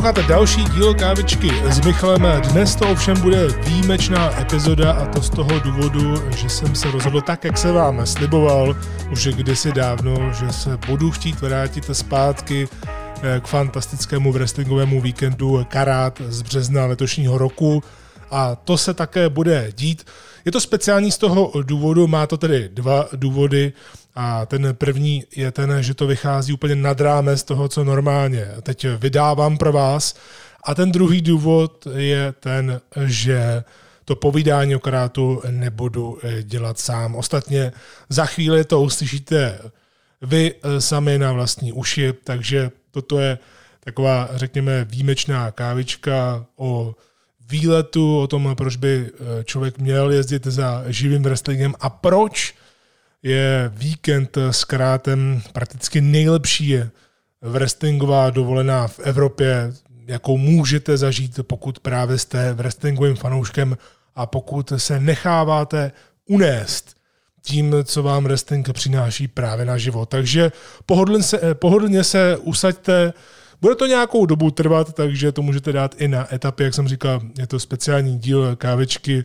Posloucháte další díl kávičky s Michalem. Dnes to ovšem bude výjimečná epizoda a to z toho důvodu, že jsem se rozhodl tak, jak se vám sliboval už kdysi dávno, že se budu chtít vrátit zpátky eh, k fantastickému wrestlingovému víkendu Karát z března letošního roku a to se také bude dít. Je to speciální z toho důvodu, má to tedy dva důvody a ten první je ten, že to vychází úplně nad rámec toho, co normálně teď vydávám pro vás. A ten druhý důvod je ten, že to povídání o karátu nebudu dělat sám. Ostatně za chvíli to uslyšíte vy sami na vlastní uši, takže toto je taková, řekněme, výjimečná kávička o výletu, o tom, proč by eh, člověk měl jezdit za živým wrestlingem a proč je víkend s karátem. Prakticky nejlepší wrestlingová dovolená v Evropě, jakou můžete zažít, pokud právě jste wrestlingovým fanouškem a pokud se necháváte unést tím, co vám wrestling přináší právě na život. Takže pohodlně se, pohodlně se usaďte, bude to nějakou dobu trvat, takže to můžete dát i na etapy, jak jsem říkal, je to speciální díl kávičky, eh,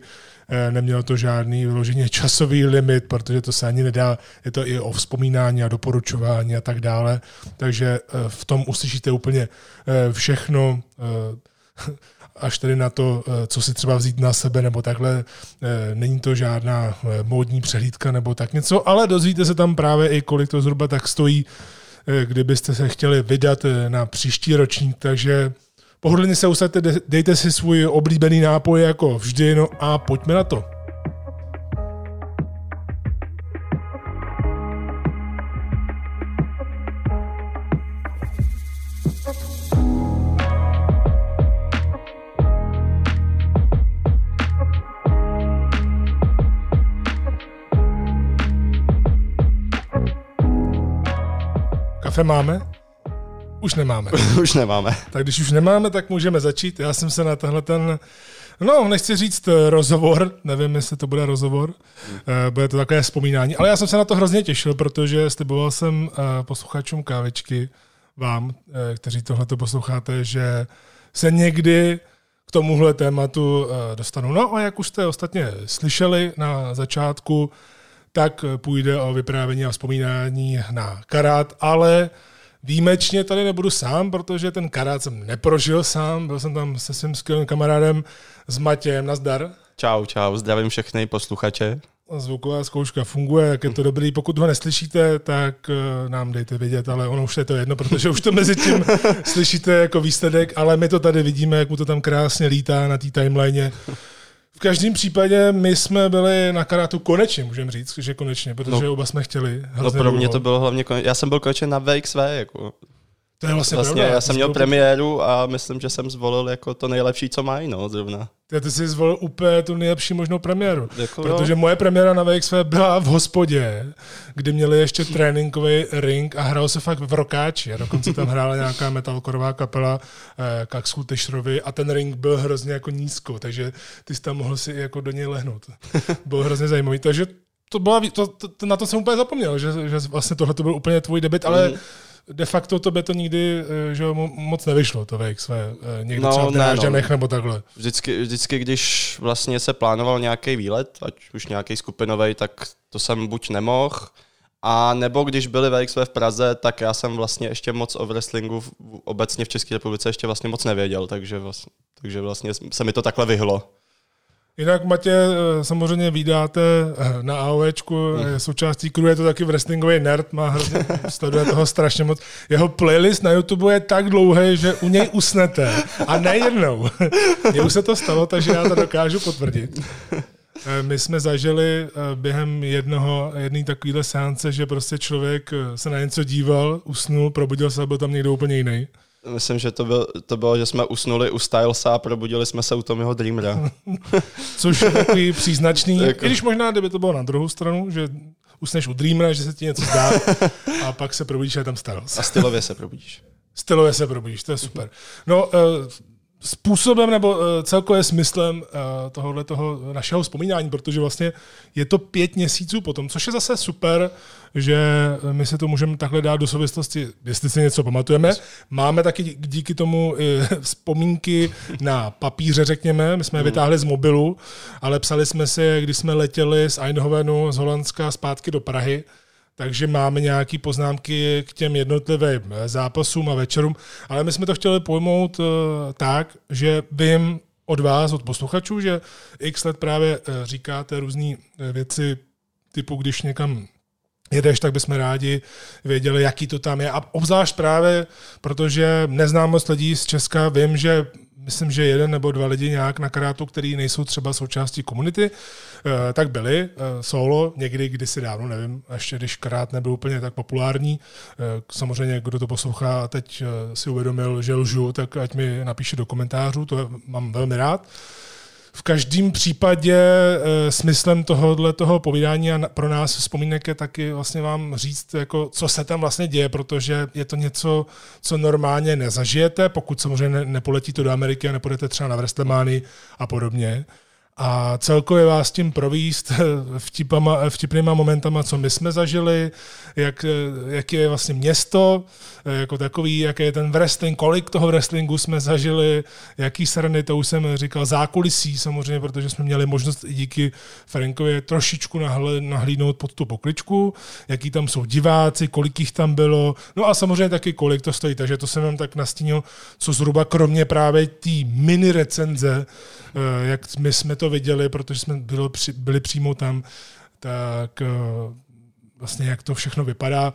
nemělo to žádný vyloženě časový limit, protože to se ani nedá, je to i o vzpomínání a doporučování a tak dále, takže eh, v tom uslyšíte úplně eh, všechno, až tedy na to, co si třeba vzít na sebe, nebo takhle, není to žádná módní přehlídka nebo tak něco, ale dozvíte se tam právě i kolik to zhruba tak stojí, Eh, kdybyste se chtěli vydat eh, na příští ročník, takže pohodlně se usaďte, dejte si svůj oblíbený nápoj jako vždy, no a pojďme na to. Kafe máme? Už nemáme. už nemáme. Tak když už nemáme, tak můžeme začít. Já jsem se na tenhle ten, no nechci říct eh, rozhovor, nevím, jestli to bude rozhovor, hmm. bude to takové vzpomínání, ale já jsem se na to hrozně těšil, protože sliboval jsem eh, posluchačům kávečky, vám, kteří tohle posloucháte, že se někdy k tomuhle tématu dostanu. No a jak už jste ostatně slyšeli na začátku, tak půjde o vyprávění a vzpomínání na karát, ale výjimečně tady nebudu sám, protože ten karát jsem neprožil sám, byl jsem tam se svým skvělým kamarádem s Matějem, nazdar. Čau, čau, zdravím všechny posluchače. Zvuková zkouška funguje, jak je to dobrý. Pokud ho neslyšíte, tak eh, nám dejte vědět, ale ono už je to jedno, protože už to mezi tím slyšíte jako výsledek, ale my to tady vidíme, jak mu to tam krásně lítá na té timeline. V každém případě my jsme byli na karátu konečně, můžeme říct, že konečně, protože no, oba jsme chtěli. No pro mě to bylo hlavně konečně, já jsem byl konečně na VXV, jako. To je vlastně, vlastně pravda. Já jsem měl premiéru a myslím, že jsem zvolil jako to nejlepší, co mají, no, zrovna. Ty, ty jsi zvolil úplně tu nejlepší možnou premiéru. Jako protože moje premiéra na VXV byla v hospodě, kdy měli ještě tréninkový ring a hrál se fakt v rokáči. A dokonce tam hrála nějaká metalkorová kapela eh, Kaxu Tešrovi a ten ring byl hrozně jako nízko, takže ty jsi tam mohl si jako do něj lehnout. Byl hrozně zajímavý. Takže to byla, to, to, na to jsem úplně zapomněl, že, že vlastně tohle to byl úplně tvůj debit, ale mm de facto to by to nikdy eh, že moc nevyšlo, to VXV, eh, někdy no, třeba v Drážďanech no. nebo takhle. Vždycky, vždycky, když vlastně se plánoval nějaký výlet, ať už nějaký skupinový, tak to jsem buď nemohl, a nebo když byli VXV v Praze, tak já jsem vlastně ještě moc o wrestlingu obecně v České republice ještě vlastně moc nevěděl, takže vlastně, takže vlastně se mi to takhle vyhlo. Jinak Matě eh, samozřejmě vydáte eh, na AOEčku, je součástí crew, je to taky wrestlingový nerd, má hrozně, sleduje toho strašně moc. Jeho playlist na YouTube je tak dlouhý, že u něj usnete. A nejednou. Mně už se to stalo, takže já to dokážu potvrdit. Eh, my jsme zažili během jednoho, jedné takovéhle seance, že prostě člověk se na něco díval, usnul, probudil se a byl tam někdo úplně jiný. Myslím, že to, byl, to bylo, že jsme usnuli u Stylesa a probudili jsme se u tom jeho Dreamera. Což je takový příznačný, jako... i když možná, kdyby to bylo na druhou stranu, že usneš u Dreamera, že se ti něco zdá a pak se probudíš a je tam Styles. A stylově se probudíš. Stylově se probudíš, to je super. No, uh, způsobem nebo uh, celkově smyslem uh, tohohle toho našeho vzpomínání, protože vlastně je to pět měsíců potom, což je zase super, že my se to můžeme takhle dát do souvislosti, jestli si něco pamatujeme. Máme taky díky tomu vzpomínky na papíře, řekněme, my jsme je hmm. vytáhli z mobilu, ale psali jsme si, když jsme letěli z Eindhovenu z Holandska zpátky do Prahy, takže máme nějaké poznámky k těm jednotlivým zápasům a večerům, ale my jsme to chtěli pojmout uh, tak, že vím od vás, od posluchačů, že x let právě uh, říkáte různé věci typu, když někam jedeš, tak bychom rádi věděli, jaký to tam je. A obzvlášť právě, protože neznám moc lidí z Česka, vím, že myslím, že jeden nebo dva lidi nějak na karátu, který nejsou třeba součástí komunity, eh, tak byli eh, solo, někdy kdysi dávno, nevím, ještě když karát nebyl úplně tak populární. Eh, samozřejmě, kdo to poslouchá a teď si uvědomil, že lžu, tak ať mi napíše do komentářů, to mám velmi rád. V každém případě e, smyslem tohohle toho povídání a pro nás vzpomínek je taky vlastně vám říct, jako, co se tam vlastně děje, protože je to něco, co normálně nezažijete, pokud samozřejmě ne, nepoletíte do Ameriky a nepůjdete třeba na Vrestlemány a podobně a celkově vás tím províst vtipama, vtipnýma momentama, co my jsme zažili, jak, jak je vlastně město, jako takový, jaký je ten wrestling, kolik toho wrestlingu jsme zažili, jaký srny, to už jsem říkal, zákulisí samozřejmě, protože jsme měli možnost i díky Frankovi trošičku nahlídnout pod tu pokličku, jaký tam jsou diváci, kolik jich tam bylo, no a samozřejmě taky kolik to stojí, takže to jsem vám tak nastínil, co zhruba kromě právě té mini recenze, eh, jak my jsme to viděli, protože jsme byli, byli přímo tam, tak eh, vlastně jak to všechno vypadá.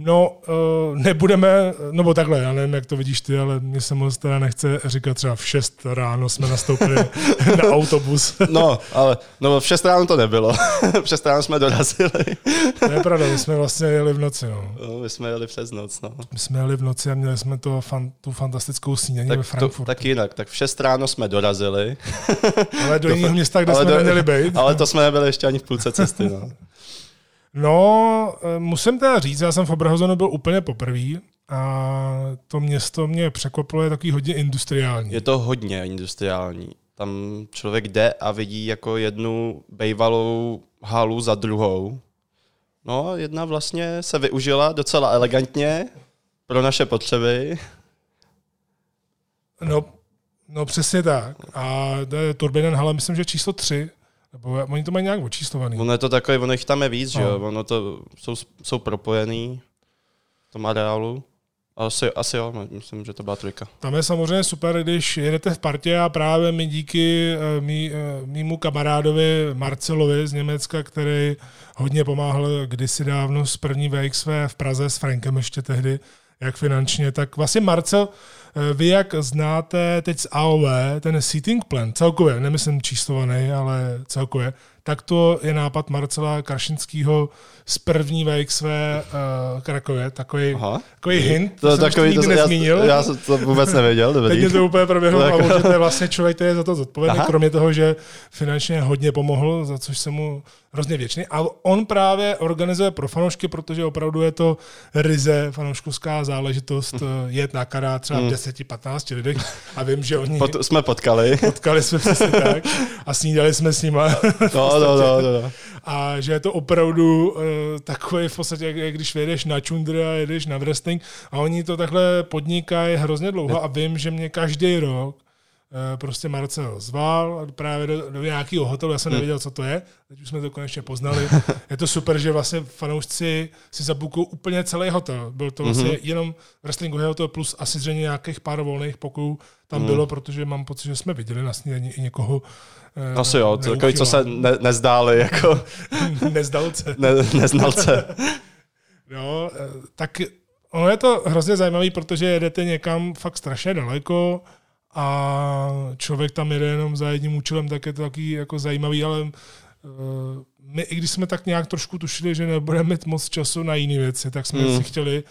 No, uh, nebudeme, no takhle, já nevím, jak to vidíš ty, ale mě se moc teda nechce říkat třeba v 6 ráno jsme nastoupili na autobus. no, ale no v 6 ráno to nebylo. v 6 ráno jsme dorazili. to je pravda, my jsme vlastně jeli v noci, no. no my jsme jeli přes noc, no. My jsme jeli v noci a měli jsme to fan, tu fantastickou snídaní tak ve Frankfurtu. To, tak jinak, tak v 6 ráno jsme dorazili. ale do jiného města, kde jsme do, neměli být. Ale to jsme nebyli ještě ani v půlce cesty, no. No, eh, musím teda říct, já jsem v Obrahozenu byl úplně poprvé a to město mě překvapilo, je takový hodně industriální. Je to hodně industriální. Tam člověk jde a vidí jako jednu bejvalou halu za druhou. No, jedna vlastně se využila docela elegantně pro naše potřeby. No, no přesně tak. A to je Turbinen hala, myslím, že číslo tři nebo oni to mají nějak očíslovaný. Ono je to takové, ono jich tam je víc, no. že jo? Ono to jsou, jsou propojený v tom areálu. Asi, asi jo, no, myslím, že to byla trojka. Tam je samozřejmě super, když jedete v partě a právě mi díky uh, mý, uh, mýmu kamarádovi Marcelovi z Německa, který hodně pomáhal kdysi dávno z první VXV v Praze s Frankem ještě tehdy, jak finančně, tak vlastně Marcel, eh, vy jak znáte teď z AOV ten seating plan, celkově, nemyslím číslovaný, ale celkově, tak to je nápad Marcela Krašinského z první VXV uh, eh, Krakově, takový, Aha. takový hint, to, to takový, to, nezmínil. Já, já jsem to vůbec nevěděl, dobrý. Teď mě to úplně proběhlo a že to je vlastně člověk, který je za to zodpovědný, kromě toho, že finančně hodně pomohl, za což jsem mu hrozně věčný. A on právě organizuje pro fanoušky, protože opravdu je to ryze fanouškovská záležitost hm. eh, jet na kará třeba v 10-15 hm. lidech a vím, že oni... Pot, jsme potkali. Potkali jsme přesně tak a snídali jsme s nima. No, no, no, no, no. A že je to opravdu uh, takový v podstatě, jak, jak když vyjedeš na čundra a jedeš na wrestling a oni to takhle podnikají hrozně dlouho a vím, že mě každý rok Eh, prostě Marcel zval právě do, do nějakého hotelu, já jsem hmm. nevěděl, co to je, teď už jsme to konečně poznali. Je to super, že vlastně fanoušci si zabukují úplně celý hotel. Byl to vlastně mm-hmm. jenom wrestlingový hotel plus asi zřejmě nějakých pár volných pokojů tam mm. bylo, protože mám pocit, že jsme viděli na snídaní i někoho Asi jo, takový, co se ne, nezdáli jako... Nezdalce. Ne, neznalce. no, eh, tak ono je to hrozně zajímavé, protože jedete někam fakt strašně daleko, a člověk tam jede jenom za jedním účelem, tak je to taky jako zajímavý, ale uh, my, i když jsme tak nějak trošku tušili, že nebudeme mít moc času na jiné věci, tak jsme mm. si chtěli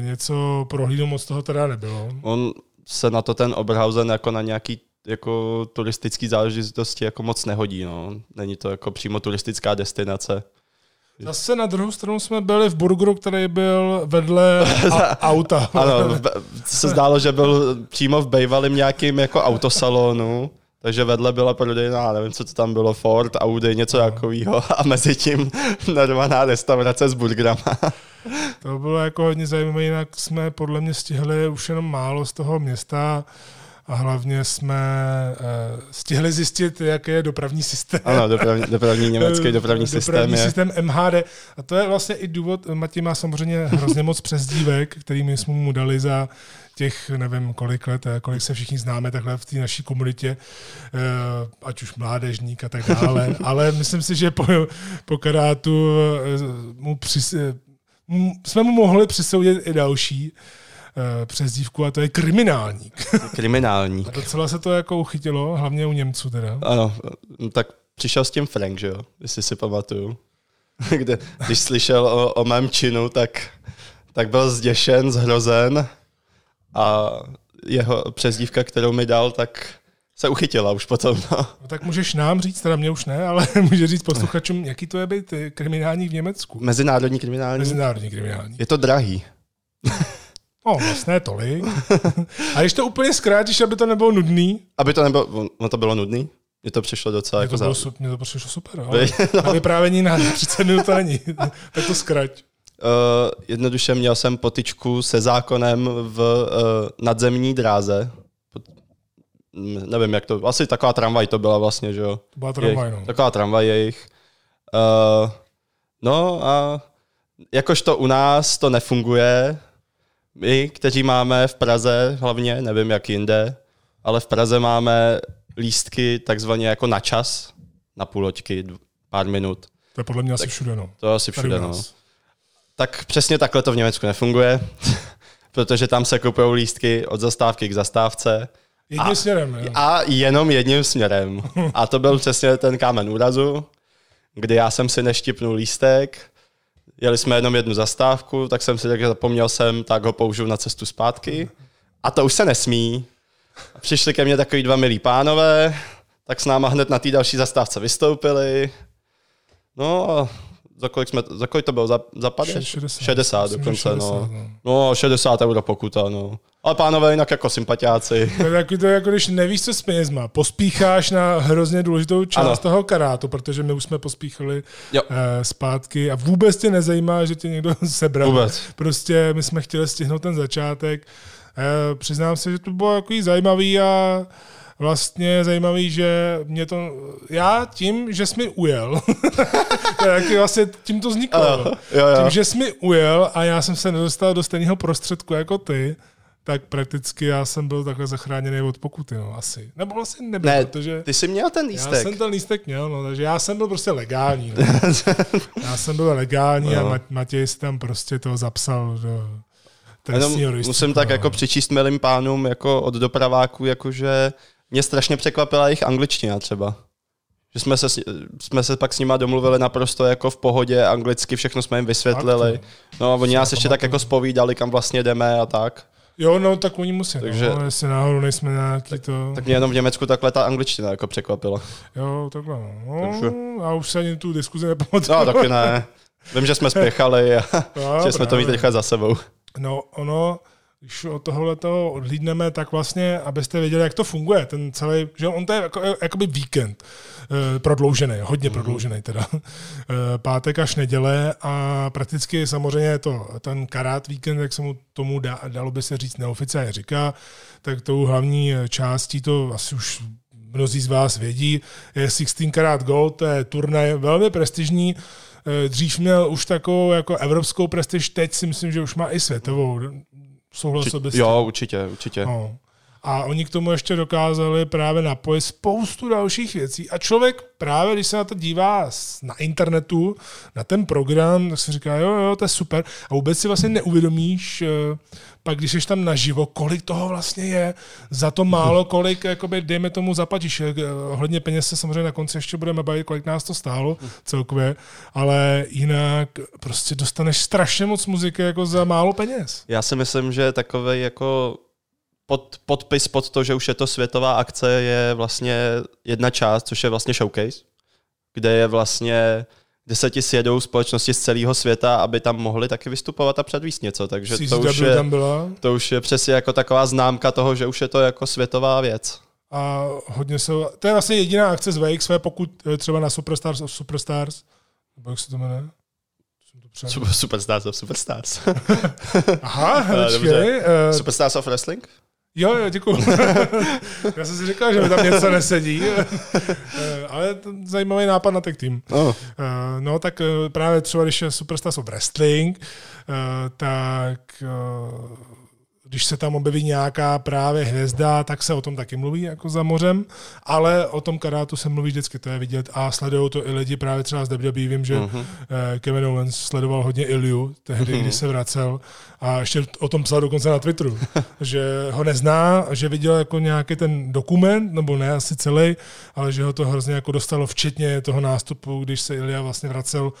něco prohlídnout, moc toho teda nebylo. On se na to ten Oberhausen jako na nějaký jako turistický záležitosti jako moc nehodí. No. Není to jako přímo turistická destinace. Zase na druhou stranu jsme byli v burgeru, který byl vedle a- auta. Ano, se zdálo, že byl přímo v bejvalým nějakým jako autosalonu, takže vedle byla prodejna, já nevím, co to tam bylo, Ford, Audi, něco takového a mezi tím normálná restaurace s burgerama. To bylo jako hodně zajímavé, jinak jsme podle mě stihli už jenom málo z toho města a hlavně jsme uh, stihli zjistit, jaký je dopravní systém. Ano, dopravní, dopravní německý dopravní systém dopravní je... systém MHD. A to je vlastně i důvod, Matěj má samozřejmě hrozně moc přezdívek, který my jsme mu dali za těch, nevím kolik let, eh, kolik se všichni známe takhle v té naší komunitě, eh, ať už mládežník a tak dále, ale myslím si, že po, po karátu eh, mu přis, eh, m- jsme mu mohli přisoudit i další eh, přezdívku a to je kriminálník. Kriminální. A docela se to jako uchytilo, hlavně u Němců teda. Ano, tak přišel s tím Frank, že jo, jestli si pamatuju. Kde, když slyšel o, o mém činu, tak, tak byl zděšen, zhrozen a jeho přezdívka, kterou mi dal, tak se uchytila už potom. No. No, tak můžeš nám říct, teda mě už ne, ale může říct posluchačům, jaký to je být eh, kriminální v Německu. Mezinárodní kriminální. Mezinárodní kriminální. Je to drahý. No, vlastně tolik. A když to úplně zkrátíš, aby to nebylo nudný, Aby to nebylo, no to bylo nudný. Mně to přišlo docela mě jako to, bylo, mě to přišlo super, ale na vyprávění na 30 minut to není. tak to zkrať. Uh, jednoduše měl jsem potičku se zákonem v uh, nadzemní dráze. Nevím, jak to, asi taková tramvaj to byla vlastně, že jo? To byla tramvaj, Jejich- no. Taková tramvaj jejich. Uh, no a jakož to u nás to nefunguje, my, kteří máme v Praze hlavně, nevím jak jinde, ale v Praze máme lístky takzvaně jako na čas, na půl hoďky, pár minut. To je podle mě asi všude, no. To asi všude, no. Tak přesně takhle to v Německu nefunguje, protože tam se kupují lístky od zastávky k zastávce Jedním směrem, jo. a jenom jedním směrem. A to byl přesně ten kámen úrazu, kdy já jsem si neštipnul lístek, jeli jsme jenom jednu zastávku, tak jsem si že zapomněl jsem, tak ho použiju na cestu zpátky. A to už se nesmí. Přišli ke mně takový dva milí pánové, tak s náma hned na té další zastávce vystoupili. No a za kolik, jsme, za kolik to bylo? Za, za 50? 60. 60 Myslím, že dokonce, 60, no. no. No, 60 euro pokuta, no. Ale pánové jinak jako sympatiáci. To je takový to, jako když nevíš, co s penězma. Pospícháš na hrozně důležitou část Ano. toho karátu, protože my už jsme pospíchali Jo. eh, zpátky a vůbec tě nezajímá, že tě někdo sebral. Vůbec. Prostě my jsme chtěli stihnout ten začátek. Eh, přiznám se, že to bylo jako zajímavý a vlastně zajímavý, že mě to, já tím, že jsi mi ujel, je taky vlastně tím to vzniklo. Ano, jo, jo. Tím, že jsi mi ujel a já jsem se nedostal do stejného prostředku jako ty, tak prakticky já jsem byl takhle zachráněný od pokuty, no, asi. Nebo vlastně nebyl, Ne, protože ty jsi měl ten já lístek. jsem ten lístek měl, no, takže já jsem byl prostě legální. No. já jsem byl legální a No. Ma- Matěj si tam prostě to zapsal do trestního rejstříku, musím tak no. jako přičíst milým pánům jako od dopraváků, jakože mě strašně překvapila jejich angličtina třeba. Že jsme se, jsme se pak s nima domluvili naprosto jako v pohodě, anglicky všechno jsme jim vysvětlili. No a oni nás ještě tak jako spovídali, kam vlastně jdeme a tak. Jo, no, tak oni musí, Takže- no, jestli náhodou nejsme nějaký to... Tak mě jenom v Německu takhle ta angličtina jako překvapila. Jo, takhle, no. Takže- A už se ani tu diskuzi nepamatuju. No taky ne. Vím, že jsme spěchali a Jo, že jsme to mít rychle za sebou. No, ono, když od tohohle toho odhlídneme, tak vlastně, abyste věděli, jak to funguje, ten celý, že on to je jako, jakoby víkend eh, prodloužený, hodně prodloužený teda, Eh, pátek až neděle a prakticky samozřejmě je to ten karát víkend, jak se mu tomu dá, dalo by se říct neoficiálně říká, tak tou hlavní částí to asi už mnozí z vás vědí, je 16 Karat Gold, to je turnaj velmi prestižní, Eh, Dřív měl už takovou jako evropskou prestiž, teď si myslím, že už má i světovou. Souhlasil bys? Jo, určitě, určitě. No. A oni k tomu ještě dokázali právě napojit spoustu dalších věcí. A člověk právě, když se na to dívá s- na internetu, na ten program, tak si říká, jo, jo, to je super. A vůbec si vlastně neuvědomíš, eh, pak když jsi tam naživo, kolik toho vlastně je, za to málo, kolik, jakoby, dejme tomu, zaplatíš. Eh, Ohledně peněz se samozřejmě na konci ještě budeme bavit, kolik nás to stálo celkově, ale jinak prostě dostaneš strašně moc muziky jako za málo peněz. Já si myslím, že takový jako pod, podpis pod to, že už je to světová akce, je vlastně jedna část, což je vlastně showcase, kde je vlastně kde se ti sjedou společnosti z celého světa, aby tam mohli taky vystupovat a předvíst něco. Takže to CZW už, je, tam byla to už je přesně jako taková známka toho, že už je to jako světová věc. a hodně se... To je vlastně jediná akce z VXV, pokud eh, třeba na Superstars of Superstars, nebo jak se to jmenuje? To Super, superstars of Superstars. Aha, počkej. dobře. eh, Superstars of Wrestling? Jo, jo, děkuji. Já jsem si říkal, že mi tam něco nesedí, Eh, ale zajímavý nápad na tech team. Oh. No tak eh, právě třeba, když je Superstars of Wrestling, tak když se tam objeví nějaká právě hvězda, tak se o tom taky mluví jako za mořem, ale o tom karátu se mluví vždycky, to je vidět a sledují to i lidi právě třeba z WWE, vím, že Mhm. eh, Kevin Owens sledoval hodně Iliu tehdy, Mhm. když se vracel a ještě o tom psal dokonce na Twitteru, že ho nezná, že viděl jako nějaký ten dokument, nebo ne asi celý, ale že ho to hrozně jako dostalo, včetně toho nástupu, když se Ilia vlastně vracel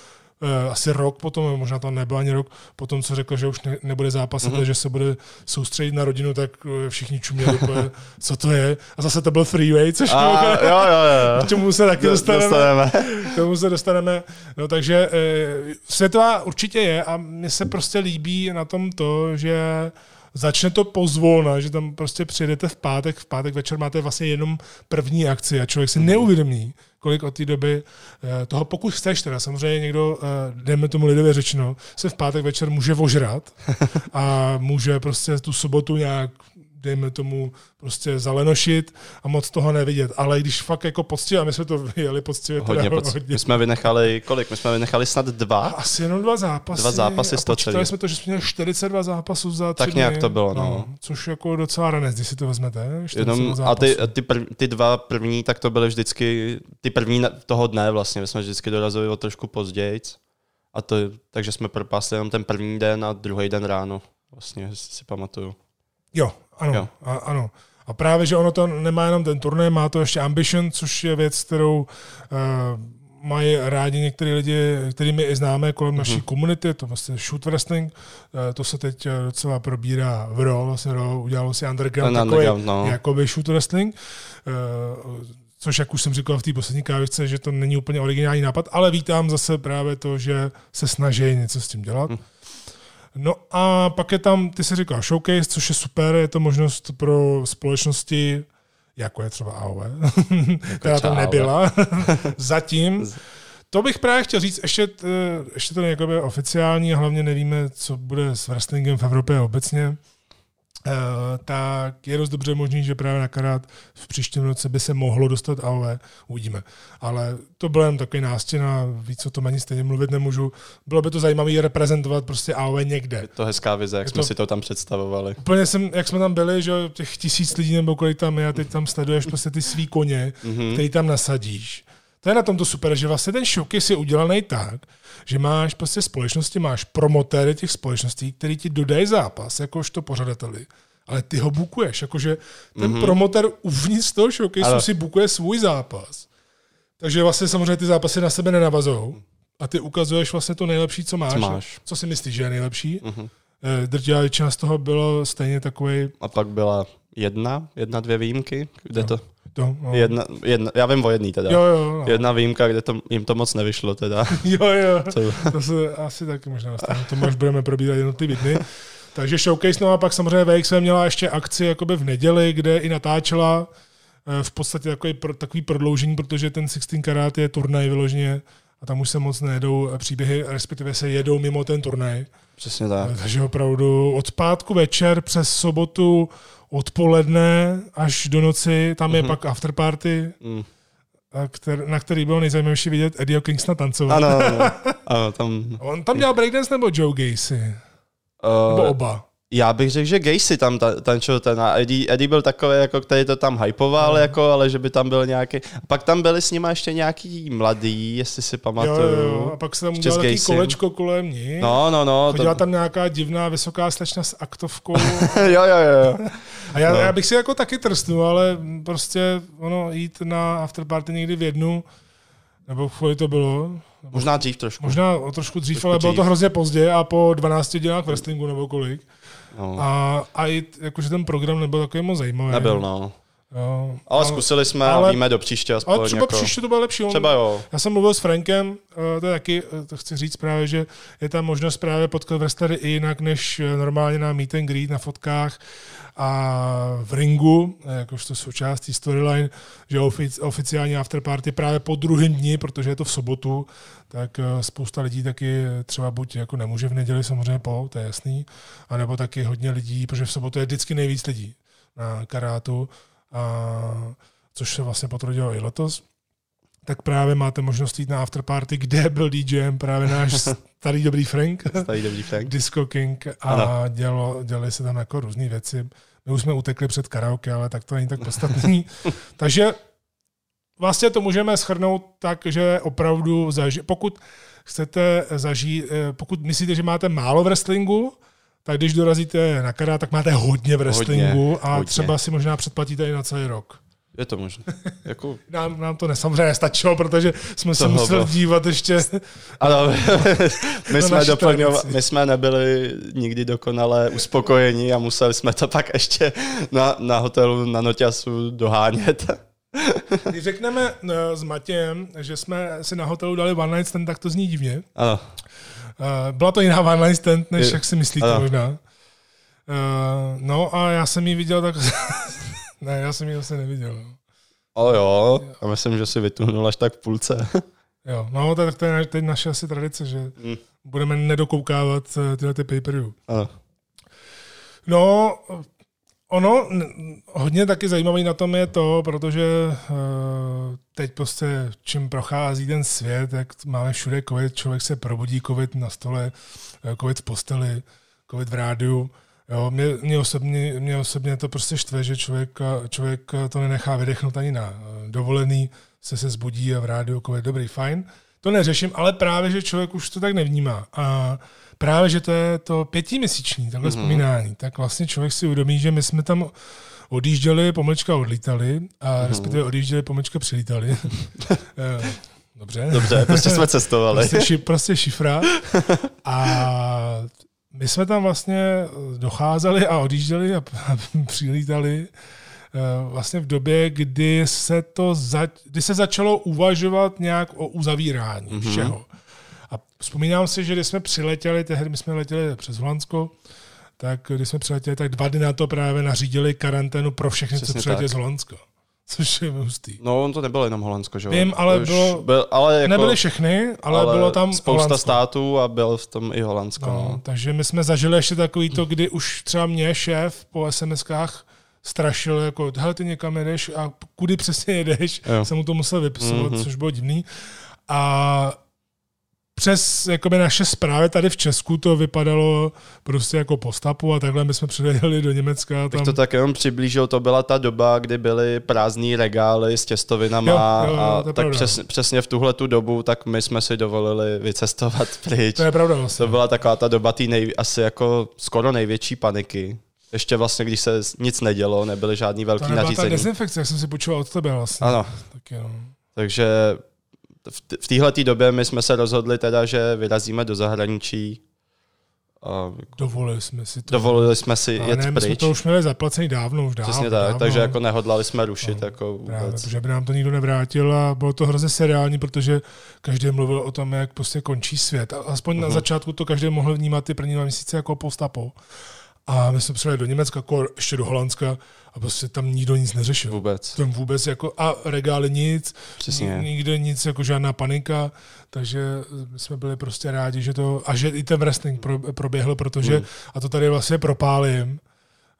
asi rok potom, možná to nebyl ani rok, potom, co řekl, že už ne, nebude zápasit, mm-hmm. že se bude soustředit na rodinu, tak eh, všichni čuměli, co to je. A zase to byl freeway, což A, jo, jo, jo. k čemu se taky dostaneme. Dostaneme. K tomu se dostaneme. No takže e, světová určitě je a mně se prostě líbí na tom to, že začne to pozvolna, že tam prostě přijedete v pátek, v pátek večer máte vlastně jenom první akci a člověk si neuvědomí, kolik od té doby eh, toho, pokud chceš, teda samozřejmě někdo, eh, dejme tomu lidově řečeno, se v pátek večer může ožrat a může prostě tu sobotu nějak dejme tomu, prostě zalenošit a moc toho nevidět. Ale když fakt jako poctivě, a my jsme to jeli poctivě, teda Hodně, poc... My jsme vynechali, kolik? My jsme vynechali snad dva? asi jenom dva zápasy. Dva zápasy a počítali jsme to, že jsme měli 42 zápasů za tři Tak nějak dny. to bylo, no. Což jako docela ranec, když si to vezmete. 42 Jenom, a ty, ty, prv, ty dva první, tak to byly vždycky, ty první toho dne vlastně, my jsme vždycky dorazili o trošku později. A to, takže jsme propásli jenom ten první den a druhý den ráno, vlastně, si pamatuju. Jo, ano, Jo. A, ano. A právě, že ono to nemá jenom ten turnaj, má to ještě Ambition, což je věc, kterou uh, mají rádi některé lidi, kterými i známe kolem mm-hmm. naší komunity, to vlastně shoot wrestling, uh, to se teď eh, docela probírá v RAW, vlastně RAW udělalo si underground, Ten takový, underground, no. jakoby shoot wrestling, uh, což jak už jsem říkal v té poslední kávičce, že to není úplně originální nápad, ale vítám zase právě to, že se snaží něco s tím dělat. Hm. No a pak je tam, ty jsi říkal showcase, což je super, je to možnost pro společnosti, jako je třeba AOV, která třeba tam nebyla zatím. To bych právě chtěl říct, ještě, ještě to není oficiální a hlavně nevíme, co bude s wrestlingem v Evropě obecně. Uh, tak je dost dobře možný, že právě na karát v příštím roce by se mohlo dostat AOV, uvidíme. Ale to byl jen takový nástěn a víc o tom ani stejně mluvit nemůžu. Bylo by to zajímavé reprezentovat prostě AOV někde. Je to hezká vize, jak Je jsme to- si to tam představovali. Úplně jsem, jak jsme tam byli, že těch tisíc lidí nebo kolik tam je a teď tam sleduješ prostě ty svý koně, Mhm. který tam nasadíš. To je na tomto super, že vlastně ten showcase je udělaný tak, že máš prostě společnosti, máš promotéry těch společností, který ti dodají zápas, jakožto pořadateli, ale ty ho bukuješ, jakože ten mm-hmm. promotér uvnitř toho showcase Ano. si bukuje svůj zápas. Takže vlastně samozřejmě ty zápasy na sebe nenavazují a ty ukazuješ vlastně to nejlepší, co máš. Co máš. Co si myslíš, že je nejlepší? Mhm. Eh, Drtivá většina z toho bylo stejně takový A pak byla jedna, jedna, dvě výjimky, kde to, to, no. jedna, jedna, já vím o jedný teda. Jo, jo, no. Jedna výjimka, kde to, jim to moc nevyšlo teda. jo, jo. To, To se asi taky možná dostane. To až budeme probírat jednotlivý dny. Takže showcase, no a pak samozřejmě VXV měla ještě akci jakoby v neděli, kde i natáčela eh, v podstatě takový, takový prodloužení, protože ten 16 karát je turnaj vyloženě a tam už se moc nejedou příběhy, respektive se jedou mimo ten turnaj. přesně tak. Takže opravdu od pátku večer přes sobotu odpoledne až do noci, tam je pak afterparty, Mm. kter, na který bylo nejzajímavější vidět Eddieho Kingstona tancovat. Ano, ano, ano, tam... On tam dělal breakdance nebo Joe Gacy? Nebo Uh, oba? Já bych řekl, že Gacy tam ta, tančil ten a Eddie, Eddie byl takový, jako, který to tam hypoval, No. jako, ale že by tam byl nějaký... Pak tam byli s nima ještě nějaký mladý, jestli si pamatuju. jo, jo. A pak se tam udělal Gacym. kolečko kolem ní. No, no, no. Chodila To, tam nějaká divná vysoká slečna s aktovkou. jo, jo, jo. A já, No. já bych si jako taky trstnul, ale prostě ono jít na afterparty někdy v jednu, nebo v to bylo, Možná dřív trošku. možná o trošku dřív, Trošku ale bylo to dřív. hrozně pozdě a po 12 hodinách wrestlingu nebo kolik. No. A, a i, jakože ten program nebyl takový moc zajímavý. Nebyl, no. Jo, Ale zkusili jsme ale- a víme do příště aspoň. ale třeba jako, příště to bylo lepší. On- Třeba jo. Já jsem mluvil s Frankem, eh, to je taky, eh, to chci říct právě, že je tam možnost právě potkat wrestlery i jinak, než eh, normálně na meet and greet, na fotkách a v ringu, jakožto součástí storyline, že ofic, oficiální afterparty právě po druhém dni, protože je to v sobotu, tak eh, spousta lidí taky třeba buď jako nemůže v neděli samozřejmě po, to je jasný, anebo taky hodně lidí, protože v sobotu je vždycky nejvíc lidí na karátu, a, což se vlastně potvrdilo i letos tak právě máte možnost jít na afterparty, kde byl DJem právě náš starý dobrý Frank, Tady dobrý Frank. Disco King a Ano. dělo, dělali se tam jako různé věci. My už jsme utekli před karaoke, ale tak to není tak podstatný. Takže vlastně to můžeme schrnout tak, že opravdu, zaži- pokud chcete zažít, eh, pokud myslíte, že máte málo v wrestlingu, tak když dorazíte na kará, tak máte hodně v wrestlingu Hodně, a hodně. třeba si možná předplatíte i na celý rok. Je to možné. Jako, Nám, nám to nesamře stačilo, protože jsme se museli bylo. dívat ještě. ano, my, jsme doplňova, my jsme nebyli nikdy dokonale uspokojeni a museli jsme to pak ještě na, na hotelu na Noťasu dohánět. Když řekneme eh, s Matějem, že jsme si na hotelu dali one night stand, tak to zní divně. Ano, Eh, Byla to jiná one night stand, než Je- jak si myslíte ano. možná. Eh, No a já jsem ji viděl tak... ne, já jsem ji zase neviděl. no. ale jo, a myslím, že si vytuhnul až tak v půlce. Jo, no tak to je teď naše asi tradice, že Mm. budeme nedokoukávat eh, tyhle ty pay-per-view. Ano. No, ono hodně taky zajímavý na tom je to, protože uh, teď prostě čím prochází ten svět, jak máme všude covid, člověk se probudí covid na stole, eh, covid v posteli, covid v rádiu. Jo, mě, mě, osobně, mě osobně to prostě štve, že člověk, člověk to nenechá vydechnout ani na dovolený, se se zbudí a v rádiu covid dobrý, fajn. To neřeším, ale právě, že člověk už to tak nevnímá. A právě, že to je to pětiměsíční, takhle mm-hmm. vzpomínání, tak vlastně člověk si uvědomí, že my jsme tam odjížděli, pomlčka odlítali, a mm-hmm. respektive odjížděli, pomlčka přilítali. Eh, Dobře. Dobře, prostě jsme cestovali. Prostě, ši, prostě šifra. A my jsme tam vlastně docházeli a odjížděli a, přilítali eh, vlastně v době, kdy se to za, kdy se začalo uvažovat nějak o uzavírání Mhm. mm-hmm. všeho. A vzpomínám si, že když jsme přiletěli, tehdy my jsme letěli přes Holandsko, tak když jsme přiletěli, tak dva dny na to právě nařídili karanténu pro všechny, co Přesně přiletěli tak. z Holandska. Což je hustý. No, on to nebylo jenom Holandsko, že jo? Vím, ale už bylo- Byl, ale jako, Nebyly všechny, ale, ale bylo tam spousta Holandsko. států a byl v tom i Holandsko. No, No. takže my jsme zažili ještě takový to, kdy už třeba mě šéf po SMS-kách strašil, jako, hele, ty někam jedeš a kudy přesně jedeš, Jo. jsem mu to musel vypisovat, Mhm. mm-hmm. což bylo divný. A přes jakoby naše zprávy tady v Česku to vypadalo prostě jako postapu a takhle my jsme přiletěli do Německa. Bych Tam, to tak jenom přiblížil, to byla ta doba, kdy byly prázdné regály s těstovinama Jo, jo, jo, a to tak pravda. přes, přesně v tuhle tu dobu, tak my jsme si dovolili vycestovat pryč. to je pravda vlastně. To byla taková ta doba té nej, asi jako skoro největší paniky. Ještě vlastně, když se nic nedělo, nebyly žádný to velký ta nařízení. dezinfekce, jak jsem si počul od tebe vlastně. Ano, Tak jo. takže v, téhle době my jsme se rozhodli teda, že vyrazíme do zahraničí. A Dovolili jsme si to. dovolili jsme si jet ne, my jsme to už měli zaplacený dávno, už dávno. Přesně tak, dávno. takže jako nehodlali jsme rušit No, jako Právě, vůbec. protože by nám to nikdo nevrátil a bylo to hrozně seriální, protože každý mluvil o tom, jak prostě končí svět. A aspoň uh-huh. na Mhm. začátku to každý mohl vnímat ty první dva měsíce jako postapo. A my jsme přijeli do Německa, jako ještě do Holandska a prostě tam nikdo nic neřešil. Vůbec. Tam vůbec jako, a regály nic, Přesně. ni- nikde nic, jako žádná panika, takže jsme byli prostě rádi, že to, a že i ten wrestling pro, proběhl, protože, Hmm. a to tady vlastně propálím,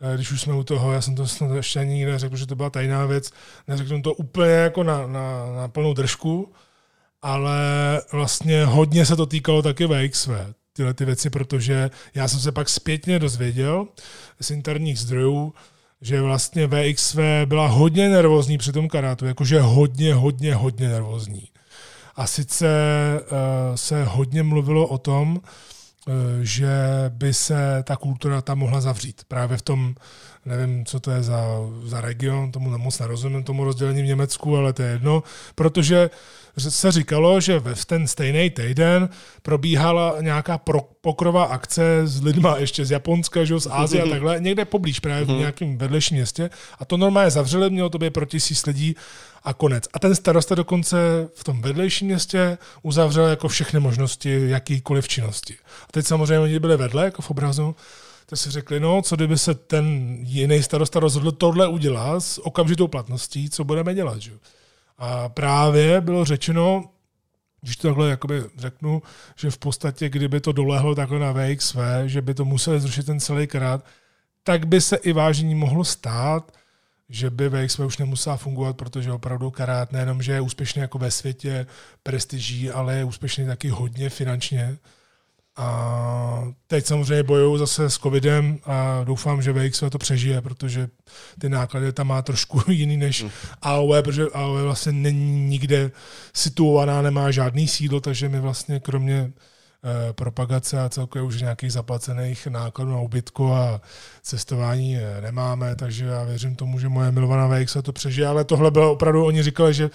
eh, když už jsme u toho, já jsem to snad ještě ani neřekl, že to byla tajná věc, neřeknu to úplně jako na, na, na plnou držku, ale vlastně hodně se to týkalo taky VXV, tyhle ty věci, protože já jsem se pak zpětně dozvěděl z interních zdrojů, že vlastně VXV byla hodně nervózní při tom karátu, jakože hodně, hodně, hodně nervózní. A sice uh, se hodně mluvilo o tom, že by se ta kultura tam mohla zavřít. Právě v tom, nevím, co to je za, za region, tomu moc nerozumím, tomu rozdělení v Německu, ale to je jedno, protože se říkalo, že v ten stejný týden probíhala nějaká pro, pokrová akce s lidma ještě z Japonska, že, z Ázie a takhle, někde poblíž právě v mhm. nějakém vedlejším městě a to normálně zavřeli, mělo to být pro tisíc lidí a konec. A ten starosta dokonce v tom vedlejším městě uzavřel jako všechny možnosti jakýkoliv činnosti. A teď samozřejmě oni byli vedle, jako v obrazu, tak si řekli, no, co kdyby se ten jiný starosta rozhodl tohle udělat s okamžitou platností, co budeme dělat, že? A právě bylo řečeno, když to takhle jakoby řeknu, že v podstatě, kdyby to dolehlo takhle na VXV, že by to museli zrušit ten celý krát, tak by se i vážení mohlo stát, že by VXV už nemusela fungovat, protože opravdu karát nejenom, že je úspěšný jako ve světě prestiží, ale je úspěšný taky hodně finančně. A teď samozřejmě bojují zase s covidem a doufám, že VXV to přežije, protože ty náklady tam má trošku jiný než mm. AOE, protože AOE vlastně není nikde situovaná, nemá žádný sídlo, takže my vlastně kromě eh, propagace a celkově už nějakých zaplacených nákladů na ubytku a cestování eh, nemáme, takže já věřím tomu, že moje milovaná VX to přežije, ale tohle bylo opravdu, oni říkali, že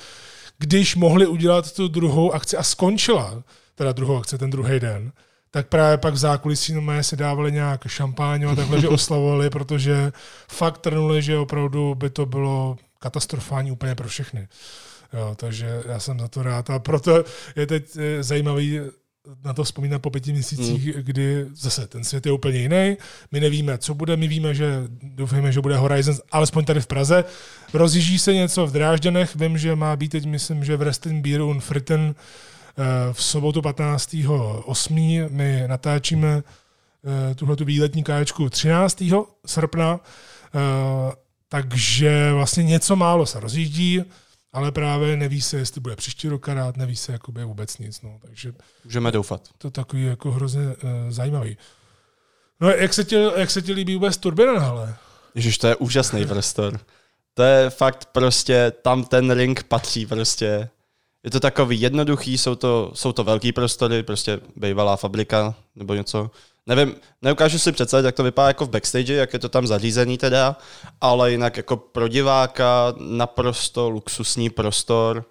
když mohli udělat tu druhou akci a skončila, teda druhou akci, ten druhý den, tak právě pak v zákulisí no, se dávali nějak šampáň a takhle, že oslavovali, protože fakt trnuli, že opravdu by to bylo katastrofální úplně pro všechny. Jo, takže já jsem za to rád a proto je teď eh, zajímavý na to vzpomínat po pěti měsících, mm. kdy zase ten svět je úplně jiný. My nevíme, co bude, my víme, že doufáme, že bude Horizon, alespoň tady v Praze. Rozjíždí se něco v Drážďanech, vím, že má být teď, myslím, že v Restin Beer und Fritten v sobotu 15.8. my natáčíme eh, tuhle tu výletní káčku 13. srpna, eh, takže vlastně něco málo se rozjíždí, ale právě neví se, jestli bude příští rok karát, neví se jakoby vůbec nic. No, takže Můžeme doufat. To takový jako hrozně uh, zajímavý. No jak se ti, jak se ti líbí vůbec turbina na hale? Ježiš, to je úžasný prostor. To je fakt prostě, tam ten ring patří prostě je to takový jednoduchý, jsou to, jsou to velký prostory, prostě bývalá fabrika nebo něco. Nevím, neukážu si představit, jak to vypadá jako v backstage, jak je to tam zařízený teda, ale jinak jako pro diváka naprosto luxusní prostor.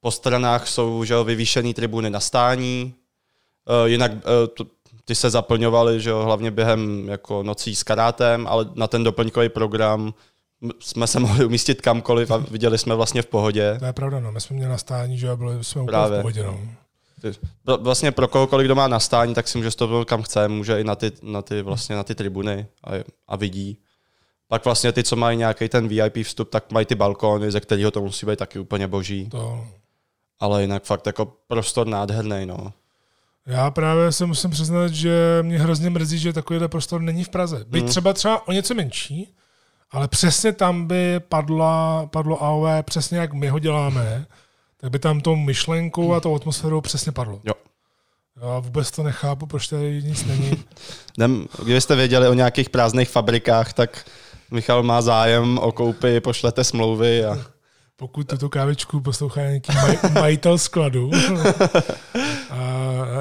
Po stranách jsou že jo, vyvýšený tribuny na stání, uh, jinak uh, to, ty se zaplňovaly, že jo, hlavně během jako nocí s karátem, ale na ten doplňkový program jsme se mohli umístit kamkoliv a viděli jsme vlastně v pohodě. To je pravda, no. My jsme měli nastání, že byli jsme úplně Právě. v pohodě, no. Vlastně pro kohokoliv, kdo má nastání, tak si může to kam chce, může i na ty, na ty, vlastně na ty tribuny a, a vidí. Pak vlastně ty, co mají nějaký ten VIP vstup, tak mají ty balkóny, ze kterého to musí být taky úplně boží. To. Ale jinak fakt jako prostor nádherný, no. Já právě se musím přiznat, že mě hrozně mrzí, že takovýhle prostor není v Praze. Byť hmm. třeba třeba o něco menší, ale přesně tam by padla, padlo AOE, přesně jak my ho děláme, tak by tam tou myšlenkou a tou atmosférou přesně padlo. Jo. Já vůbec to nechápu, proč tady nic není. Kdybyste věděli o nějakých prázdných fabrikách, tak Michal má zájem o koupy, pošlete smlouvy a... Pokud tuto kávičku poslouchá nějaký maj, majitel skladu a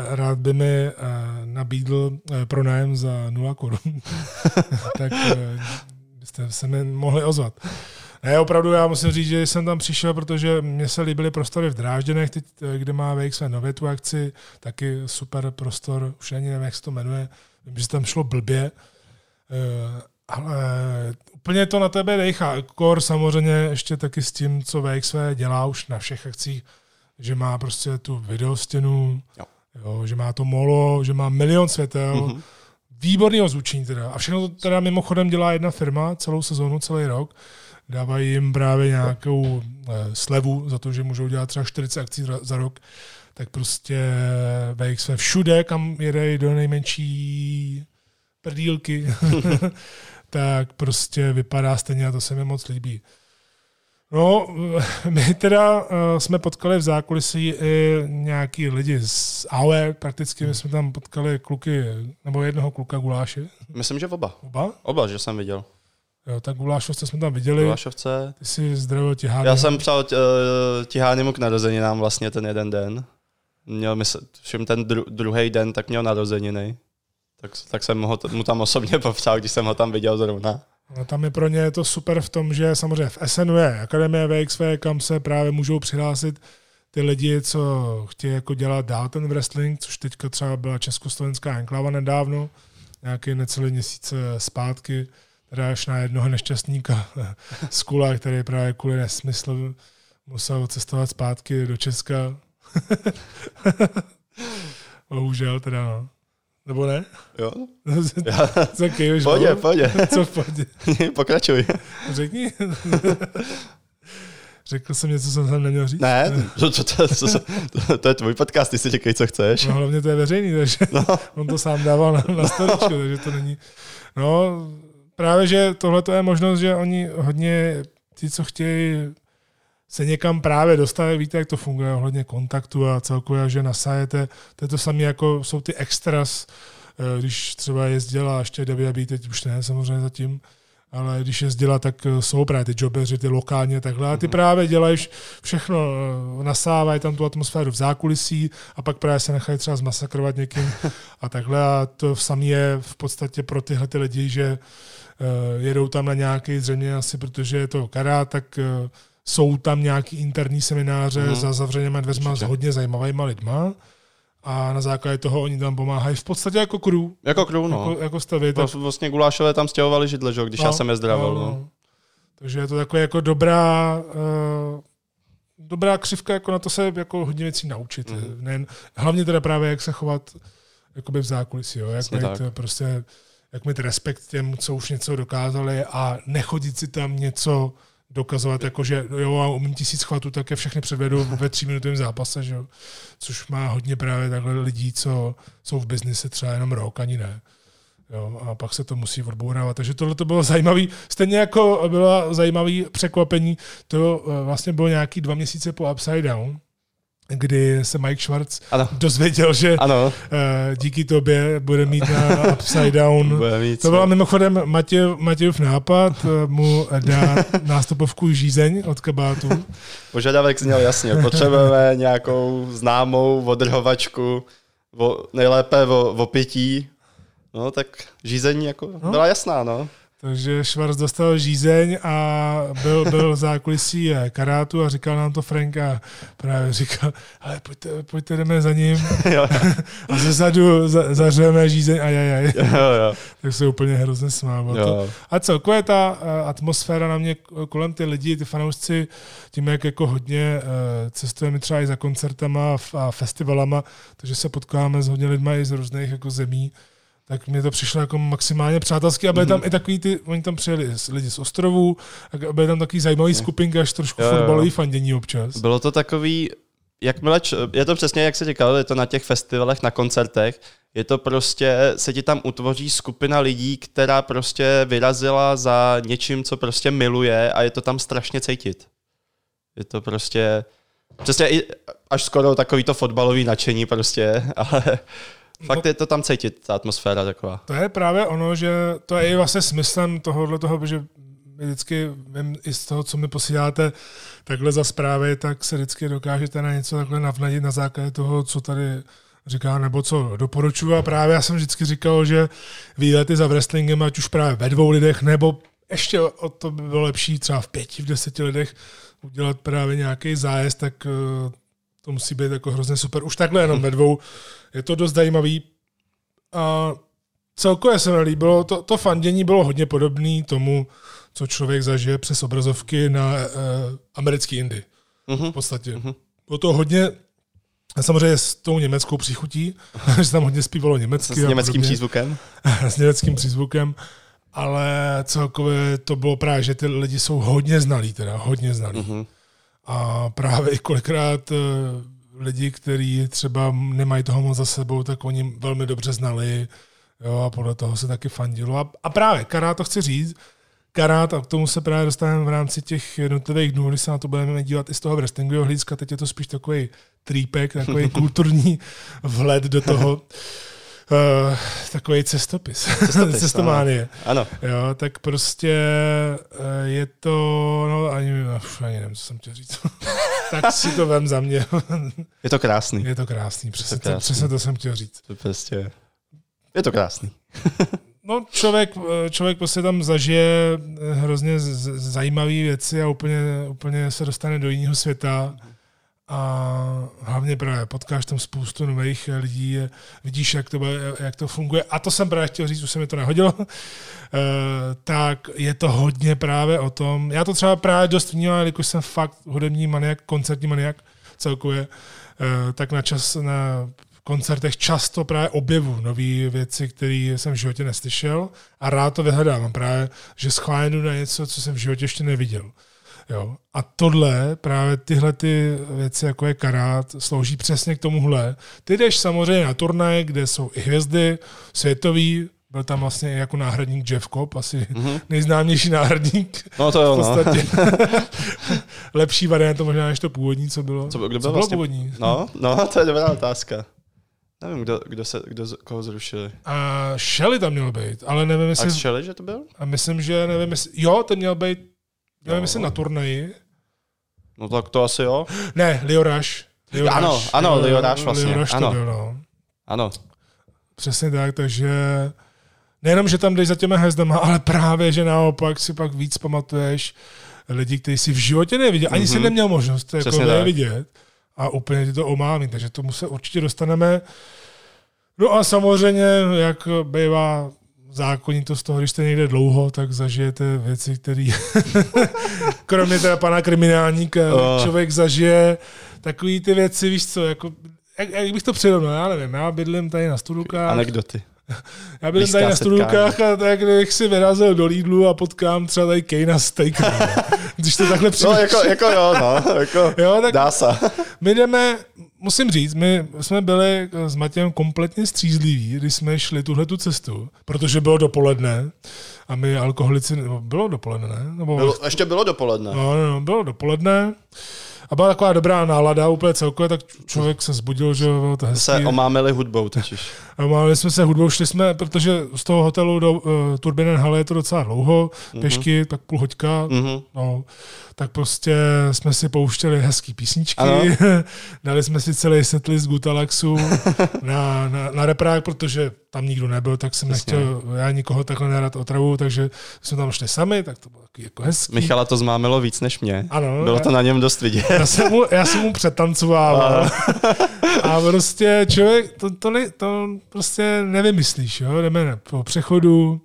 rád by mi nabídl eh, pronájem za 0 korun, tak eh, byste se mi mohli ozvat. Ne, opravdu já musím říct, že jsem tam přišel, protože mě se líbily prostory v Drážděnech, teď, kde má VXV nově tu akci, taky super prostor, už ani nevím, jak se to jmenuje, vím, že tam šlo blbě, eh, ale úplně to na tebe dejchá. Kor samozřejmě ještě taky s tím, co VXV dělá už na všech akcích, že má prostě tu videostěnu, jo. Jo, že má to molo, že má milion světel, mm-hmm výborného zvučení teda. A všechno to teda mimochodem dělá jedna firma celou sezónu, celý rok. Dávají jim právě nějakou eh, slevu za to, že můžou dělat třeba 40 akcí za, za rok. Tak prostě VXV všude, kam jede do nejmenší prdílky, tak prostě vypadá stejně a to se mi moc líbí. No, my teda uh, jsme potkali v zákulisí i nějaký lidi z AOE, prakticky my jsme tam potkali kluky, nebo jednoho kluka Guláše. Myslím, že oba. Oba? Oba, že jsem viděl. Jo, tak Gulášovce jsme tam viděli. Gulášovce. Ty jsi zdravil Tihány. Já jsem přál uh, Tihány k narozeninám vlastně ten jeden den. měl mysl, všem ten dru, druhý den, tak měl narozeniny. Tak, tak jsem ho, mu tam osobně popřál, když jsem ho tam viděl zrovna. No, tam je pro ně to super v tom, že samozřejmě v je Akademie VXV, kam se právě můžou přihlásit ty lidi, co chtějí jako dělat dál ten wrestling, což teďka třeba byla československá enklava nedávno, nějaký necelý měsíc zpátky, teda až na jednoho nešťastníka z Kula, který právě kvůli nesmyslu musel cestovat zpátky do Česka. Bohužel teda, no. Nebo ne? Jo. Co kýveš, Pojď, pojď. Co pojď? Pokračuj. Řekni. Řekl jsem něco, co jsem tam neměl říct? Ne, to, to, to, to, to, to je tvůj podcast, ty si říkej, co chceš. No hlavně to je veřejný, takže no. on to sám dával na, na storičku, takže to není... No, právě, že tohle je možnost, že oni hodně, ti, co chtějí se někam právě dostat, víte, jak to funguje ohledně kontaktu a celkově, že nasajete, to je to samé, jako jsou ty extras, eh, když třeba jezdila ještě WWE, teď už ne samozřejmě zatím, ale když jezdila, tak eh, jsou právě ty jobbeři, ty lokálně takhle. A ty mm-hmm. právě dělají všechno, eh, nasávají tam tu atmosféru v zákulisí a pak právě se nechají třeba zmasakrovat někým a takhle. A to samé je v podstatě pro tyhle ty lidi, že jedou tam na nějaký zřejmě asi, protože je to kará, tak jsou tam nějaký interní semináře mm. za zavřenýma dveřma s hodně zajímavými lidma a na základě toho oni tam pomáhají v podstatě jako crew. Jako crew, no. Jako, jako stavit. Tak... Vlastně gulášové tam stěhovali židle, že? když no, já jsem je zdravil. No, no. No. Takže je to takové jako dobrá, uh, dobrá křivka, jako na to se jako hodně věcí naučit. Mm. Nejen, hlavně teda právě, jak se chovat jakoby v zákulisí, jo? jak mít tak. prostě jak mít respekt těm, co už něco dokázali a nechodit si tam něco dokazovat, jako že jo, a umím tisíc chvatů, tak je všechny předvedu ve tříminutovém zápase, že jo? což má hodně právě takhle lidí, co jsou v biznise třeba jenom rok, ani ne. Jo, a pak se to musí odbourávat. Takže tohle to bylo zajímavé. Stejně jako bylo zajímavé překvapení, to eh, vlastně bylo nějaký dva měsíce po Upside Down, kdy se Mike Schwartz ano. dozvěděl, že ano. Uh, díky tobě bude mít na Upside Down. mít, to byla mimochodem Matěj, Matějův nápad uh, mu dát nástupovku žízeň od kabátu. Požadavek zněl jasně. Potřebujeme nějakou známou odrhovačku, nejlépe o, o pití. No tak žízení jako no. byla jasná, no. Takže Schwarz dostal žízeň a byl, byl v zákulisí karátu a říkal nám to Frank a právě říkal, ale pojďte, pojďte jdeme za ním a ze zadu za, zařeme žízeň a jaj, jo, jo. Tak se úplně hrozně smál. To. A celkově ta eh, atmosféra na mě kolem ty lidi, ty fanoušci, tím, jak jako hodně eh, cestujeme třeba i za koncertama a festivalama, takže se potkáváme s hodně lidmi i z různých jako zemí, tak mi to přišlo jako maximálně přátelský a byly mm-hmm. tam i takový ty, oni tam přijeli lidi z ostrovů, a byly tam takový zajímavý skupinky, až trošku jo, fotbalový jo. fandění občas. Bylo to takový, jakmile, je to přesně, jak se říkal, je to na těch festivalech, na koncertech, je to prostě, se ti tam utvoří skupina lidí, která prostě vyrazila za něčím, co prostě miluje a je to tam strašně cítit. Je to prostě, přesně i až skoro takový to fotbalový nadšení prostě, ale Fakt je to tam cítit, ta atmosféra taková. To je právě ono, že to je i vlastně smyslem tohohle toho, že vždycky vím i z toho, co mi posíláte takhle za zprávy, tak se vždycky dokážete na něco takhle navnadit na základě toho, co tady říká, nebo co doporučuji. A právě já jsem vždycky říkal, že výlety za wrestlingem, ať už právě ve dvou lidech, nebo ještě o to by bylo lepší třeba v pěti, v deseti lidech udělat právě nějaký zájezd, tak eh, to musí být jako hrozně super. Už takhle jenom ve dvou je to dost zajímavý. A celkově se mi líbilo, to, to fandění bylo hodně podobné tomu, co člověk zažije přes obrazovky na uh, americký Indy. Uh-huh. V podstatě. Uh-huh. Bylo to hodně a samozřejmě s tou německou příchutí, že tam hodně zpívalo německy. S německým přízvukem. s německým přízvukem. Ale celkově to bylo právě, že ty lidi jsou hodně znalí, teda hodně znalí. Uh-huh. A právě i kolikrát uh, lidi, kteří třeba nemají toho moc za sebou, tak oni velmi dobře znali jo, a podle toho se taky fandilo. A, a právě karát to chci říct, karát, a k tomu se právě dostaneme v rámci těch jednotlivých dnů, když se na to budeme dívat i z toho wrestlingového hlediska, teď je to spíš takový trýpek, takový kulturní vhled do toho. Uh, takový cestopis, cestopis cestománie. Ano. Jo, tak prostě uh, je to, no ani, ani nevím, co jsem chtěl říct. tak si to vem za mě. Je to krásný. Je to krásný, přesně to, krásný. přesně to jsem chtěl říct. To prostě... Je to krásný. No, člověk, člověk prostě tam zažije hrozně zajímavé věci a úplně, úplně se dostane do jiného světa. A hlavně právě potkáš tam spoustu nových lidí, vidíš, jak to, jak to funguje. A to jsem právě chtěl říct, už se mi to nehodilo. tak je to hodně právě o tom. Já to třeba právě dost vnímám, jelikož jsem fakt hudební maniak, koncertní maniak celkově, tak na čas, na koncertech často právě objevu nové věci, které jsem v životě neslyšel a rád to vyhledávám právě, že schválně na něco, co jsem v životě ještě neviděl. Jo. A tohle, právě tyhle ty věci, jako je karát, slouží přesně k tomuhle. Ty jdeš samozřejmě na turnaj, kde jsou i hvězdy, světový, byl tam vlastně jako náhradník Jeff Cobb, asi mm-hmm. nejznámější náhradník. No to jo, v no. podstatě. Lepší varianta možná než to původní, co bylo. Co, kdo byl co bylo vlastně? původní? No, no, to je dobrá otázka. Nevím, kdo, kdo, se, kdo koho zrušili. A Shelly tam měl být, ale nevím, jestli... Ax Shelley, že to byl? A myslím, že nevím, jestli... Jo, ten měl být, nevím, jestli na turnaji. No tak to asi jo. Ne. Leo Ano, ano, Rush vlastně, to ano. byl, no. Ano. Přesně tak, takže nejenom, že tam jdeš za těma hvězdama, ale právě, že naopak si pak víc pamatuješ lidi, kteří si v životě neviděl, ani si Mhm. neměl možnost jako je tak. vidět a úplně ti to omáví, takže tomu se určitě dostaneme. No a samozřejmě, jak bývá zákonitost toho, když jste někde dlouho, tak zažijete věci, které kromě teda pana kriminálníka Oh. člověk zažije takový ty věci, víš co, jako jak, jak bych to přirovnal, já nevím, já bydlím tady na Studukách, Anekdoty. Já blízká tady na setkání. Studukách a tak bych si vyrazil do Lidlu a potkám třeba tady Kejna Steak. Když to takhle No, přijde. jako, jako jo, no. Jako, Jo, tak Dá se. my jdeme, musím říct, my jsme byli s Matějem kompletně střízliví, když jsme šli tuhle tu cestu, protože bylo dopoledne a my alkoholici, nebo bylo dopoledne, ne? Nebo, Bylo, ještě bylo dopoledne. No, no, no, bylo dopoledne a byla taková dobrá nálada úplně celkově, tak člověk se zbudil, že bylo to hezký. Se omámili hudbou totiž. A Mávali jsme se hudbou, šli jsme, protože z toho hotelu do uh, Turbinen Halle je to docela dlouho, pěšky, tak půl hoďka, Mhm. no, tak prostě jsme si pouštěli hezký písničky, Ano. dali jsme si celý setlist Gutalaxu na, na, na reprák, protože tam nikdo nebyl, tak jsem Přesně. nechtěl já nikoho takhle nerad otravu, takže jsme tam šli sami, tak to bylo jako hezký. Michala to zmámilo víc než mě. Ano, Bylo já- to na něm dost vidět. já jsem mu, já jsem mu přetancovával. A prostě člověk, to, to, ne, to prostě nevymyslíš, jo? jdeme po přechodu,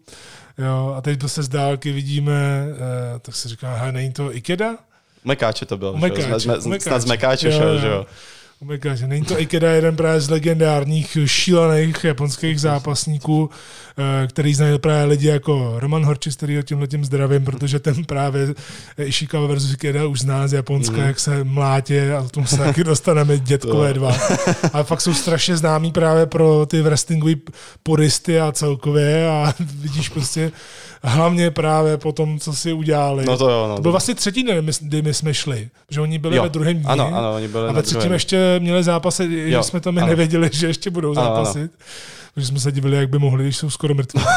jo? a teď prostě z dálky vidíme, eh, tak se říká, hele, není to Ikeda? Mekáče to bylo. Že? Mekáče, u jsme- Mekáče. Snad z Mekáče Jo, šel, jo. že jo. Omega, že není to Ikeda jeden právě z legendárních šílených japonských zápasníků, eh, který znají právě lidi jako Roman Horčis, který ho tímhle tím zdravím, protože ten právě Ishikawa versus Ikeda už zná z Japonska, Mhm. jak se mlátě a tomu se taky dostaneme dětkové To. dva. Ale fakt jsou strašně známí právě pro ty wrestlingové puristy a celkově a vidíš prostě hlavně právě po tom, co si udělali. No to jo, no. to byl vlastně třetí den, kdy my- jsme šli, že oni byli Jo. ve druhém dní. Ano, ano, oni byli A ve třetím ještě měli zápasy, že Jo, jsme to my ano. nevěděli, že ještě budou Ano, ano. zápasit. Takže jsme se divili, jak by mohli, když jsou skoro mrtví.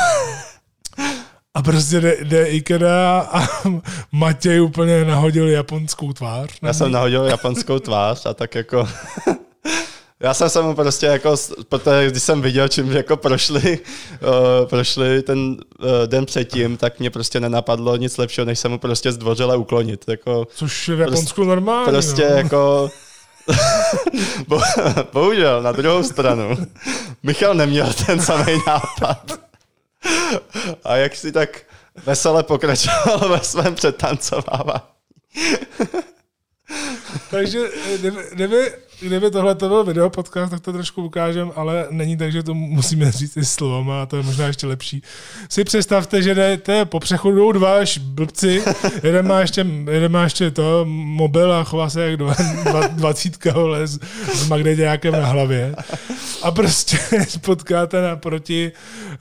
A prostě jde, jde Ikeda a Matěj úplně nahodil japonskou tvář. Já jsem nahodil japonskou tvář a tak jako... Já jsem se mu prostě jako, protože když jsem viděl, čím jako prošli, uh, prošli ten uh, den předtím, tak mě prostě nenapadlo nic lepšího, než se mu prostě zdvořile uklonit. Jako, Což je v Japonsku normální. prostě no. jako... Bo, bohužel, na druhou stranu, Michal neměl ten samý nápad. A jak si tak vesele pokračoval ve svém přetancovávání. Takže eh, kdyby, kdyby, tohle to byl video podcast, tak to trošku ukážem, ale není tak, že to musíme říct i slovama a to je možná ještě lepší. Si představte, že jdete po přechodu dva až blbci, jeden má ještě, jeden má ještě to mobil a chová se jak dva, dva, dvacítka vole, s, s magneťákem na hlavě. A prostě potkáte naproti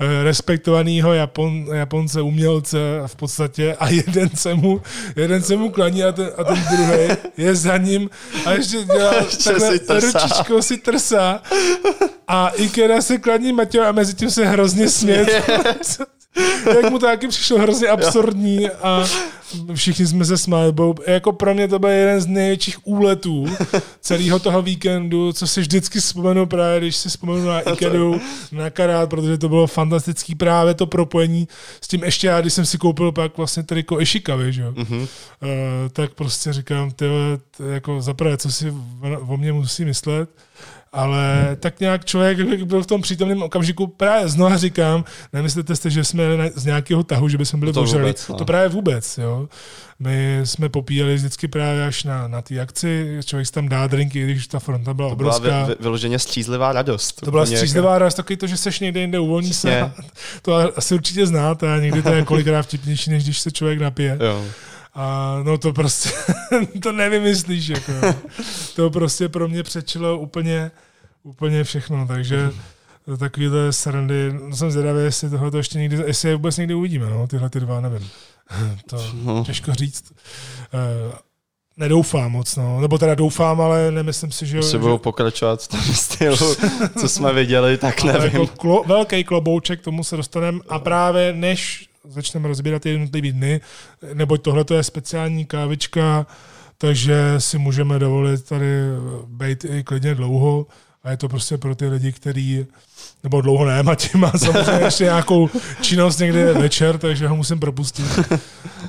eh, respektovaného Japon, Japonce, umělce v podstatě a jeden se mu, jeden se mu klaní a ten, a ten druhý je za ním. A ještě dělá takhle si trsá. ručičkou si trsá a Ikeda se klaní Matěj a mezi tím se hrozně smět. jak mu to taky přišlo hrozně absurdní a všichni jsme se smáli. Bo jako pro mě to byl jeden z největších úletů celého toho víkendu, co si vždycky vzpomenu právě, když si vzpomenu na Ikedu, na Karát, protože to bylo fantastický právě to propojení s tím ještě já, když jsem si koupil pak vlastně triko Ishikawy, že jo, mm-hmm. uh, tak prostě říkám, ty jako zaprvé, co si o mě musí myslet, ale tak nějak člověk byl v tom přítomném okamžiku, právě znovu říkám, nemyslete si, že jsme z nějakého tahu, že bychom byli to ožrali. Vůbec, no. To právě vůbec, jo. My jsme popíjeli vždycky právě až na, na té akci, člověk si tam dá drinky, když ta fronta byla to obrovská. byla vy, vyloženě střízlivá radost. To byla střízlivá radost, takový to, že seš někde jinde, uvolní se. To asi určitě znáte a někdy to je kolikrát vtipnější, než když se člověk napije. Jo. A no to prostě, to nevymyslíš, jako. To prostě pro mě přečilo úplně, úplně všechno, takže takovýhle srandy, no jsem zvědavý, jestli tohle to ještě někdy, jestli je vůbec někdy uvidíme, no, tyhle ty dva, nevím. To no. těžko říct. Uh, nedoufám moc, no. Nebo teda doufám, ale nemyslím si, že... Jestli budou pokračovat v tom stylu, co jsme viděli, tak nevím. Jako klo, velký klobouček, tomu se dostaneme a právě než začneme rozbírat jednotlivé dny, neboť tohle je speciální kávička, takže si můžeme dovolit tady být i klidně dlouho a je to prostě pro ty lidi, kteří nebo dlouho ne, Matěj má samozřejmě ještě nějakou činnost někdy večer, takže ho musím propustit.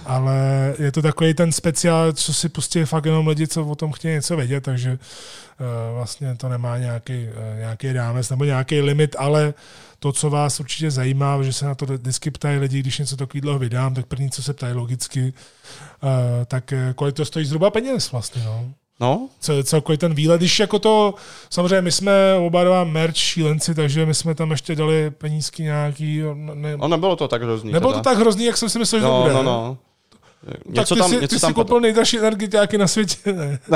Ale je to takový ten speciál, co si pustí fakt jenom lidi, co o tom chtějí něco vědět, takže uh, vlastně to nemá nějaký, uh, nějaký rámec nebo nějaký limit, ale to, co vás určitě zajímá, že se na to vždycky ptají lidi, když něco takového vydám, tak první, co se ptají logicky, uh, tak kolik to stojí zhruba peněz vlastně, no. No. Co, celkově ten výlet, když jako to, samozřejmě my jsme oba dva merch šílenci, takže my jsme tam ještě dali penízky nějaký. Ne, no nebylo to tak hrozný. Nebylo teda. to tak hrozný, jak jsem si myslel, že no, to bude. No, no. Něco tak ty tam, jsi, něco ty tam jsi koupil nejdražší energetiáky na světě, ne?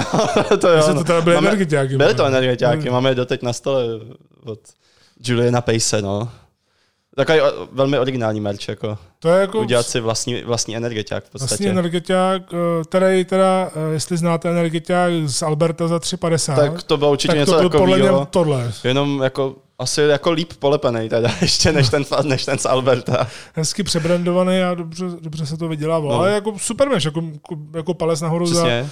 No, to jo. to teda byly Máme, energetiáky. Byly to energetiáky, máme je doteď na stole od Juliana Pace, no. Takový velmi originální merch, jako. To je jako... Udělat si vlastní, vlastní energetiák v podstatě. Vlastní energetiák, eh, tady teda, eh, jestli znáte energetiák z Alberta za 3,50. Tak to bylo určitě něco to podle mě tohle. Jenom jako asi jako líp polepený teda, ještě než ten, než ten z Alberta. Hezky přebrandovaný a dobře, dobře se to vydělávalo. No. Ale jako super meš, jako, jako palec nahoru za, eh,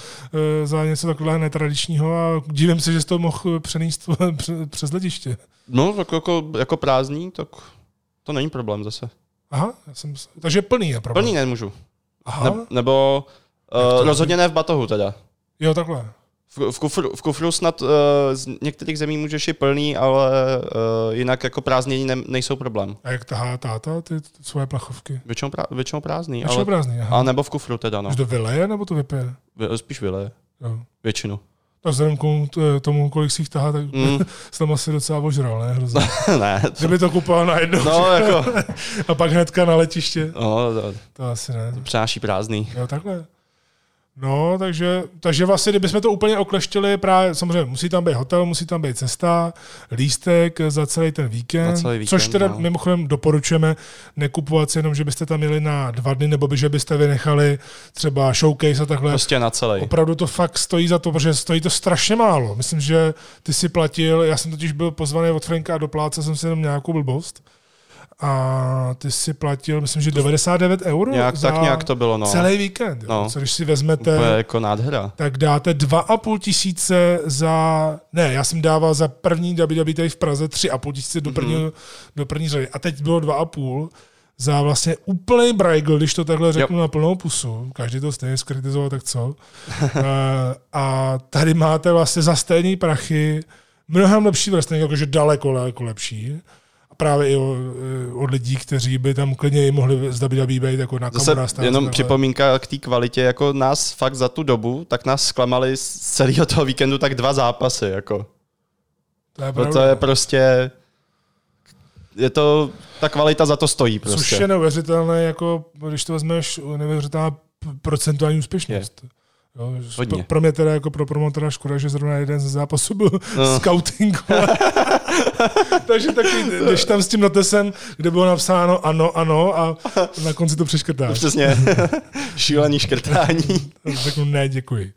za, něco takového netradičního a divím se, že jsi to mohl přenést přes letiště. No, tak jako, jako prázdný, tak to není problém zase. Aha, já jsem, takže plný je problém. Plný nemůžu. Aha. Ne, nebo uh, rozhodně ne v batohu teda. Jo, takhle. V, v, kufru, v kufru snad uh, z některých zemí můžeš i plný, ale uh, jinak jako prázdnění ne, nejsou problém. A jak tahá táta ty, svoje plachovky? Většinou, prá, většinou prázdný. Většinou ale, prázdný, aha. A nebo v kufru teda, no. Už to vyleje, nebo to vypije? Vy, spíš vyleje. Jo. Většinu. A vzhledem k tomu, kolik si jich tahá, tak mm. jsem asi docela ožral, ne? Hrozně. ne. To... Kdyby to kupoval na jedno. No, jako... a pak hnedka na letiště. No, to, to asi ne. To přináší prázdný. Jo, takhle. No, takže, takže vlastně, kdybychom to úplně okleštili, právě samozřejmě musí tam být hotel, musí tam být cesta, lístek za celý ten víkend, celý víkend což teda no. mimochodem doporučujeme nekupovat si jenom, že byste tam měli na dva dny, nebo by, že byste vynechali třeba showcase a takhle. Prostě na celý. Opravdu to fakt stojí za to, protože stojí to strašně málo. Myslím, že ty si platil, já jsem totiž byl pozvaný od Franka a do pláce jsem si jenom nějakou blbost a ty si platil, myslím, že 99 euro nějak, za tak nějak to bylo, no. celý víkend. No. Co když si vezmete, Úplně jako nádhera. tak dáte 2,5 tisíce za, ne, já jsem dával za první WWE tady v Praze 3,5 tisíce do první, mm-hmm. do první řady a teď bylo 2,5 za vlastně úplný brajgl, když to takhle řeknu yep. na plnou pusu. Každý to stejně skritizoval, tak co. a tady máte vlastně za stejný prachy mnohem lepší wrestling, jakože daleko, daleko lepší právě i od lidí, kteří by tam klidně i mohli zda by být jako na Zase jenom připomínka k té kvalitě, jako nás fakt za tu dobu, tak nás zklamali z celého toho víkendu tak dva zápasy, jako. To je, to je prostě, je to, ta kvalita za to stojí prostě. Což je neuvěřitelné, jako když to vezmeš, neuvěřitelná procentuální úspěšnost. Je. Jo, Hodně. pro, mě teda jako pro promotora škoda, že zrovna jeden ze zápasů byl no. No. scouting. Takže taky jdeš tam s tím notesem, kde bylo napsáno ano, ano a na konci to přeškrtáš. Přesně. Šílený škrtání. Řeknu ne, děkuji.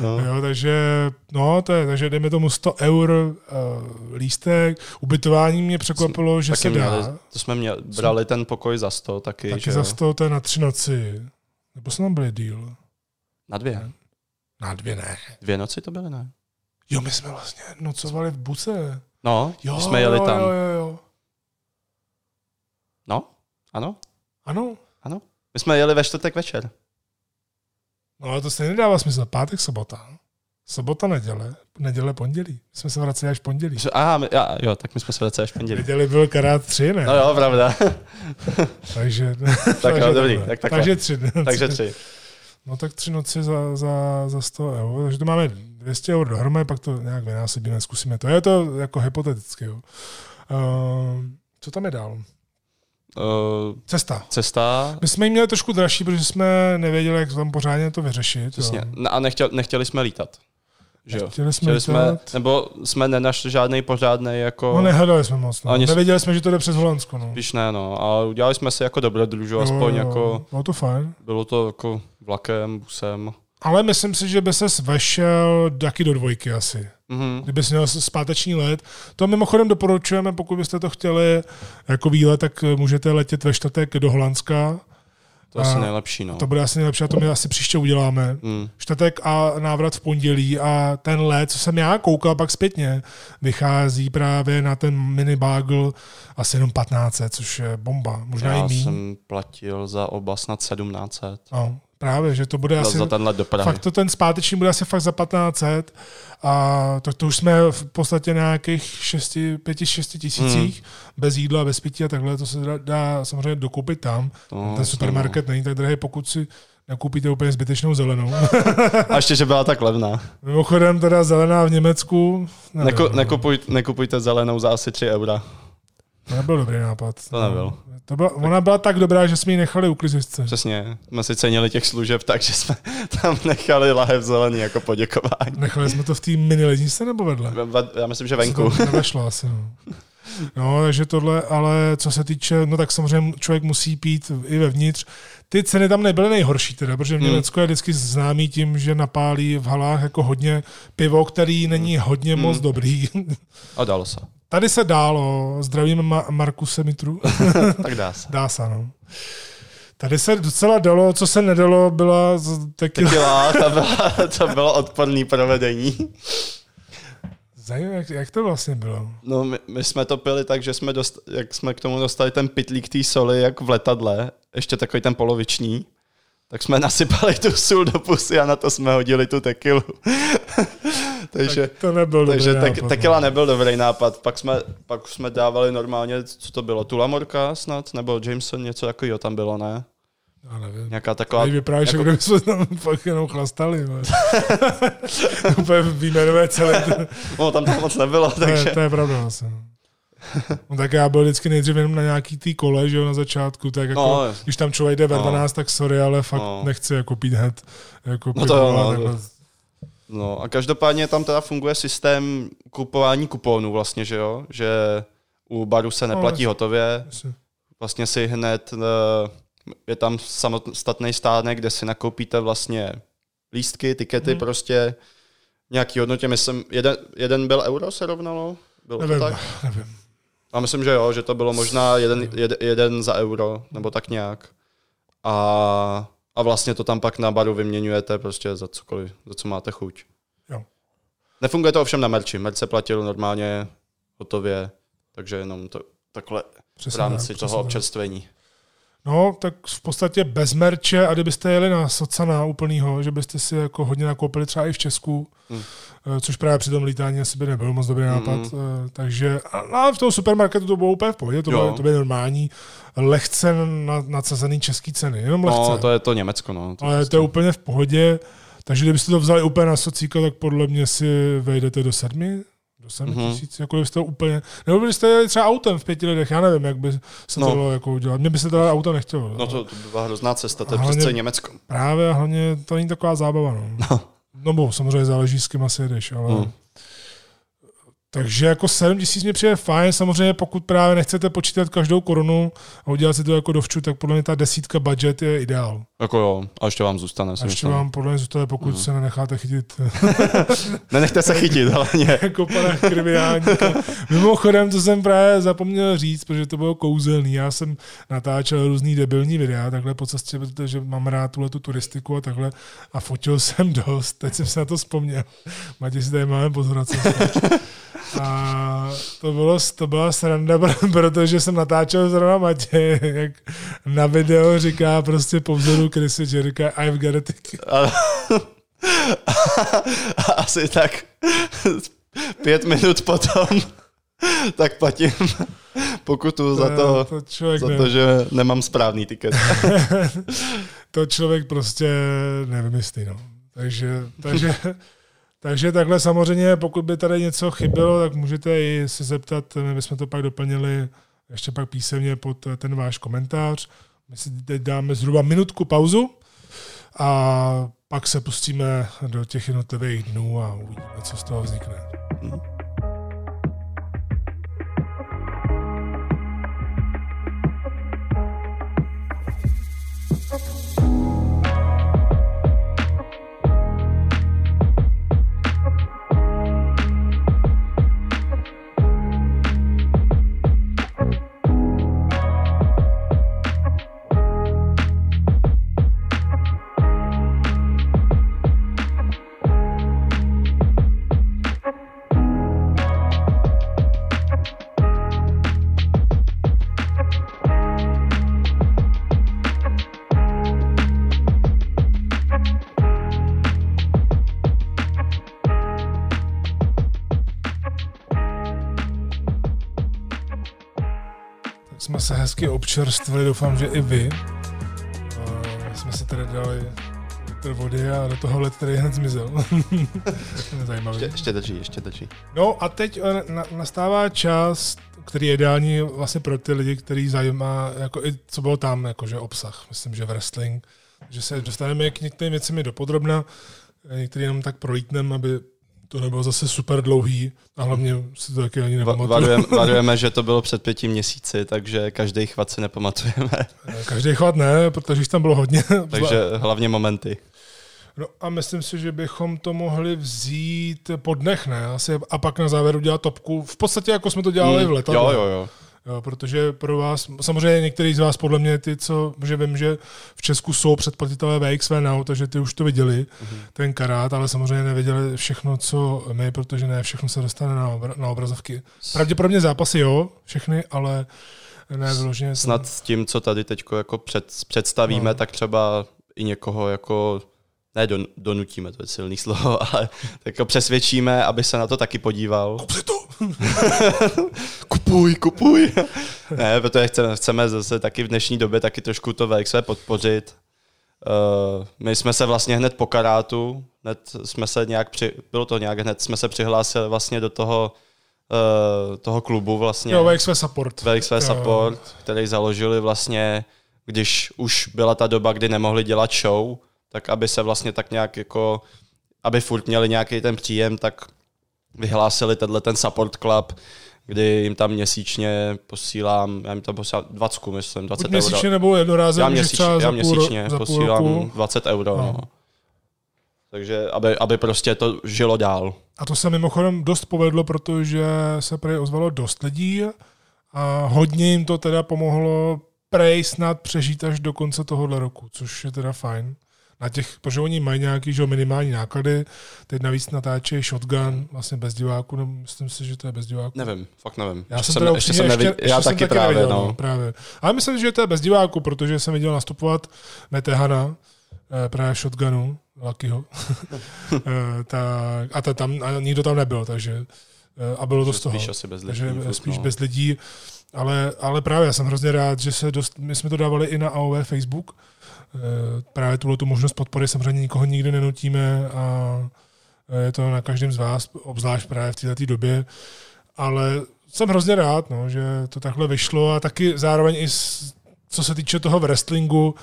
No. Jo, takže, no, to je, takže dejme tomu 100 eur uh, lístek. Ubytování mě překvapilo, že Taky se dá. měli, to jsme měli, brali ten pokoj za 100 taky, Taky že za jo? 100 to je na tři noci. Nebo jsme tam byli díl? Na dvě. Na dvě ne. Dvě noci to byly, ne? Jo, my jsme vlastně nocovali v buse. No, Jo, jsme jeli jo, tam. Jo, jo, jo. No, ano, Ano. ano. My jsme jeli ve čtvrtek večer. No ale to se nedává smysl. Pátek, sobota. Sobota, neděle. Neděle, pondělí. My jsme se vraceli až pondělí. Aha, my, já, jo, tak my jsme se vraceli až pondělí. Neděli byl karát tři, ne? No jo, pravda. Takže, Tak jo, dobrý, tak takhle. takže tři. Takže tři. No tak tři noci za, za, za 100 eur. Takže to máme 200 eur dohromady, pak to nějak vynásobíme, zkusíme to. Je to jako hypoteticky. Jo. Uh, co tam je dál? Uh, Cesta. cesta, My jsme ji měli trošku dražší, protože jsme nevěděli, jak tam pořádně to vyřešit. přesně. Jo. A nechtěl, nechtěli jsme lítat. Že jo? Chtěli jsme, Chtěli jsme, nebo jsme nenašli žádný pořádný jako... No nehledali jsme moc. No. Ani Nevěděli jsme, že to jde přes Holandsko. No. Spíš ne, no. A udělali jsme si jako dobrodružu, aspoň Jo, jo, jako... Bylo to fajn. Bylo to jako vlakem, busem. Ale myslím si, že by se vešel taky do dvojky asi. Mhm. Kdyby si měl zpáteční let. To mimochodem doporučujeme, pokud byste to chtěli jako výlet, tak můžete letět ve čtvrtek do Holandska. To je asi nejlepší, no. To bude asi nejlepší a to my asi příště uděláme. Mm. Čtvrtek a návrat v pondělí a ten let, co jsem já koukal pak zpětně, vychází právě na ten mini bagel asi jenom 1500, což je bomba. Možná Já i míň. jsem platil za oba snad 1700. No, právě, že to bude Za, asi... Fakt to ten zpáteční bude asi fakt za 1500 a to, to už jsme v podstatě na nějakých 5-6 tisících Hmm. bez jídla, bez pití a takhle, to se dá, dá samozřejmě dokoupit tam. No, ten supermarket není tak drahý, pokud si nakoupíte úplně zbytečnou zelenou. no. A ještě, že byla tak levná. Mimochodem teda zelená v Německu, nevím, Neku, no. nekupuj, nekupujte zelenou za asi 3 eura. To nebyl dobrý nápad. To nebyl. To byla, ona byla tak dobrá, že jsme ji nechali u klizisce. Přesně. Jsme si cenili těch služeb, takže jsme tam nechali lahev zelený jako poděkování. Nechali jsme to v té mini ledničce nebo vedle? Já myslím, že venku. To nevešlo asi, no. No, takže tohle, ale co se týče, no tak samozřejmě člověk musí pít i vevnitř. Ty ceny tam nebyly nejhorší teda, protože v Hmm. Německu je vždycky známý tím, že napálí v halách jako hodně pivo, který není hodně Hmm. moc dobrý. A dalo se. Tady se dálo, zdravím Ma- Markuse Mitru, Tak dá se. dá se, no. Tady se docela dalo, co se nedalo, byla tequila. Tequila, to bylo, to bylo odporný provedení. Zajímavé, jak, jak to vlastně bylo? No, my, my, jsme to pili tak, že jsme, dost, jak jsme k tomu dostali ten pitlík té soli, jak v letadle, ještě takový ten poloviční, tak jsme nasypali tu sůl do pusy a na to jsme hodili tu tekilu. Takže Tak to nebyl takže dobrý tek, nápad, tekila no. nebyl dobrý nápad. Pak jsme, pak jsme dávali normálně, co to bylo, Tulamorka snad, nebo Jameson, něco takového tam bylo, ne? Já nevím. Nějaká taková... Tady vyprávíš, jako- kdyby jsme tam fakt jenom chlastali. Úplně výjmenuje celé. No, tam to moc nebylo, to, je, takže... to je pravda asi. no. No tak já byl vždycky nejdřív jenom na nějaký tý kole, že jo, na začátku, tak jako, No, no, když tam člověk jde ve no. 12, tak sorry, ale fakt No. no. nechci jako pít hned. Jako No to jo, no, No a každopádně tam teda funguje systém kupování kuponů vlastně, že jo? Že u baru se neplatí jasně. hotově, vlastně si hned, eh, je tam samostatný stánek, kde si nakoupíte vlastně lístky, tikety Mhm. prostě, nějaký hodnotě, myslím, jeden, jeden byl euro se rovnalo? Bylo to Nevím, tak? nevím. A myslím, že jo, že to bylo možná jeden, jed, jeden za euro, nebo tak nějak. A, a vlastně to tam pak na baru vyměňujete prostě za cokoliv, za co máte chuť. Jo. Nefunguje to ovšem na merči. Merch se platil normálně hotově, takže jenom to takhle v rámci tak, toho občerstvení. No, tak v podstatě bez merče a kdybyste jeli na Socana úplnýho, že byste si jako hodně nakoupili třeba i v Česku, Hmm. hmm. což právě při tom lítání asi by nebyl moc dobrý nápad. Hmm. Hmm. Takže a, a v tom supermarketu to bylo úplně v pohodě, to bylo, to bylo normální, lehce na, nadsazený český ceny, jenom lehce. No, to je to Německo, no. To Ale to je úplně v pohodě, takže kdybyste to vzali úplně na socíka, tak podle mě si vejdete do sedmi, Do 7 mm-hmm. tisíc, jako byste úplně, nebo byste jeli třeba autem v pěti lidech, já nevím, jak by se no. to dalo jako udělat. Mně by se to auto nechtělo. No to, to byla hrozná cesta, to je přes Německo. Právě, hlavně to není taková zábava. No. no. No bo samozřejmě záleží, s kým asi jedeš, ale... Hmm. Takže jako 7 tisíc mi přijde fajn, samozřejmě pokud právě nechcete počítat každou korunu a udělat si to jako dovču, tak podle mě ta desítka budget je ideál. Jako jo, a ještě vám zůstane. A ještě vám podle mě zůstane, pokud hmm. se nenecháte chytit. Nenechte se chytit, hlavně. jako pana kriminálníka. Mimochodem, to jsem právě zapomněl říct, protože to bylo kouzelný. Já jsem natáčel různý debilní videa takhle po cestě, protože mám rád tuhle tu turistiku a takhle a fotil jsem dost. Teď jsem se na to vzpomněl. Matěj si tady máme pozorovat. A to, bylo, to byla sranda, protože jsem natáčel zrovna Matě, jak na video říká prostě po vzoru Chrisy, říká I've got a ticket. A, asi tak pět minut potom tak platím pokutu za to, to za to že nemám správný tiket. to člověk prostě nevymyslí. No. Takže, takže takže takhle samozřejmě, pokud by tady něco chybělo, tak můžete i se zeptat, my bychom to pak doplnili ještě pak písemně pod ten váš komentář. My si teď dáme zhruba minutku pauzu a pak se pustíme do těch jednotlivých dnů a uvidíme, co z toho vznikne. Mm-hmm. Občerstvili, doufám, že i vy. My jsme si tady dali litr vody a do toho let tady hned zmizel. Zajímavý. Ještě, ještě drží, ještě drží. No a teď eh, na, nastává čas, který je ideální vlastně pro ty lidi, který zajímá, jako i co bylo tam, jakože obsah. Myslím, že wrestling. Že se dostaneme k některým věcem do podrobna, některý jenom tak prolítneme, aby to nebylo zase super dlouhý a hlavně si to taky ani nepamatuju. Varujeme, varujeme, že to bylo před pěti měsíci, takže každý chvat si nepamatujeme. Každý chvat ne, protože jich tam bylo hodně. takže hlavně momenty. No a myslím si, že bychom to mohli vzít po dnech, ne? Asi, a pak na závěr udělat topku. V podstatě jako jsme to dělali mm, v letadle. Jo, jo, jo. Jo, protože pro vás, samozřejmě některý z vás podle mě ty, co, že vím, že v Česku jsou předplatitelé VXV Now, takže ty už to viděli, mm-hmm. ten karát, ale samozřejmě neviděli všechno, co my, protože ne všechno se dostane na, obra- na obrazovky. Pravděpodobně zápasy jo, všechny, ale ne vyloženě. Snad s tím, co tady teď jako před, představíme, no. tak třeba i někoho jako ne don, donutíme, to je silný slovo, ale tak přesvědčíme, aby se na to taky podíval. Kup si to! kupuj, kupuj! ne, protože chceme, chceme zase taky v dnešní době taky trošku to VXV podpořit. Uh, my jsme se vlastně hned po karátu, hned jsme se nějak, při, bylo to nějak, hned jsme se přihlásili vlastně do toho, uh, toho klubu vlastně. Jo, VXV Support. VXV Support, který založili vlastně, když už byla ta doba, kdy nemohli dělat show, tak aby se vlastně tak nějak jako, aby furt měli nějaký ten příjem, tak vyhlásili tenhle ten support club, kdy jim tam měsíčně posílám, já jim tam posílám 20, myslím, 20 Buď euro. měsíčně nebo jednorázem, já, měsíč, já za měsíčně za posílám roku. 20 euro. No. No. Takže aby, aby prostě to žilo dál. A to se mimochodem dost povedlo, protože se prej ozvalo dost lidí a hodně jim to teda pomohlo prej snad přežít až do konce tohohle roku, což je teda fajn na těch, protože oni mají nějaký že, minimální náklady, teď navíc natáčejí shotgun vlastně bez diváku, nebo myslím si, že to je bez diváku. Nevím, fakt nevím. Já jsem, jsem, ještě jsem neviděl, ještě, já ještě taky, jsem taky právě, neviděl, no. no. právě. Ale myslím, že to je bez diváku, protože jsem viděl nastupovat Metehana, eh, právě shotgunu, Luckyho. eh, tak, a, ta, tam, a nikdo tam nebyl, takže eh, a bylo to z toho. Spíš asi bez lidí. Takže spíš no. bez lidí. Ale, ale právě já jsem hrozně rád, že se dost, my jsme to dávali i na AOV Facebook, právě tuhle tu možnost podpory samozřejmě nikoho nikdy nenutíme a je to na každém z vás, obzvlášť právě v této době, ale jsem hrozně rád, no, že to takhle vyšlo a taky zároveň i s, co se týče toho wrestlingu,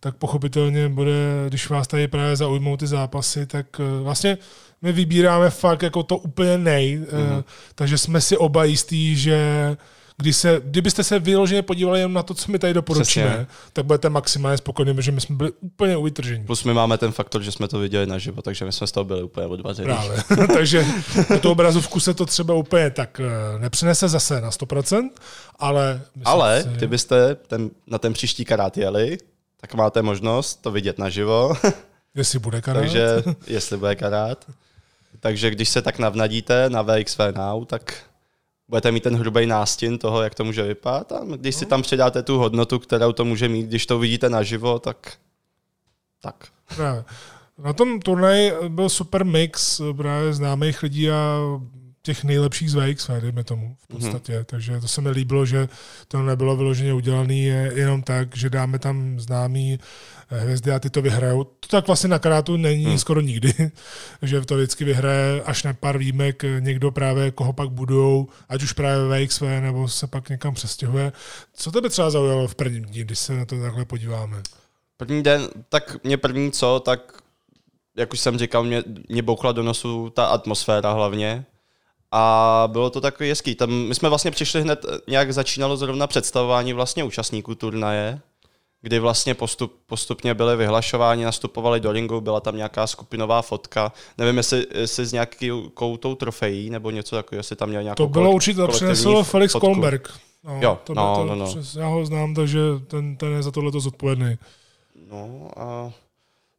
tak pochopitelně bude, když vás tady právě zaujmou ty zápasy, tak eh, vlastně my vybíráme fakt jako to úplně nej, mm-hmm. takže jsme si oba jistí, že kdy se, kdybyste se vyloženě podívali jen na to, co my tady doporučíme, Přesně. tak budete maximálně spokojení, protože my jsme byli úplně vytržení. Plus my máme ten faktor, že jsme to viděli naživo, takže my jsme z toho byli úplně odvaření. Právě. takže do toho obrazovku se to třeba úplně tak eh, nepřinese zase na 100%, ale... Ale si... kdybyste ten, na ten příští karát jeli, tak máte možnost to vidět naživo. Jestli bude karát. takže, jestli bude karát. Takže když se tak navnadíte na VXV Now, tak budete mít ten hrubý nástin toho, jak to může vypadat a když si no. tam přidáte tu hodnotu, kterou to může mít, když to vidíte naživo, tak tak. Právě. Na tom turnaji byl super mix právě známých lidí a těch nejlepších z VX, dejme tomu v mhm. podstatě. Mm-hmm. Takže to se mi líbilo, že to nebylo vyloženě udělané jenom tak, že dáme tam známý eh, hvězdy a ty to vyhrajou. To tak vlastně na karátu není mm. skoro nikdy, že to vždycky vyhraje až na pár výjimek někdo právě, koho pak budou, ať už právě VXV, nebo se pak někam přestěhuje. Co tebe třeba zaujalo v prvním dní, když se na to takhle podíváme? První den, tak mě první co, tak jak už jsem říkal, mě, mě bouchla do nosu ta atmosféra hlavně, a bylo to takový hezký. Tam my jsme vlastně přišli hned, nějak začínalo zrovna představování vlastně účastníků turnaje, kdy vlastně postup, postupně byly vyhlašováni, nastupovali do ringu, byla tam nějaká skupinová fotka. Nevím, jestli, jestli s nějakou tou trofejí nebo něco takového, jestli tam měl nějakou To bylo určitě, to přinesl Felix Kolberg. No, jo, to no, to, no, no. Přes, já ho znám, takže ten, ten je za tohle zodpovědný. No a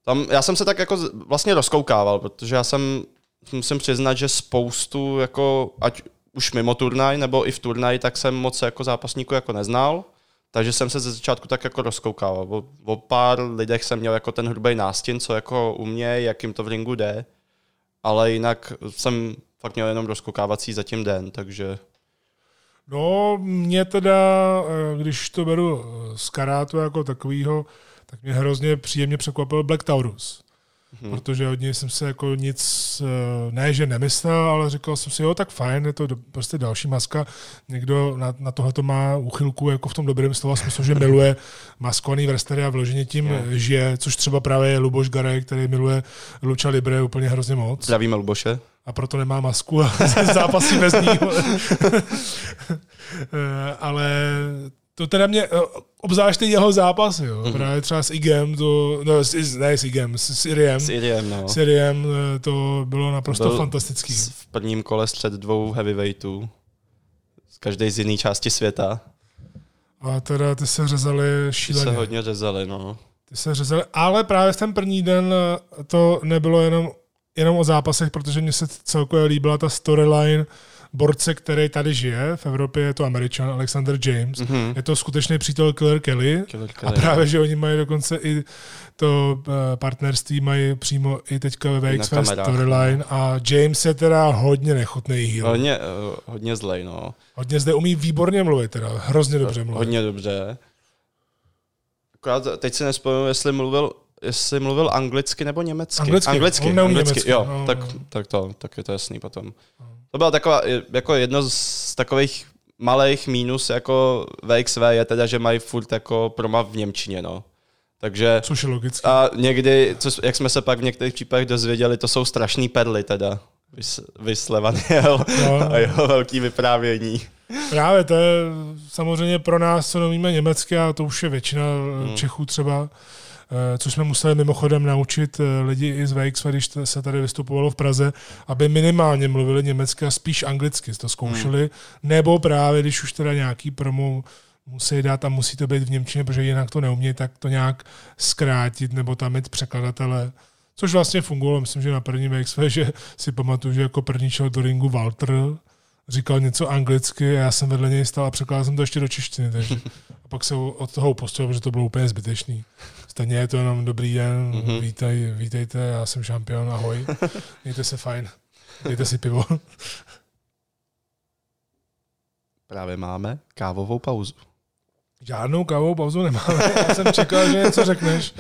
tam, já jsem se tak jako vlastně rozkoukával, protože já jsem musím přiznat, že spoustu, jako, ať už mimo turnaj, nebo i v turnaj, tak jsem moc jako zápasníku jako neznal. Takže jsem se ze začátku tak jako rozkoukal. O, o pár lidech jsem měl jako ten hrubý nástin, co jako umějí, jak jim to v ringu jde. Ale jinak jsem fakt měl jenom rozkoukávací za tím den, takže... No, mě teda, eh, když to beru z karátu jako takového, tak mě hrozně příjemně překvapil Black Taurus hmm. protože od něj jsem se jako nic, eh, ne že nemyslel, ale říkal jsem si, jo, tak fajn, je to do, prostě další maska. Někdo na, na tohle to má uchylku jako v tom dobrém slova smyslu, že miluje maskovaný vrstery a vloženě tím yeah. žije, což třeba právě je Luboš Garej, který miluje Luča Libre úplně hrozně moc. Zdravíme Luboše. A proto nemá masku a zápasí bez ní. Eh, ale to teda mě, eh, obzvlášť ty jeho zápasy, jo. Mm-hmm. Právě třeba s Igem, to, no, s, ne s Igem, s, s Iriem. S Iriem, no. S Iriem eh, to bylo naprosto Byl fantastický. V prvním kole střed dvou heavyweightů. Z každé z jiné části světa. A teda ty se řezali šíleně. Ty se hodně řezali, no. Ty se řezali, ale právě v ten první den eh, to nebylo jenom, jenom o zápasech, protože mně se celkově líbila ta storyline, borce, který tady žije, v Evropě je to američan Alexander James, mm-hmm. je to skutečný přítel Killer Kelly, Killer Kelly a právě, že oni mají dokonce i to uh, partnerství mají přímo i teďka ve VX Storyline a James je teda hodně nechutný heel. Hodně, uh, hodně zlej, no. Hodně zde umí výborně mluvit, teda hrozně dobře mluvit. Hodně dobře. Akorát teď si nespomínám, jestli mluvil jestli mluvil anglicky nebo německy. Anglicky, anglicky, on anglicky. německy. jo, no, tak, tak, to, tak je to jasný potom. No. To byla taková, jako jedno z takových malých mínus jako VXV je teda, že mají furt jako promav v Němčině, no. Takže... Což je logické. A někdy, co, jak jsme se pak v některých případech dozvěděli, to jsou strašný perly teda. Vyslevan no. a jeho velký vyprávění. Právě to je samozřejmě pro nás, co nevíme německy, a to už je většina hmm. Čechů třeba, Eh, což jsme museli mimochodem naučit eh, lidi i z VX, když se tady vystupovalo v Praze, aby minimálně mluvili německy a spíš anglicky to zkoušeli, hmm. nebo právě když už teda nějaký promo musí dát a musí to být v Němčině, protože jinak to neumí, tak to nějak zkrátit nebo tam mít překladatele. Což vlastně fungovalo, myslím, že na první VXV, že si pamatuju, že jako první šel do ringu Walter, říkal něco anglicky a já jsem vedle něj stál a překládal jsem to ještě do češtiny. Takže. A pak se od toho upustil, že to bylo úplně zbytečný. Stejně je to jenom dobrý den, mm-hmm. vítaj, vítejte, já jsem šampion, ahoj, mějte se fajn, dejte si pivo. Právě máme kávovou pauzu. Žádnou kávou pauzu nemáme. Já jsem čekal, že něco řekneš.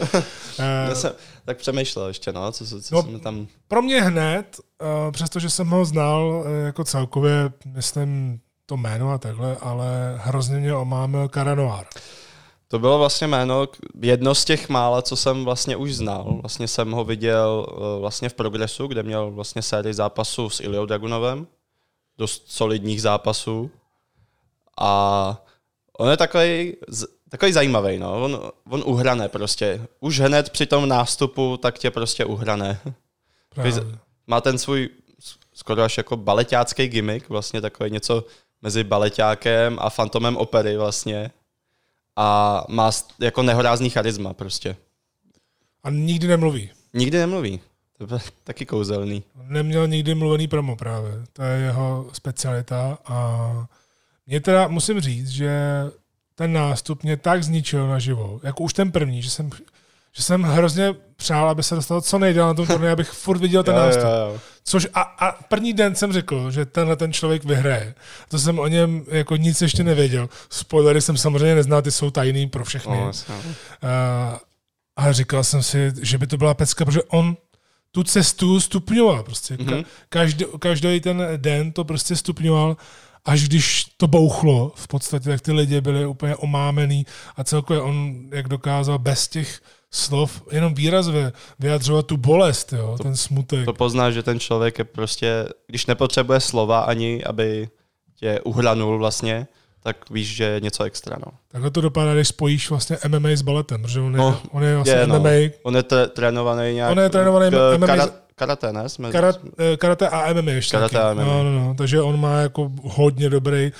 Já jsem tak přemýšlel ještě, no, co, co, co no, jsme tam... Pro mě hned, uh, přestože jsem ho znal uh, jako celkově, myslím to jméno a takhle, ale hrozně mě omámil Karanoár. To bylo vlastně jméno, jedno z těch mála, co jsem vlastně už znal. Vlastně jsem ho viděl uh, vlastně v progresu, kde měl vlastně sérii zápasů s Iliou Dragunovem. Dost solidních zápasů. A on je takový, takový zajímavý, no. On, on uhrané prostě. Už hned při tom nástupu tak tě prostě uhrané. Má ten svůj skoro až jako baletácký gimmick, vlastně takový něco mezi baletákem a fantomem opery vlastně. A má jako nehorázný charisma prostě. A nikdy nemluví. Nikdy nemluví. To je taky kouzelný. Neměl nikdy mluvený promo právě. To je jeho specialita a mě teda musím říct, že ten nástup mě tak zničil naživo, jako už ten první, že jsem, že jsem hrozně přál, aby se dostal co nejdál na tom turnaji, abych furt viděl ten nástup. Což a, a, první den jsem řekl, že tenhle ten člověk vyhraje. To jsem o něm jako nic ještě nevěděl. Spoilery jsem samozřejmě neznal, ty jsou tajný pro všechny. No, a, a říkal jsem si, že by to byla pecka, protože on tu cestu stupňoval. Prostě. Mm-hmm. Každý, každý ten den to prostě stupňoval až když to bouchlo, v podstatě, tak ty lidi byli úplně omámený a celkově on, jak dokázal bez těch slov jenom výrazově vyjadřovat tu bolest, jo, to, ten smutek. To pozná, že ten člověk je prostě, když nepotřebuje slova ani, aby tě uhranul vlastně, tak víš, že je něco extra. No. Takhle to dopadá, když spojíš vlastně MMA s baletem, protože on je, no, on je vlastně je, MMA. No. On je t- trénovaný nějak... On je trénovaný k, MMA. Kara, karate, ne? Jsme... Karat, eh, karate a MMA ještě. Karate taky. a MMA. No, no, no. Takže on má jako hodně dobrý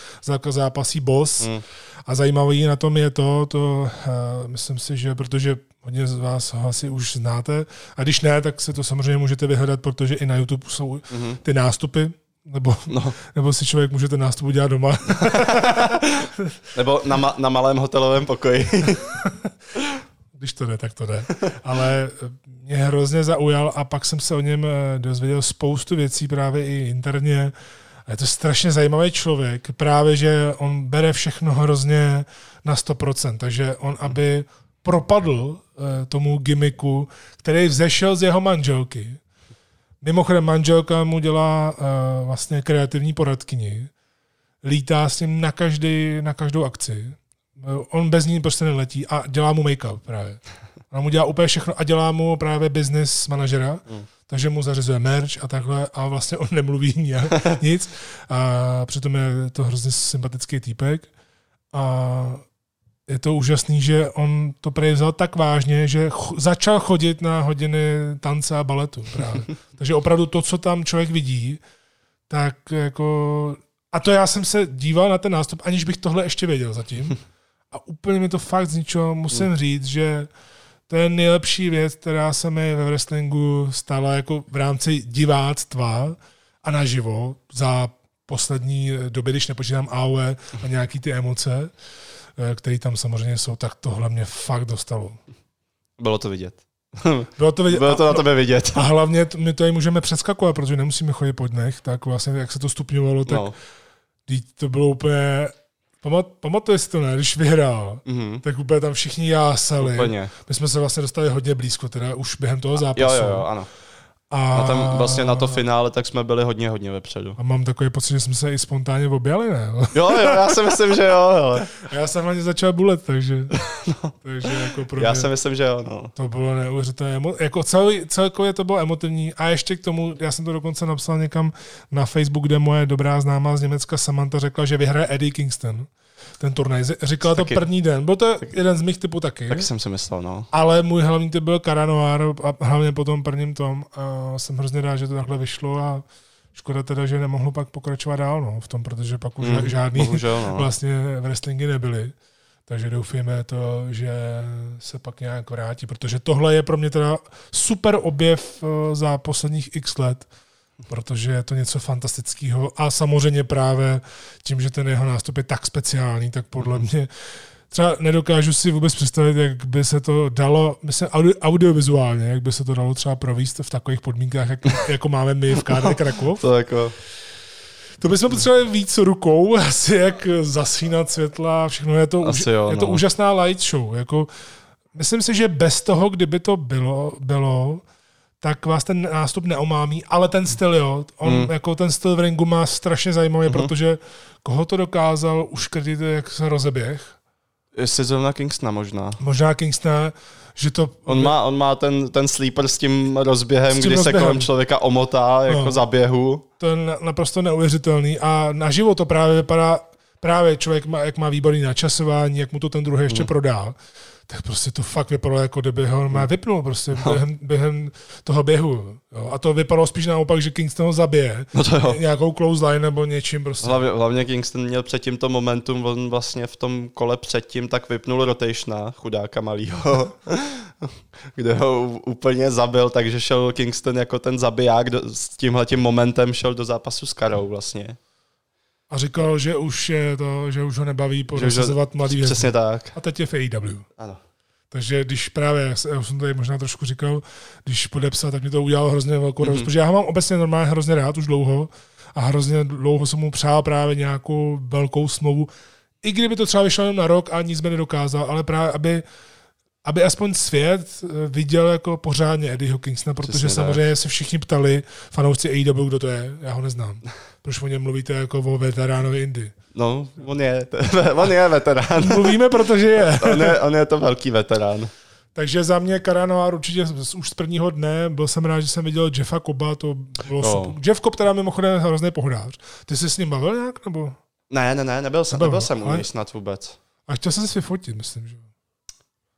zápasí boss. Mm. A zajímavý na tom je to, to uh, myslím si, že protože hodně z vás ho asi už znáte, a když ne, tak se to samozřejmě můžete vyhledat, protože i na YouTube jsou mm-hmm. ty nástupy, nebo, no. nebo si člověk může ten nástup udělat doma. nebo na, ma- na malém hotelovém pokoji. Když to jde, tak to jde. Ale mě hrozně zaujal a pak jsem se o něm eh, dozvěděl spoustu věcí právě i interně. A je to strašně zajímavý člověk. Právě, že on bere všechno hrozně na 100%. Takže on, aby propadl eh, tomu gimiku, který vzešel z jeho manželky. Mimochodem manželka mu dělá uh, vlastně kreativní poradkyni. Lítá s ním na, každý, na každou akci. On bez ní prostě neletí a dělá mu make-up právě. Ona mu dělá úplně všechno a dělá mu právě business manažera, mm. Takže mu zařizuje merch a takhle a vlastně on nemluví nijak, nic. A přitom je to hrozně sympatický týpek. A je to úžasný, že on to prej vzal tak vážně, že ch- začal chodit na hodiny tance a baletu právě. Takže opravdu to, co tam člověk vidí, tak jako... A to já jsem se díval na ten nástup, aniž bych tohle ještě věděl zatím. A úplně mi to fakt zničilo. Musím hmm. říct, že to je nejlepší věc, která se mi ve wrestlingu stala jako v rámci diváctva a naživo za poslední doby, když nepočítám AOE a nějaký ty emoce, eh, které tam samozřejmě jsou, tak tohle mě fakt dostalo. Bylo to vidět. Bylo to, vidět. Bylo to na tebe vidět. A hlavně my to můžeme přeskakovat, protože nemusíme chodit po dnech, tak vlastně jak se to stupňovalo, tak no. to bylo úplně Pamat, pamatuje si to, ne? Když vyhrál, mm-hmm. tak úplně tam všichni jásali. Úplně. My jsme se vlastně dostali hodně blízko, teda už během toho zápasu. Jo, jo, jo, ano. A... a tam vlastně na to finále tak jsme byli hodně, hodně vepředu. A mám takový pocit, že jsme se i spontánně objali, ne? Jo, jo, já si myslím, že jo. Hele. Já jsem hlavně začal bulet, takže, no. takže jako pro mě, Já si myslím, že jo. No. To bylo neuvěřitelné. Jako celý, celkově to bylo emotivní. A ještě k tomu, já jsem to dokonce napsal někam na Facebook, kde moje dobrá známá z Německa Samantha řekla, že vyhraje Eddie Kingston ten turnaj. Říkala taky, to první den. Byl to taky, jeden z mých typů taky. Taky jsem si myslel, no. Ale můj hlavní typ byl Karanoár a hlavně po tom prvním tom. A jsem hrozně rád, že to takhle vyšlo a škoda teda, že nemohlo pak pokračovat dál no, v tom, protože pak už mm, žádný bohužel, no. vlastně wrestlingy nebyly. Takže doufujeme to, že se pak nějak vrátí, protože tohle je pro mě teda super objev eh, za posledních x let protože je to něco fantastického a samozřejmě právě tím, že ten jeho nástup je tak speciální, tak podle mhm. mě třeba nedokážu si vůbec představit, jak by se to dalo, myslím, audio, audiovizuálně, jak by se to dalo třeba províst v takových podmínkách, jak, jako máme my v KD Krakov. to jako... To bychom potřebovali víc rukou, asi jak zasínat světla, všechno. Je to, Asi jo, je to no. úžasná light show. Jako, myslím si, že bez toho, kdyby to bylo, bylo tak vás ten nástup neomámí, ale ten styl, jo, on Hmm. jako ten styl v ringu má strašně zajímavý, protože koho to dokázal uškrtit, jak se rozeběh. Zrovna Kingstona možná. Možná Kingston, že to... On má, on má ten, ten sleeper s tím rozběhem, S tím kdy rozběhem. se kolem člověka omotá jako No. za běhu. To je na- naprosto neuvěřitelný a naživo to právě vypadá, právě člověk, má, jak má výborný načasování, jak mu to ten druhý ještě Hmm. prodá, tak prostě to fakt vypadalo, jako kdyby ho má vypnul prostě No. během, během toho běhu. Jo. A to vypadalo spíš naopak, že Kingston ho zabije. No to jo. Nějakou close line nebo něčím prostě. Hlavně, hlavně Kingston měl předtím to momentum, on vlastně v tom kole předtím tak vypnul rotationa, chudáka malýho, kde ho úplně zabil, takže šel Kingston jako ten zabiják do, s tímhletím momentem šel do zápasu s Karou vlastně. A říkal, že už je to, že už ho nebaví porozazovat mladý hvězdy. Přesně tak. A teď je v AEW. Ano. Takže když právě, já jsem tady možná trošku říkal, když podepsal, tak mi to udělalo hrozně velkou radost, Mhm. protože já ho mám obecně normálně hrozně rád už dlouho a hrozně dlouho jsem mu přál právě nějakou velkou smlouvu, i kdyby to třeba vyšlo jenom na rok a nic by nedokázal, ale právě, aby, aby aspoň svět eh, viděl jako pořádně Eddieho Kingsona, protože Přesně tak. samozřejmě se všichni ptali, fanoušci AEW, kdo to je, já ho neznám. Proč o něm mluvíte jako o veteránovi Indy? No, on je, on je veterán. Mluvíme, protože je. On je, on je to velký veterán. Takže za mě Karanoár určitě už z prvního dne. Byl jsem rád, že jsem viděl Jeffa Koba, to bylo No. super. Jeff Cobb teda mimochodem hrozný pohrář. Ty jsi s ním bavil nějak? Nebo? Ne, ne, ne, nebyl jsem, Nebyl, nebyl jsem u něj snad vůbec. A chtěl jsem se vyfotit, myslím, že.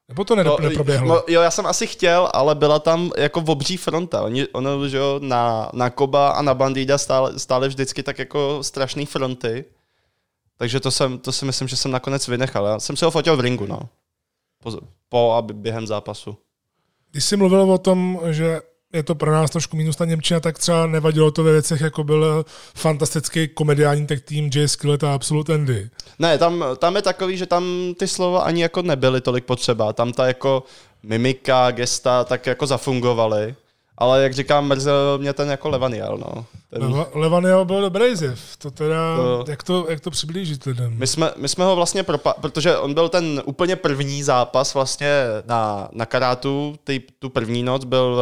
Nebo to nedop- No, neproběhlo? no, jo, já jsem asi chtěl, ale byla tam jako obří fronta. Oni, ono, že jo, na, na Koba a na Bandida stále, stále vždycky tak jako strašný fronty. Takže to, jsem, to si myslím, že jsem nakonec vynechal. Já jsem si ho fotil v ringu, no. Po, po a během zápasu. Když jsi mluvil o tom, že je to pro nás trošku minus ta Němčina, tak třeba nevadilo to ve věcech, jako byl fantastický komediální tag tým Jay Skillet a Absolute Andy. Ne, tam, tam je takový, že tam ty slova ani jako nebyly tolik potřeba. Tam ta jako mimika, gesta tak jako zafungovaly. Ale jak říkám, mrzel mě ten jako Levaniel, no. Ten, Leva- Levaniel byl dobrý zjev. To teda, To- jak, to, jak to přiblížit? Ten? My jsme, my jsme ho vlastně propa- protože on byl ten úplně první zápas vlastně na, na karátu, ty, tu první noc byl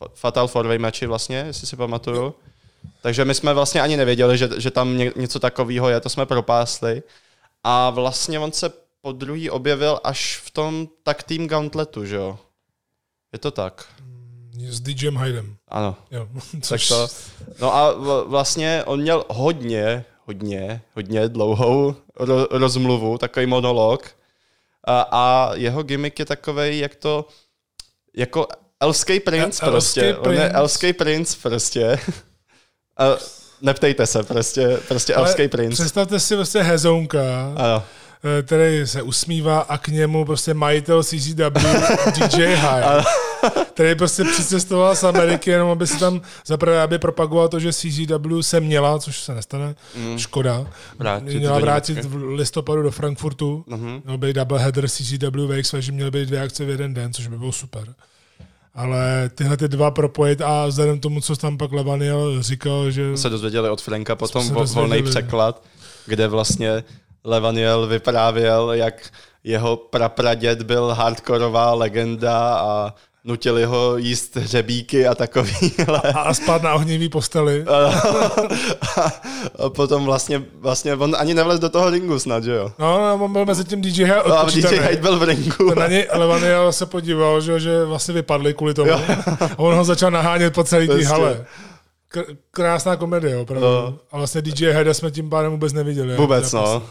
Fa- Fatal Four-Way matchi vlastně, jestli si pamatuju. Takže my jsme vlastně ani nevěděli, že, že tam ně, něco takového je, to jsme propásli. A vlastně on se po druhý objevil až v tom tak tým Gauntletu, že jo? Je to tak? S DJem Hydem. Ano. Jo. Tak Což, to, no a vlastně on měl hodně, hodně, hodně dlouhou ro, rozmluvu, takový monolog. A, a jeho gimmick je takový, jak to, jako elský princ El- prostě. elský On je elský princ prostě. A neptejte se, prostě, prostě ale elský princ. Představte si vlastně hezounka, Ano. eh, který se usmívá a k němu prostě majitel CCW DJ High, který prostě přicestoval z Ameriky jenom, aby si tam zaprvé, aby propagoval to, že CCW se měla, což se nestane, Mm. škoda, Vrátit měla vrátit v listopadu do Frankfurtu, Mhm. měl být double header CCW VXV, že měly být dvě akce v jeden den, což by bylo super. Ale tyhle ty dva propojit a vzhledem tomu, co tam pak Levaniel říkal, že se dozvěděli od Franka potom se vo, volný překlad, kde vlastně Levaniel vyprávěl, jak jeho prapraděd byl hardkorová legenda a nutili ho jíst hřebíky a takovýhle. a, a spát na ohnivý posteli. a potom vlastně, vlastně on ani nevlez do toho ringu snad, že jo? No, no, on byl mezi tím DJ Hyde A DJ. Hyde byl v ringu. Na něj Levaniel se podíval, že, že vlastně vypadli kvůli tomu. A on ho začal nahánět po celé té Prostě. hale. Krásná komedie, opravdu. No. A vlastně DJ Hyde jsme tím pádem vůbec neviděli. Vůbec, no.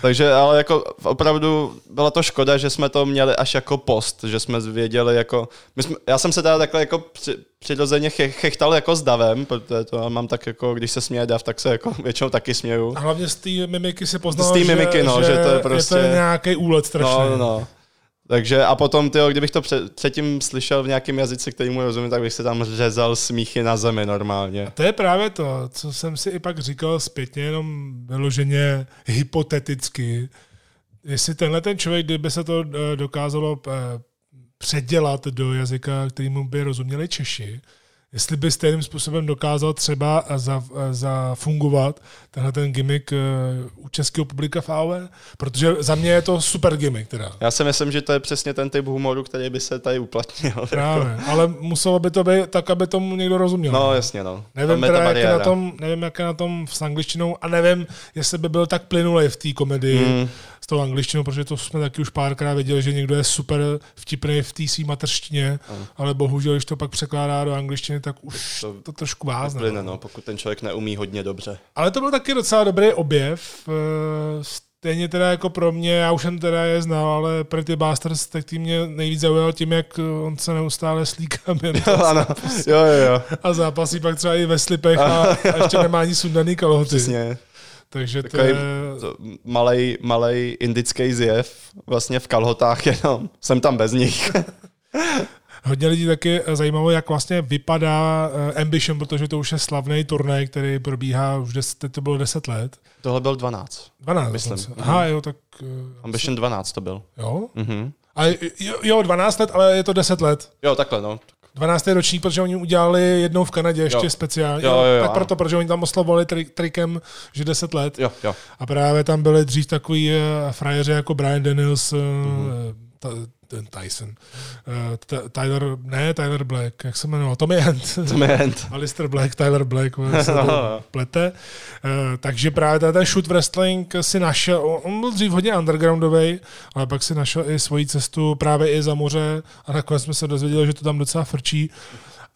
Takže ale jako opravdu byla to škoda, že jsme to měli až jako post, že jsme věděli jako, my jsme, já jsem se teda takhle jako při, přirozeně che, chechtal jako s davem, protože to mám tak jako, když se směje dav, tak se jako většinou taky směju. A hlavně z té mimiky si poznal, Z mimiky, no, že to je je prostě- to nějaký úlet strašný. No, no, no. Takže a potom, tyjo, kdybych to před, předtím slyšel v nějakém jazyce, který mu rozumím, tak bych se tam řezal smíchy na zemi normálně. To je právě to, co jsem si i pak říkal zpětně, jenom vyloženě hypoteticky. Jestli tenhle ten člověk, kdyby se to eh, dokázalo eh, předělat do jazyka, kterýmu by rozuměli Češi, jestli by stejným způsobem dokázal třeba za, zafungovat tenhle ten gimmick uh, u českého publika v AOV, protože za mě je to super gimmick teda. Já si myslím, že to je přesně ten typ humoru, který by se tady uplatnil. Právě, jako. ale muselo by to být tak, aby tomu někdo rozuměl. No jasně, no. Nevím, teda, jak je na tom, nevím, jak je na tom s angličtinou a nevím, jestli by byl tak plynulý v té komedii. Mm s tou angličtinou, protože to jsme taky už párkrát viděli, že někdo je super vtipný v té své mateřštině, mm. ale bohužel, když to pak překládá do angličtiny, tak už to, to trošku vázne. Plyne, no, pokud ten člověk neumí hodně dobře. Ale to byl taky docela dobrý objev. Eh, stejně teda jako pro mě, já už jsem teda je znal, ale Pretty Bastards, tak tím mě nejvíc zaujal tím, jak on se neustále slíká jo, ano. jo, jo, jo. A zápasí pak třeba i ve slipech a, a ještě nemá ani sundaný kalhoty. Přesně. Takže to je... malej, malej indický zjev, vlastně v kalhotách jenom. Jsem tam bez nich. Hodně lidí taky zajímalo, jak vlastně vypadá eh, Ambition, protože to už je slavný turnaj, který probíhá už deset, to bylo 10 let. Tohle byl 12. 12, myslím. Aha, jo, tak... Uh, Ambition 12 to byl. Jo? Mhm. A jo, jo, 12 let, ale je to 10 let. Jo, takhle, no. 12. ročník, protože oni udělali jednou v Kanadě ještě jo. speciálně. Jo, jo, jo, tak proto, protože oni tam oslovovali tri- trikem, že 10 let. Jo, jo. A právě tam byli dřív takový frajeři jako Brian Daniels, mm-hmm. Ta, ten Tyson. Uh, Tyler, ne, Tyler Black, jak se jmenoval? Tommy Hand. Tommy Hand. Alistair Black, Tyler Black, se no. plete. Uh, takže právě ten shoot wrestling si našel, on byl dřív hodně undergroundový, ale pak si našel i svoji cestu právě i za moře a nakonec jsme se dozvěděli, že to tam docela frčí.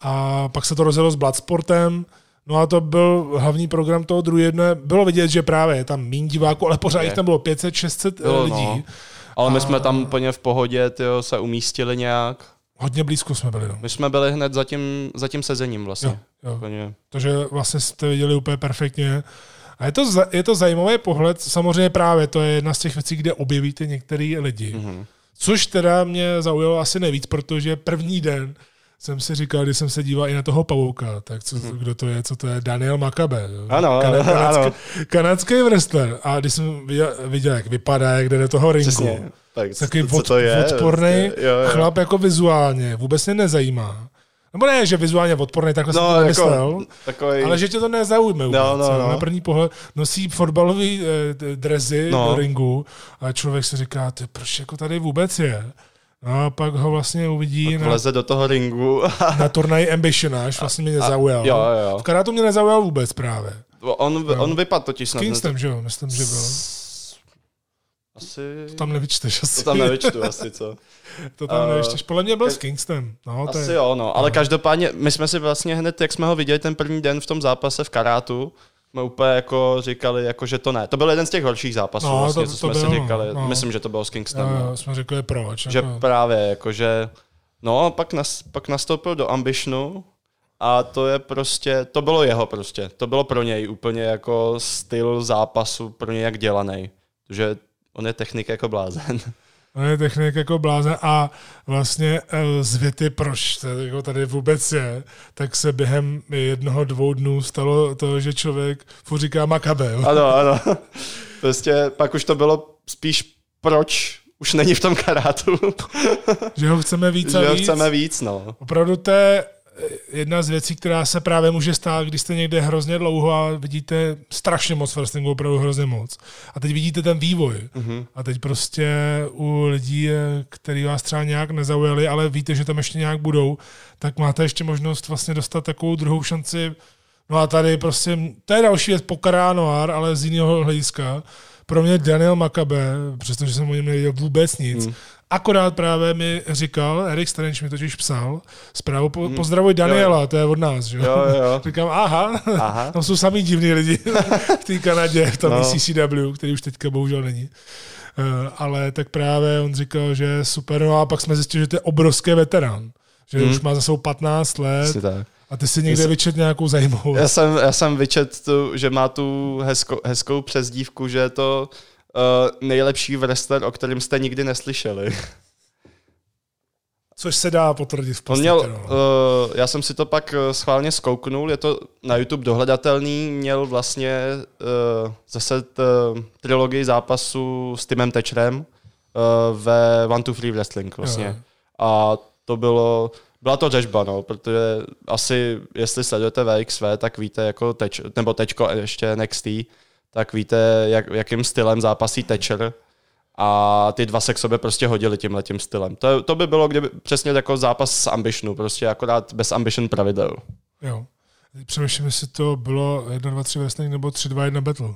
A pak se to rozjelo s Bloodsportem, No a to byl hlavní program toho druhého dne. Bylo vidět, že právě je tam méně diváků, ale pořád jich tam bylo 500-600 no, lidí. No. Ale my jsme tam úplně v pohodě tyjo, se umístili nějak. Hodně blízko jsme byli. No. My jsme byli hned za tím, za tím sezením vlastně. Jo, jo. Úplně. Takže vlastně jste viděli úplně perfektně. A je to, je to zajímavý pohled, samozřejmě právě to je jedna z těch věcí, kde objevíte některý lidi. Mm-hmm. Což teda mě zaujalo asi nejvíc, protože první den jsem si říkal, když jsem se díval i na toho pavouka, tak co, hmm. kdo to je, co to je, Daniel Makabe. Ano, kanadský, ano. Kanadský wrestler. A když jsem viděl, viděl jak vypadá, jak jde do toho ringu, Přesně. tak takový co, od, to je, odporný vlastně, jo, jo. chlap jako vizuálně, vůbec mě nezajímá. Nebo ne, že vizuálně odporný, takhle no, jsem to jako, myslel, takový... ale že tě to nezaujme no, vůbec. No, no, no. Na první pohled nosí fotbalový eh, drezy no. do ringu a člověk si říká, proč jako tady vůbec je? No a pak ho vlastně uvidí pak na, vleze do toho ringu. na turnaji Ambition, až vlastně mě nezaujal. Jo, jo. V karátu mě nezaujal vůbec právě. On, no. on vypadl totiž snad. Kingston, že jo, myslím, že byl. Asi... To tam nevyčteš asi. To tam nevyčtu asi, co? to tam uh, nevyčteš. Podle mě byl s Kingston. No, to asi je... jo, no. Ale no. každopádně, my jsme si vlastně hned, jak jsme ho viděli ten první den v tom zápase v karátu, jsme úplně jako říkali, jako, že to ne. To byl jeden z těch horších zápasů, no, vlastně, to, co to jsme bylo, si říkali. No. Myslím, že to bylo s Kingstonem. No, no. jsme řekli proč. Že jako... právě, jako, že no, pak, nas, pak nastoupil do Ambitionu a to je prostě, to bylo jeho prostě. To bylo pro něj úplně jako styl zápasu, pro něj jak dělaný. Že on je technik jako blázen. On je technik jako blázen a vlastně eh, z věty, proč to jako tady vůbec je, tak se během jednoho, dvou dnů stalo to, že člověk furt říká makabe. Ano, ano. Prostě pak už to bylo spíš proč už není v tom karátu. že ho chceme víc a že víc. ho chceme víc, no. Opravdu to je jedna z věcí, která se právě může stát, když jste někde hrozně dlouho a vidíte strašně moc wrestlingu, opravdu hrozně moc. A teď vidíte ten vývoj. Mm-hmm. A teď prostě u lidí, který vás třeba nějak nezaujali, ale víte, že tam ještě nějak budou, tak máte ještě možnost vlastně dostat takovou druhou šanci. No a tady prostě, to je další věc, pokará noir, ale z jiného hlediska. Pro mě Daniel Makabe, přestože jsem o něm nevěděl vůbec nic, mm Akorát právě mi říkal, Erik Strange mi totiž psal zprávu, po, hmm. pozdravuj Daniela, jo. to je od nás, že jo? jo. Říkám, aha, aha, tam jsou samý divní lidi v té Kanadě, v tom no. CCW, který už teďka bohužel není. Uh, ale tak právě on říkal, že super, no a pak jsme zjistili, že to je obrovský veterán, že hmm. už má za sebou 15 let. tak. A ty si někde vyčet nějakou zajímavou. Já jsem, já jsem vyčet, tu, že má tu hezko, hezkou přezdívku, že je to uh, nejlepší wrestler, o kterém jste nikdy neslyšeli. Což se dá potvrdit v podstatě. měl, no. uh, já jsem si to pak eh, schválně zkouknul, je to na YouTube dohledatelný, měl vlastně uh, zase t, uh, trilogii zápasu s Timem Tečrem uh, ve One to Free Wrestling vlastně. Jo. A to bylo, Byla to řežba, no, protože asi, jestli sledujete VXV, tak víte jako teč, nebo tečko ještě NXT, tak víte, jak, jakým stylem zápasí Thatcher a ty dva se k sobě prostě hodili tím letím stylem. To, to by bylo kdyby, přesně jako zápas s Ambitionu, prostě akorát bez Ambition pravidel. Jo. Přemýšlím, jestli to bylo 1, 2, 3 wrestling nebo 3, 2, 1 battle.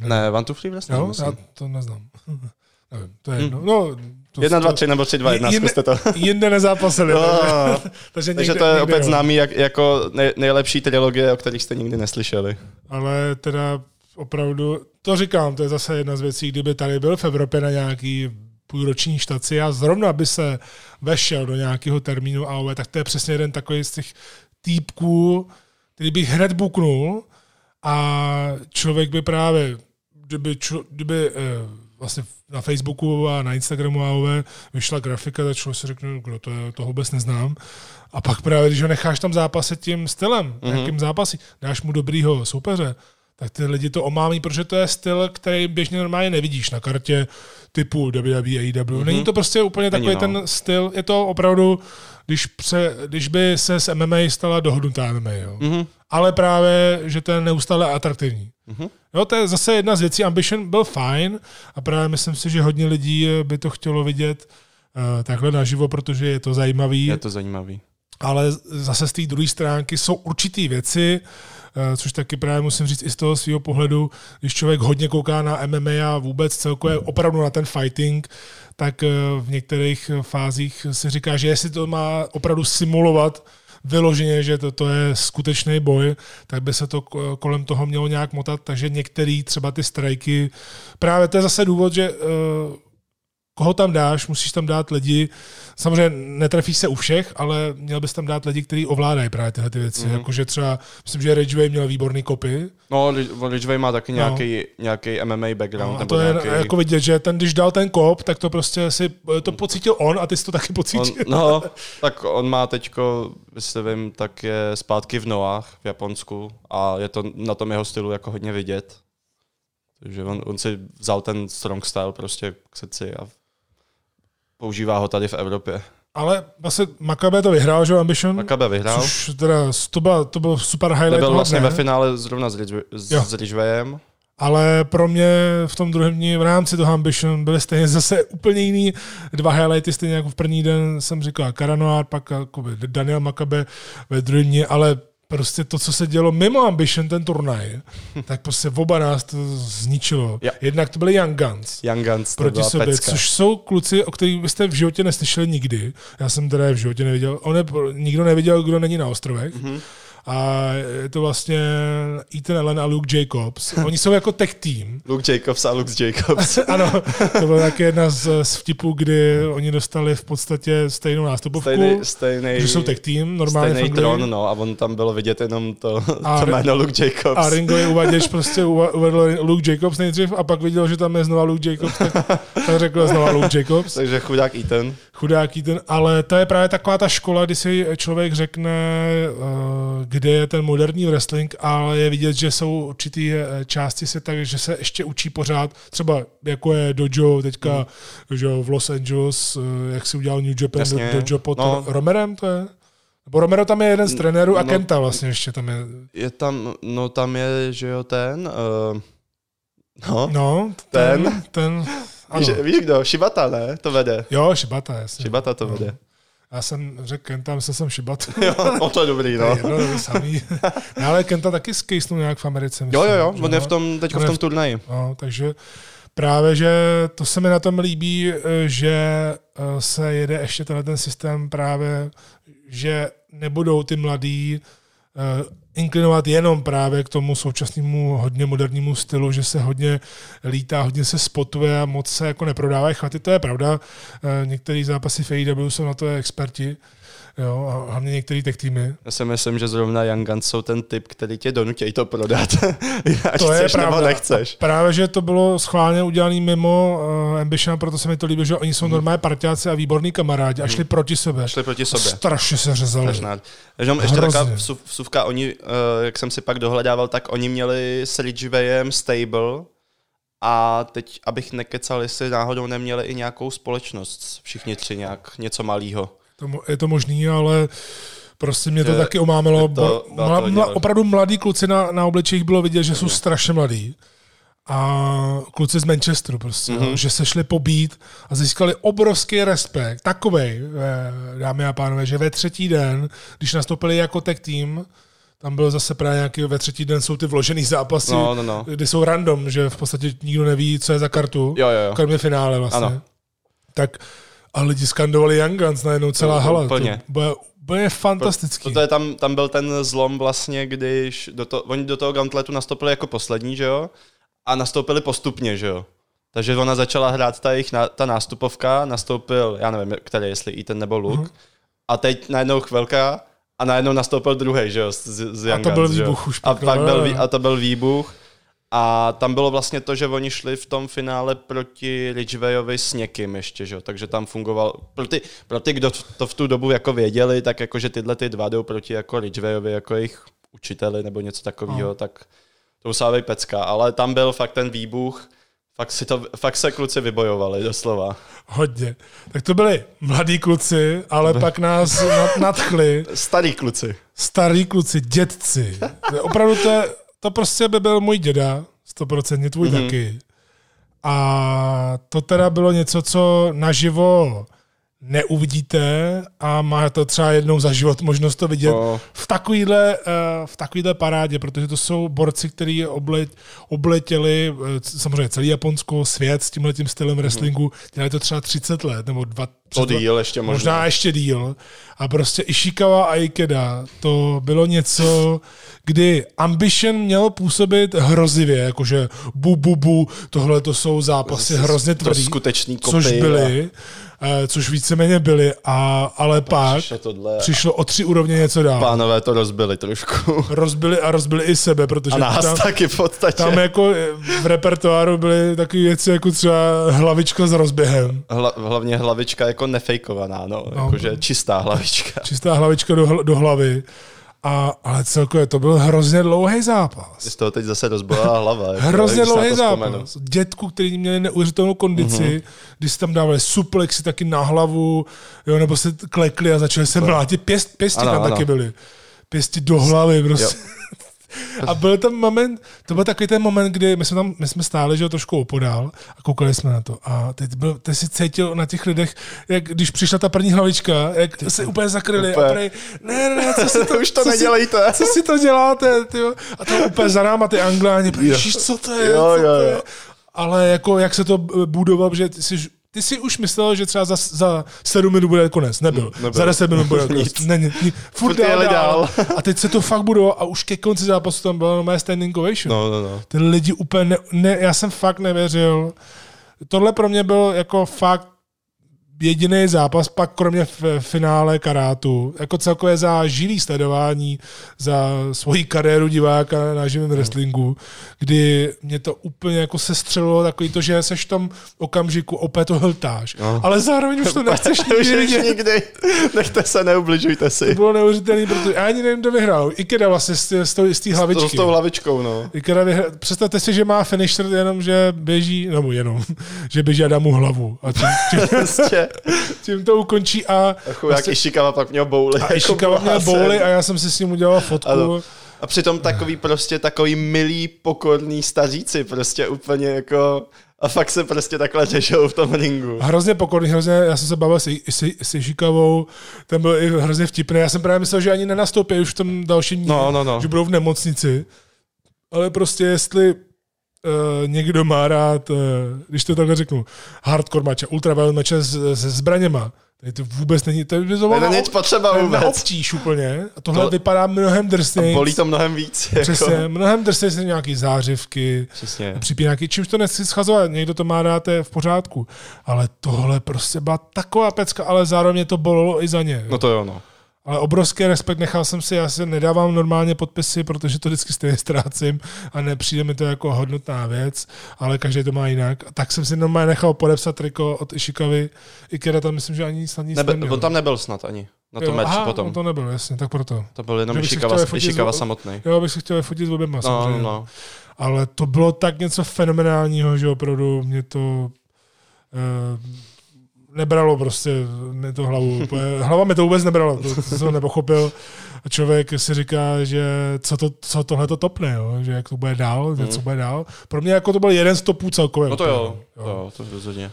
Ne, One, Two, Three wrestling, Jo, myslím. já to neznám. Nevím, to je jedno. No, to, 1, 2, to- 3 nebo 3, 2, 1, jinde- zkuste to. Jinde nezápasili. No, takže, takže, Takže někde, to je někde opět jo. známý jak, jako nej, nejlepší trilogie, o kterých jste nikdy neslyšeli. Ale teda opravdu, to říkám, to je zase jedna z věcí, kdyby tady byl v Evropě na nějaký půlroční štaci a zrovna by se vešel do nějakého termínu AOV, tak to je přesně jeden takový z těch týpků, který bych hned buknul a člověk by právě, kdyby, člo, kdyby eh, vlastně na Facebooku a na Instagramu AOV vyšla grafika, tak člověk si řekne, kdo to je, toho vůbec neznám. A pak právě, když ho necháš tam zápasit tím stylem, mm-hmm. jakým zápasí, dáš mu dobrýho soupeře, tak ty lidi to omámí, protože to je styl, který běžně normálně nevidíš na kartě typu WWE, AEW. Mm-hmm. Není to prostě úplně takový Není, no. ten styl, je to opravdu, když, pře, když by se s MMA stala dohodnutá MMA, jo. Mhm. Ale právě, že to je neustále atraktivní. Mhm. Jo, to je zase jedna z věcí. Ambition byl fajn a právě myslím si, že hodně lidí by to chtělo vidět uh, takhle naživo, protože je to zajímavý Je to zajímavý. ale zase z té druhé stránky jsou určitý věci, což taky právě musím říct i z toho svého pohledu, když člověk hodně kouká na MMA a vůbec celkově opravdu na ten fighting, tak eh, v některých fázích si říká, že jestli to má opravdu simulovat vyloženě, že to, to je skutečný boj, tak by se to ko- kolem toho mělo nějak motat, takže některý třeba ty strajky, právě to je zase důvod, že eh, koho tam dáš, musíš tam dát lidi, samozřejmě netrefíš se u všech, ale měl bys tam dát lidi, kteří ovládají právě tyhle ty věci. Mm-hmm. Jakože třeba, myslím, že Ridgeway měl výborný kopy. No, Ridge- Ridgeway má taky nějaký, nějaký MMA background. No, a to je nějaký... jako vidět, že ten, když dal ten kop, tak to prostě si to pocítil on a ty jsi to taky On, pocítil. no, tak on má teďko, jestli vím, tak je zpátky v Noách v Japonsku a je to na tom jeho stylu jako hodně vidět. Takže on, on si vzal ten strong style prostě k srdci a používá ho tady v Evropě. Ale vlastně Makabe to vyhrál, že jo, Ambition? Makabe vyhrál. Což teda, to, byl, to byl super highlight. Toho vlastně dne. ve finále zrovna s, Ridge, s, Ridgewayem. Ale pro mě v tom druhém dní v rámci toho Ambition byly stejně zase úplně jiný dva highlighty, stejně jako v první den jsem říkal Karanoár, pak Daniel Makabe ve druhém dní, ale prostě to, co se dělo mimo Ambition, ten turnaj, tak prostě oba nás to zničilo. Jo. Jednak to byly Young Guns Young Guns, proti sobě, pecka. což jsou kluci, o kterých byste v životě neslyšeli nikdy. Já jsem teda je v životě neviděl. On je, nikdo neviděl, kdo není na ostrovech. Mhm. Mm-hmm. A je to vlastně Ethan Allen a Luke Jacobs. Oni jsou jako tech team. Luke Jacobs a Luke Jacobs. ano, to byla taky jedna z, z vtipů, kdy oni dostali v podstatě stejnou nástupovku. Stejný, stejný, že jsou tech team, normálně stejný tron, no, a on tam bylo vidět jenom to, A- to jméno Luke Jacobs. A Ringo uvaděč prostě uvedl Luke Jacobs nejdřív a pak viděl, že tam je znova Luke Jacobs, tak, tak řekl znova Luke Jacobs. Takže chudák Ethan. chudáký ten, ale to je právě taková ta škola, kdy si člověk řekne, eh, kde je ten moderní wrestling, ale je vidět, že jsou určitý eh, části světa, že se ještě učí pořád, třeba jako je Dojo teďka že jo, v Los Angeles, eh, jak si udělal New Japan Jasně. Dojo pod No. Romerem, to je? Nebo Romero tam je jeden z trenérů a no. Kenta vlastně ještě tam je. Je tam, no tam je, že jo, ten, uh, no, No, Ten? ten, ten ano. víš, víš kdo, Shibata, ne, to vede. Jo, Shibata, jasně. Shibata to vede. Já jsem řekl Kenta, myslel jsem Shibata. Jo, no to je dobrý, no. jedno, to samý. No, ale Kenta taky skejsnul nějak v Americe. Jo, myslím, jo, jo, že on je v tom, teďko On v tom turnaji. No, takže právě, že to se mi na tom líbí, že eh, se jede ještě tenhle ten systém právě, že nebudou ty mladí eh, inklinovat jenom právě k tomu současnému hodně modernímu stylu, že se hodně lítá, hodně se spotuje a moc se jako neprodávají chaty, to je pravda. Eh, Některé zápasy v AEW jsou na to experti, jo, a hlavně některé tech týmy. Já si myslím, že zrovna Young Guns jsou ten typ, který tě donutí to prodat. Ať To je chceš nebo pravda. nechceš. Právě, že to bylo schválně udělané mimo uh, Ambition, proto se mi to líbí, že oni jsou normální partiáci a výborní kamarádi a šli proti sobě. Šli proti sobě. Strašně se řezali. Strašná. Jenom ještě Hrozně. taková vsuv, vsuvka, oni, uh, jak jsem si pak dohledával, tak oni měli s Ridgewayem stable a teď, abych nekecal, jestli náhodou neměli i nějakou společnost, všichni tři nějak, něco malýho. To, mo- je to možný, ale prostě mě to Že taky omámilo. je to- Bo- byla to mla, mla, opravdu mladí kluci na, na obličejích bylo vidět, že jsou strašně mladí. A kluci z Manchesteru prostě, mm-hmm. že se šli pobít a získali obrovský respekt. Takovej, eh, dámy a pánové, že ve třetí den, když nastoupili jako tech team, tam bylo zase právě nějaký, ve třetí den jsou ty vložený zápasy, No, no, no. kdy jsou random, že v podstatě nikdo neví, co je za kartu. Jo, jo, jo. Kromě finále vlastně. Ano. Tak a lidi skandovali Young Guns najednou celá No, hala. úplně. To bude úplně fantastický. To je tam, tam byl ten zlom vlastně, když do to, oni do toho Gauntletu nastoupili jako poslední, že jo? A nastoupili postupně, že jo? Takže ona začala hrát ta jejich ta nástupovka, nastoupil, já nevím, který, jestli Ethan nebo Luke. Mhm. A teď najednou chvilka a najednou nastoupil druhý, že jo, z, z A Young to byl Guns, výbuch už A pak, no, byl, jo. a to byl výbuch. A tam bylo vlastně to, že oni šli v tom finále proti Ridgewayovi s někým ještě, že? jo, takže tam fungoval, pro ty, pro ty, kdo to v tu dobu jako věděli, tak jako, že tyhle ty dva jdou proti jako Ridgewayovi jako jejich učiteli nebo něco takového, No. tak to musela být pecka, ale tam byl fakt ten výbuch, fakt, si to, fakt se kluci vybojovali, doslova. Hodně. Tak to byli mladí kluci, ale pak nás nad- nadchli Starý kluci. starý kluci, dědci. Opravdu to, je, to prostě by byl můj děda, stoprocentně tvůj Mhm. mm-hmm. taky. A to teda bylo něco, co naživo neuvidíte a má to třeba jednou za život možnost to vidět No. v takovýhle, eh, v takovýhle parádě, protože to jsou borci, kteří oblet, obletěli eh, samozřejmě celý Japonsko, svět s tímhle tím stylem wrestlingu, dělají to třeba 30 let, nebo dva, To díl ještě možná. možná ještě díl. A prostě Ishikawa a Ikeda, to bylo něco, kdy Ambition měl působit hrozivě, jakože bu, bu, bu, tohle to jsou zápasy hrozně To tvrdý, skutečný kopy. což byly, eh, což víceméně byly, a, ale pak Přišlo tohle. přišlo o tři úrovně něco dál. Pánové to rozbili trošku. Rozbili a rozbili i sebe, protože A nás tam, taky v podstatě. tam jako v repertoáru byly takové věci jako třeba hlavička s rozběhem. Hla, hlavně hlavička jako nefejkovaná, no. No. Jakože čistá hlavička. Čistá hlavička do, do hlavy. A, ale celkově to byl hrozně dlouhý zápas. Z toho teď zase rozbolila hlava. Jako, Hrozně se dlouhý zápas. Dětku, který měli neuvěřitelnou kondici, Mhm. mm-hmm. když si tam dávali suplexy taky na hlavu, jo, nebo se klekli a začali se mlátit. Pěst, pěsti Ano, tam ano. taky byly. Pěsti do hlavy prostě. A byl tam moment, to byl takový ten moment, kdy my jsme tam, my jsme stáli, že jo, trošku opodál a koukali jsme na to. A teď, byl, teď si cítil na těch lidech, jak když přišla ta první hlavička, jak se úplně zakryli Úplně. a prej, ne, ne, ne, co si to, Už to co si- nedělejte. co si to děláte, tyjo? A to úplně za náma ty angláni, ježiš, co to je, Jo, co jo, to je? jo. Ale jako, jak se to budovalo, že ty si, ty si už myslel, že třeba za, za 7 minut bude konec. Nebyl. nebyl. Za 10 minut bude konec. Ne, ne, ne, furt jeli dál, dál. A teď se to fakt budovalo a už ke konci zápasu tam byla mé standing ovation. No, no, no. Ty lidi úplně, ne, ne, já jsem fakt nevěřil. Tohle pro mě byl jako fakt jediný zápas, pak kromě v finále karátu, jako celkově za živý sledování, za svoji kariéru diváka na živém wrestlingu, kdy mě to úplně jako se střelilo takový to, že seš v tom okamžiku opět to hltáš, No. ale zároveň už to nechceš nikdy už nikdy. Nechte se, neubližujte To si. bylo neuvěřitelné, protože já ani nevím, kdo vyhrál. Ikeda vlastně z, z té To hlavičky. s tou hlavičkou, no. Ikeda vyhra... Představte si, že má finisher jenom, že běží, nebo jenom, že běží a dá mu hlavu. A tím, tím, Prostě. tím to ukončí a, A chudák Ishikawa pak měl bouly. a Ishikawa měl bouly a já jsem si s ním udělal fotku. Ano. A přitom takový prostě takový milý, pokorný staříci, prostě úplně jako... A fakt se prostě takhle řešou v tom ringu. Hrozně pokorný, hrozně, já jsem se bavil s, s, s ten byl i hrozně vtipný. Já jsem právě myslel, že ani nenastoupí už v tom dalším No, no, no. že budou v nemocnici. Ale prostě jestli uh, někdo má rád, uh, když to takhle řeknu, hardcore mače, ultraviolent mače se zbraněma, tady to vůbec není, to je to Není nic potřeba to vůbec. obtíž úplně. A tohle To- vypadá mnohem drsněji. Bolí to mnohem víc. Jako. Přesně, mnohem drsněji jsou nějaký zářivky, Přesně. připínáky, čímž to nechci schazovat, někdo to má dát, to je v pořádku. Ale tohle prostě byla taková pecka, ale zároveň to bolelo i za ně. No to jo, no. Ale obrovský respekt nechal jsem si, já si nedávám normálně podpisy, protože to vždycky stejně ztrácím a nepřijde mi to jako hodnotná věc, ale každý to má jinak. A tak jsem si normálně nechal podepsat triko od Ishikavy. Ikeda tam myslím, že ani snad nic Nebe, neměl. on tam nebyl snad ani. Na tom meči potom. on to nebyl, jasně, tak proto. To byl jenom si Ishikawa, samotný. Jo, bych se chtěl fotit s oběma, No, samozřejmě. no. Ale to bylo tak něco fenomenálního, že opravdu mě to... Uh, nebralo prostě mi to hlavu. Hlava mi to vůbec nebrala, to, to jsem nepochopil. A člověk si říká, že co, to, co tohle to topne, jo? že jak to bude dál, mm. co bude dál. Pro mě jako to byl jeden z topů celkově. No to jo, jo. jo to rozhodně.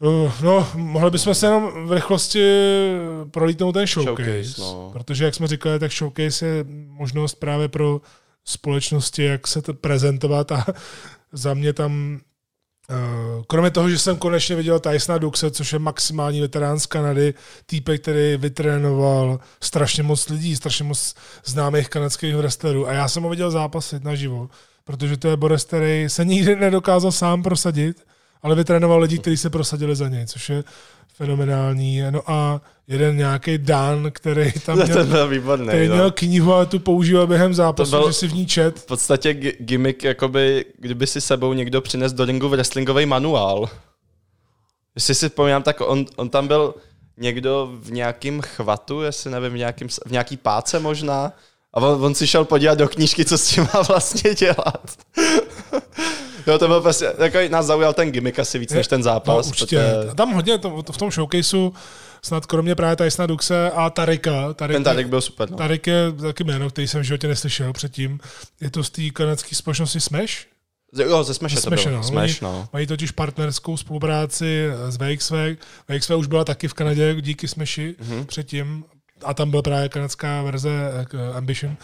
Uh, no, mohli bychom se jenom v rychlosti prolítnout ten showcase, showcase no. protože jak jsme říkali, tak showcase je možnost právě pro společnosti, jak se to prezentovat a za mě tam Eh, kromě toho, že jsem konečně viděl Tysona Duxe, což je maximální veterán z Kanady, týpek, který vytrénoval strašně moc lidí, strašně moc známých kanadských wrestlerů. A já jsem ho viděl zápasit naživo, protože to je Boris, který se nikdy nedokázal sám prosadit, ale vytrénoval lidi, kteří se prosadili za něj, což je fenomenální. No a jeden nějaký Dan, který tam měl, to byl výborný, který no. měl knihu a tu používal během zápasu, byl že si v ní čet. V podstatě gimmick, jakoby, kdyby si sebou někdo přines do ringu wrestlingový manuál. Jestli si vzpomínám, tak on, on tam byl někdo v nějakém chvatu, jestli nevím, v, nějakým, v nějaký páce možná. A on, on si šel podívat do knížky, co s tím má vlastně dělat. Jo, to byl prostě, jako nás zaujal ten gimmick asi víc než ten zápas. No, určitě. Protože... Tam hodně to, to v tom showcaseu snad kromě právě Tysona Duxe a Tarika. Tarik, ten Tarik byl super. No. Tarik je taky jméno, který jsem v životě neslyšel předtím. Je to z té kanadské společnosti Smash? Jo, ze Smash, Smash to bylo. No. Smash, no. Mají totiž partnerskou spolupráci s VXV. VXV už byla taky v Kanadě díky Smashi mm-hmm. předtím. A tam byla právě kanadská verze uh, Ambition.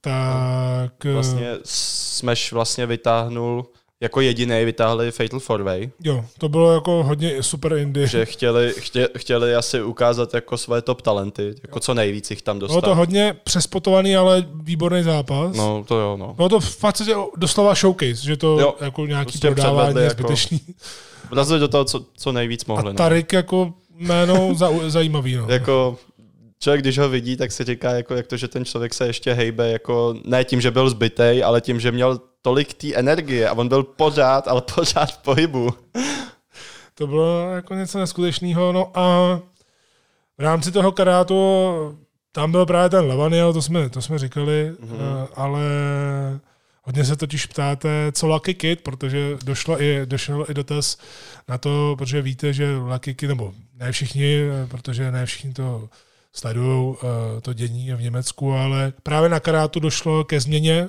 Tak... Vlastně Smash vlastně vytáhnul jako jediný vytáhli Fatal 4 Jo, to bylo jako hodně super indie. Že chtěli, chtě, chtěli asi ukázat jako své top talenty, jako co nejvíc jich tam dostat. Bylo to hodně přespotovaný, ale výborný zápas. No, to jo, no. Bylo to v podstatě doslova showcase, že to jo, jako nějaký prostě prodávání jako zbytečný. Vlezli do toho, co, co nejvíc mohli. A no. Tarik no. jako jméno za, zajímavý. No. jako člověk, když ho vidí, tak si říká, jako, jak to, že ten člověk se ještě hejbe, jako ne tím, že byl zbytej, ale tím, že měl tolik té energie a on byl pořád, ale pořád v pohybu. To bylo jako něco neskutečného. No a v rámci toho karátu tam byl právě ten Lavaniel, to jsme, to jsme říkali, mm-hmm. ale hodně se totiž ptáte, co Lucky Kid, protože došlo i, došel i dotaz na to, protože víte, že Lucky Kid, nebo ne všichni, protože ne všichni to sledují uh, to dění v Německu, ale právě na karátu došlo ke změně,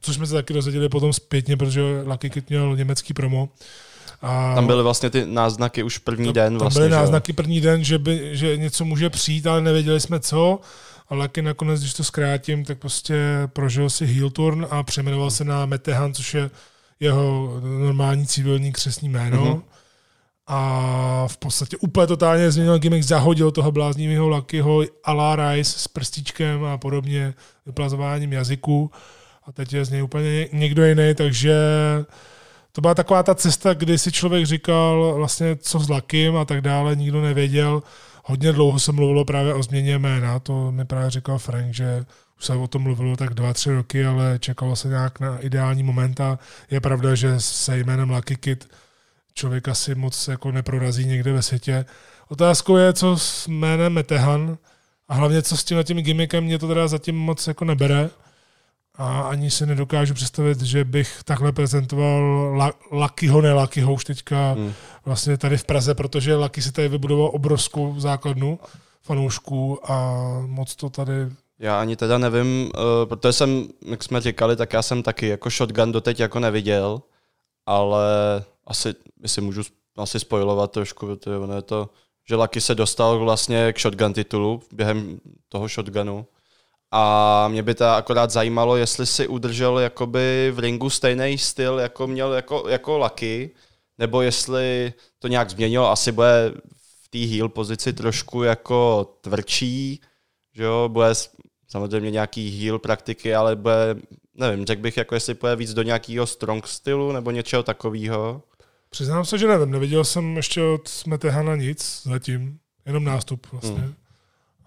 což jsme se taky dozvěděli potom zpětně, protože Lucky Kid měl německý promo. A tam byly vlastně ty náznaky už první tam, den. Vlastně, tam byly že? náznaky první den, že, by, že něco může přijít, ale nevěděli jsme co. A Lucky nakonec, když to zkrátím, tak prostě prožil si heel turn a přejmenoval se na Metehan, což je jeho normální civilní křesní jméno. Mm-hmm a v podstatě úplně totálně změnil gimmick, zahodil toho bláznivého Luckyho a la Rice s prstíčkem a podobně, vyplazováním jazyku a teď je z něj úplně někdo jiný, takže to byla taková ta cesta, kdy si člověk říkal vlastně co s Lakym a tak dále, nikdo nevěděl. Hodně dlouho se mluvilo právě o změně jména, to mi právě říkal Frank, že už se o tom mluvilo tak dva, tři roky, ale čekalo se nějak na ideální moment a je pravda, že se jménem Lucky Kid člověk asi moc jako neprorazí někde ve světě. Otázkou je, co s jménem Metehan a hlavně co s tím tím gimmickem mě to teda zatím moc jako nebere a ani si nedokážu představit, že bych takhle prezentoval Luckyho, ne Luckyho už teďka hmm. vlastně tady v Praze, protože Lucky si tady vybudoval obrovskou základnu fanoušků a moc to tady já ani teda nevím, uh, protože jsem, jak jsme říkali, tak já jsem taky jako shotgun doteď jako neviděl, ale asi, jestli můžu asi spojovat trošku, to ono je to, že Lucky se dostal vlastně k shotgun titulu během toho shotgunu. A mě by to akorát zajímalo, jestli si udržel jakoby v ringu stejný styl, jako měl jako, jako Lucky, nebo jestli to nějak změnilo, asi bude v té heel pozici trošku jako tvrdší, že jo, bude samozřejmě nějaký heel praktiky, ale bude, nevím, řekl bych, jako jestli bude víc do nějakého strong stylu nebo něčeho takového. Přiznám se, že nevím, neviděl jsem ještě od Smetehana nic zatím, jenom nástup vlastně. Hmm.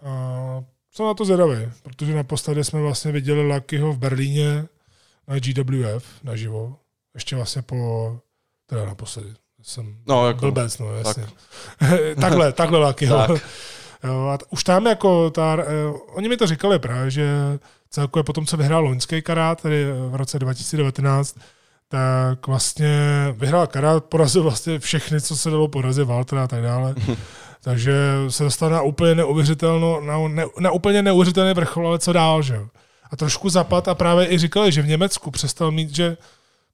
A jsem na to zvědavý, protože naposledy jsme vlastně viděli Luckyho v Berlíně na GWF naživo. Ještě vlastně po, teda naposledy. Jsem no, jako, blbec, no jasně. Tak. takhle, takhle Luckyho. tak. Jo, a už tam jako ta, uh, oni mi to říkali právě, že celkově potom, co vyhrál loňský karát, tedy v roce 2019, tak vlastně vyhrál karát, porazil vlastně všechny, co se dalo porazit, Waltera a tak dále. Takže se dostal na úplně neuvěřitelno, na, ne, na úplně neuvěřitelný vrchol, ale co dál, že jo. A trošku zapad a právě i říkali, že v Německu přestal mít, že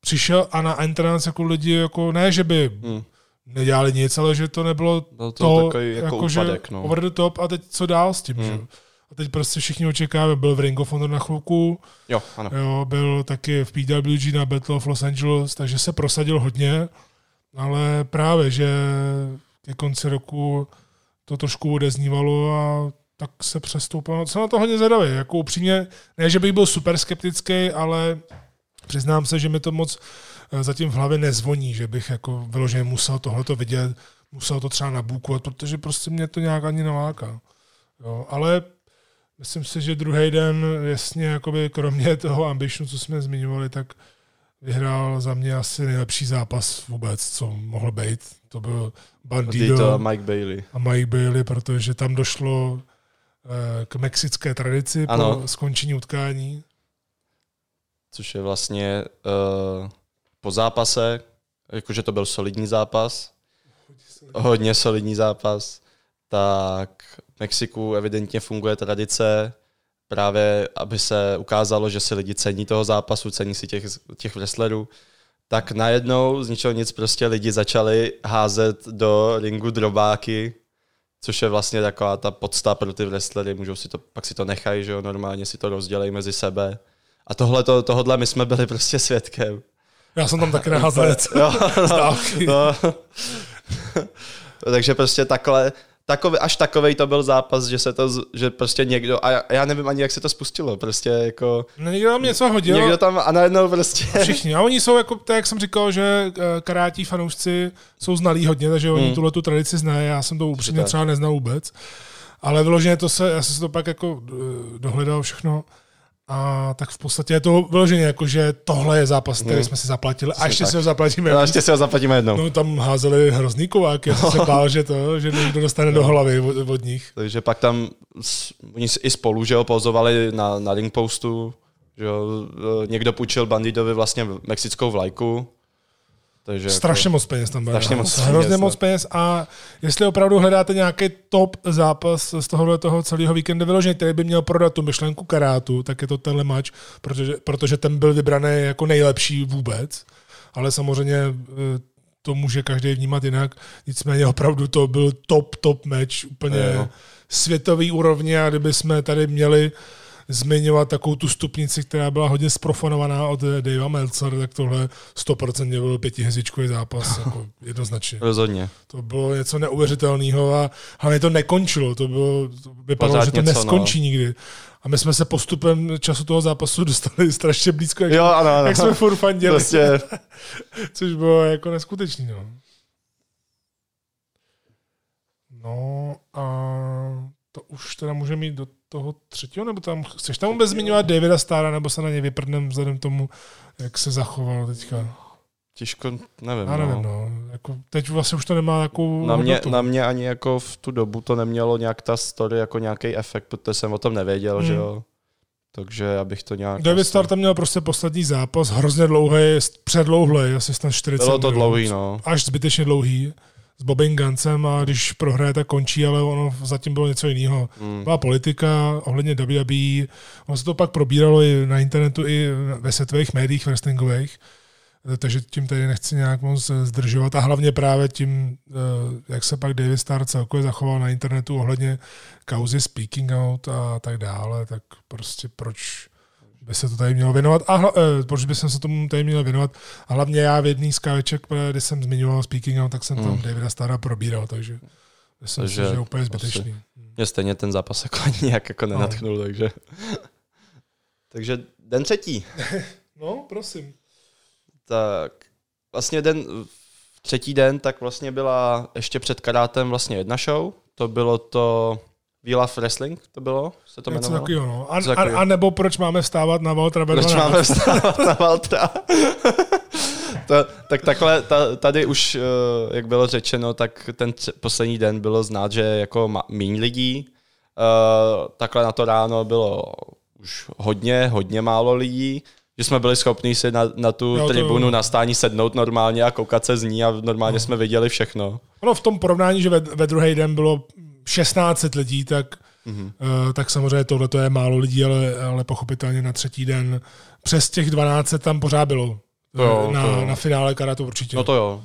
přišel a na entrance jako lidi, jako ne, že by hmm. nedělali nic, ale že to nebylo Byl to, to takový jako, jako úpadek, že no. over the top a teď co dál s tím, hmm. že jo. A teď prostě všichni očekávají, byl v Ring of Honor na chvilku, Jo, ano. jo, byl taky v PWG na Battle of Los Angeles, takže se prosadil hodně, ale právě, že ke konci roku to trošku odeznívalo a tak se přestoupil. Jsem na to hodně zvedavý. Jako upřímně, ne, že bych byl super skeptický, ale přiznám se, že mi to moc eh, zatím v hlavě nezvoní, že bych jako vyloženě musel tohleto vidět, musel to třeba nabůkovat, protože prostě mě to nějak ani neláká. Jo, ale myslím si, že druhý den, jasně, jakoby kromě toho ambitionu, co jsme zmiňovali, tak vyhrál za mě asi nejlepší zápas vůbec, co mohl být. To byl Bandido a Mike Bailey. a Mike Bailey, protože tam došlo eh, k mexické tradici Ano. po skončení utkání. což je vlastně uh, po zápase, jakože to byl solidní zápas, hodně solidní zápas, tak Mexiku evidentně funguje tradice, právě aby se ukázalo, že si lidi cení toho zápasu, cení si těch, těch wrestlerů, tak najednou z ničeho nic prostě lidi začali házet do ringu drobáky, což je vlastně taková ta podsta pro ty wrestlery, můžou si to, pak si to nechají, že jo, normálně si to rozdělejí mezi sebe. A tohle, tohle my jsme byli prostě svědkem. Já jsem tam taky naházel. Jo, z dálky. no. Takže prostě takhle, takový, až takovej to byl zápas, že se to, že prostě někdo, a já, já nevím ani, jak se to spustilo, prostě jako, No, někdo tam něco hodil. někdo tam a najednou prostě, Všichni. A oni jsou, jako, tak jak jsem říkal, že eh, karátí fanoušci jsou znalí hodně, takže oni Hmm. tuhle tu tradici znají. Já jsem to upřímně třeba neznal vůbec. Ale vyloženě to se, já jsem si to pak jako eh, dohledal všechno. A tak v podstatě je to vyloženě jako, že tohle je zápas, který Hmm. jsme si zaplatili a ještě tak. si ho zaplatíme. no, ještě si ho zaplatíme jednou. No, tam házeli hrozný kováky, já jsem se bál, že to, že někdo dostane do hlavy od, od nich. Takže pak tam oni i spolu, že jo, pozovali na, na ring postu, že jo, e, někdo půjčil Bandidovi vlastně mexickou vlajku. Takže Strašně jako, moc peněz tam bylo. Strašně moc Hrozně peněz, moc no. peněz a jestli opravdu hledáte nějaký top zápas z tohohle toho celého víkendu vyloženě, který by měl prodat tu myšlenku karátu, tak je to tenhle match, protože, protože ten byl vybraný jako nejlepší vůbec. Ale samozřejmě eh, to může každý vnímat jinak. Nicméně opravdu to byl top, top match, úplně Je, no. světový úrovně a kdyby jsme tady měli zmiňovat takovou tu stupnici, která byla hodně sprofanovaná od eh, Davea Meltzer, tak tohle 100% byl pětihvězdičkový zápas, jako jednoznačně. Rozhodně. To bylo něco neuvěřitelného a hlavně to nekončilo, to bylo, to vypadalo, Pořád že to něco, neskončí nikdy. A my jsme se postupem času toho zápasu dostali strašně blízko, jak, Jo, ano, ano. jak jsme furt fanděli, Prostě, což bylo jako neskutečný. No. no a to už teda může mít do toho třetího, nebo tam, chceš tam vůbec zmiňovat Davida Stara, nebo se na něj vyprdnem vzhledem tomu, jak se zachoval teďka? těžko, nevím, Já nevím, no. no. Jako, teď vlastně už to nemá takovou Na mě, hodnotu. na mě ani jako v tu dobu to nemělo nějak ta story jako nějaký efekt, protože jsem o tom nevěděl, Hmm. že jo. Takže já bych to nějak... David Starr tam měl prostě poslední zápas, hrozně dlouhý, předlouhlý, asi snad 40 Bylo to dlouhý, no. Až zbytečně dlouhý s Bobem Gancem a když prohraje, tak končí, ale ono zatím bylo něco jiného. Mm. Byla politika ohledně WWE, ono se to pak probíralo i na internetu, i ve světových médiích wrestlingových, takže tím tady nechci nějak moc zdržovat a hlavně právě tím, eh, jak se pak David Starr celkově zachoval na internetu ohledně kauzy Speaking Out a tak dále, tak prostě proč by se to tady mělo věnovat a hla, eh, proč by jsem se tomu tady měl věnovat a hlavně já v jedný z káveček, eh, kdy jsem zmiňoval Speaking Out, tak jsem tam Hmm. Davida Starra probíral, takže myslím si, Takže že je úplně asi- zbytečný. Mě stejně ten zápas jako ani nějak jako nenatchnul, takže... takže den třetí. No, prosím. Tak vlastně den, třetí den, tak vlastně byla ještě před karátem vlastně jedna show. To bylo to We Love Wrestling, to bylo, se to jmenovalo? takového, no. A, a, a, nebo proč máme vstávat na Valtra ve Proč 12? máme vstávat na Valtra? to, tak takhle, ta, tady už, eh, jak bylo řečeno, tak ten poslední den bylo znát, že jako míň lidí. Eh, takhle na to ráno bylo už hodně, hodně málo lidí, že jsme byli schopni si na, na tu Jo, to tribunu jo. na stání sednout normálně a koukat se z ní a normálně jsme viděli všechno. Ono v tom porovnání, že ve, ve druhý den bylo 16 lidí, tak, mm-hmm. uh, tak samozřejmě tohle je málo lidí, ale, ale pochopitelně na třetí den přes těch 12 tam pořád bylo. To jo, na, to jo. na finále karatu určitě. No to jo.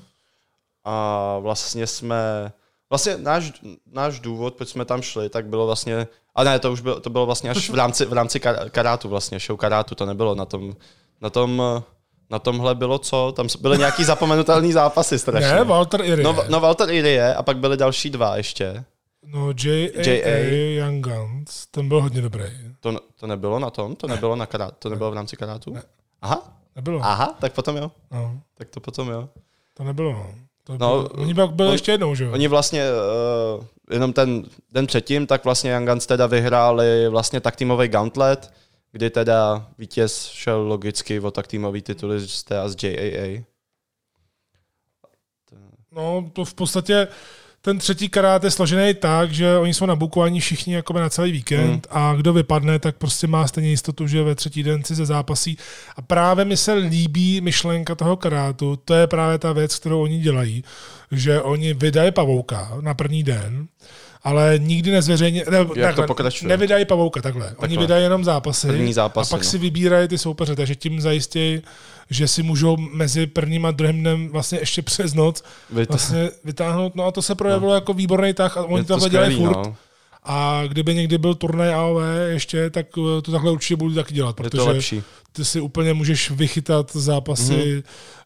A vlastně jsme, vlastně náš, náš důvod, proč jsme tam šli, tak bylo vlastně, a ne, to už bylo, to bylo vlastně až v rámci, v rámci kar- karátu vlastně, show karátu, to nebylo na tom, na tom, na tomhle bylo co? Tam byly nějaký zapomenutelný zápasy strašně. ne, Walter Irie. No, no Walter Irie a pak byly další dva ještě. No J.A. Young Guns, ten byl hodně dobrý. To, to nebylo na tom? To nebylo na karát, to nebylo v rámci karátu? Ne. Aha, Nebylo. aha, tak potom jo. No, Tak to potom jo. to nebylo, no. To No, bylo, oni pak byli on- ještě jednou, že jo? Oni vlastně uh, jenom ten den předtím, tak vlastně Young Guns teda vyhráli vlastně tak týmový gauntlet, kdy teda vítěz šel logicky o tak týmový tituly z JAA. No, to v podstatě ten třetí karát je složený tak, že oni jsou nabukovaní všichni jako na celý víkend Hmm. a kdo vypadne, tak prostě má stejně jistotu, že ve třetí den si ze zápasí. A právě mi se líbí myšlenka toho karátu, to je právě ta věc, kterou oni dělají, že oni vydají pavouka na první den, ale nikdy nezveřejně, ne, takhle, pokračuje? nevydají pavouka, takhle. Oni Takhle. vydají jenom zápasy, První zápasy, a pak no. si vybírají ty soupeře, takže tím zajistí, že si můžou mezi prvním a druhým dnem vlastně ještě přes noc vlastně vytáhnout. No a to se projevilo jako výborný tah a oni to takhle dělají furt. no. A kdyby někdy byl turnaj AOV ještě, tak eh, to takhle určitě budu taky dělat, protože lepší. ty si úplně můžeš vychytat zápasy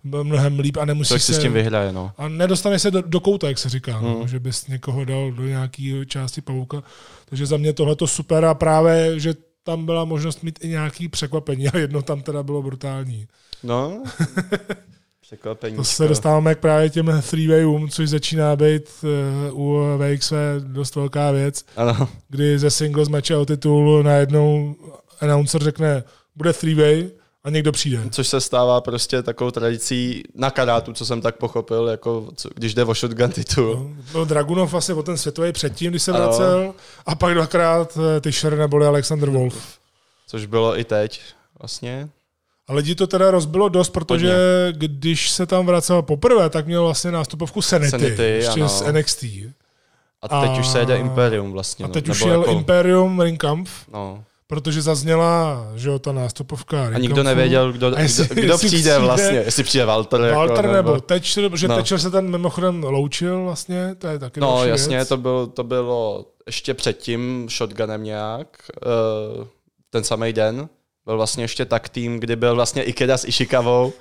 mm-hmm. mnohem líp a nemusíš si se... s tím vyhraje, no. A nedostaneš se do, do kouta, jak se říká, no, Mm. že bys někoho dal do nějaké části pavouka. Takže za mě tohle to super a právě, že tam byla možnost mít i nějaký překvapení a jedno tam teda bylo brutální. No, překvapení. To se dostáváme k právě těm three-wayům, což začíná být uh, u VXV dost velká věc, Ano, kdy ze singles meče o titul najednou announcer řekne, bude three-way a někdo přijde. což se stává prostě takovou tradicí na karátu, co jsem tak pochopil, jako co, když jde o shotgun titul. No, Byl Dragunov asi o ten světový předtím, když se Ano. vracel, a pak dvakrát eh, Tischer neboli Alexander Wolf. Což bylo i teď vlastně. A lidi to teda rozbilo dost, protože když se tam vracel poprvé, tak měl vlastně nástupovku Sanity, Sanity, ještě ano. z NXT. A teď A- už se jede Imperium vlastně. A no, teď už nebo jel jako, Imperium Ringkampf, no. protože zazněla, že jo, ta nástupovka A nikdo nevěděl, kdo, A jestli- kdo, kdo jestli přijde, přijde vlastně. Jestli přijde Walter. Walter jako, nebo Thatcher, že No. Thatcher se tam mimochodem loučil vlastně, to je taky No jasně, věc. to, bylo, to bylo ještě předtím shotgunem nějak. Uh, ten samý den byl vlastně ještě tak tým, kdy byl vlastně Ikeda s Ishikavou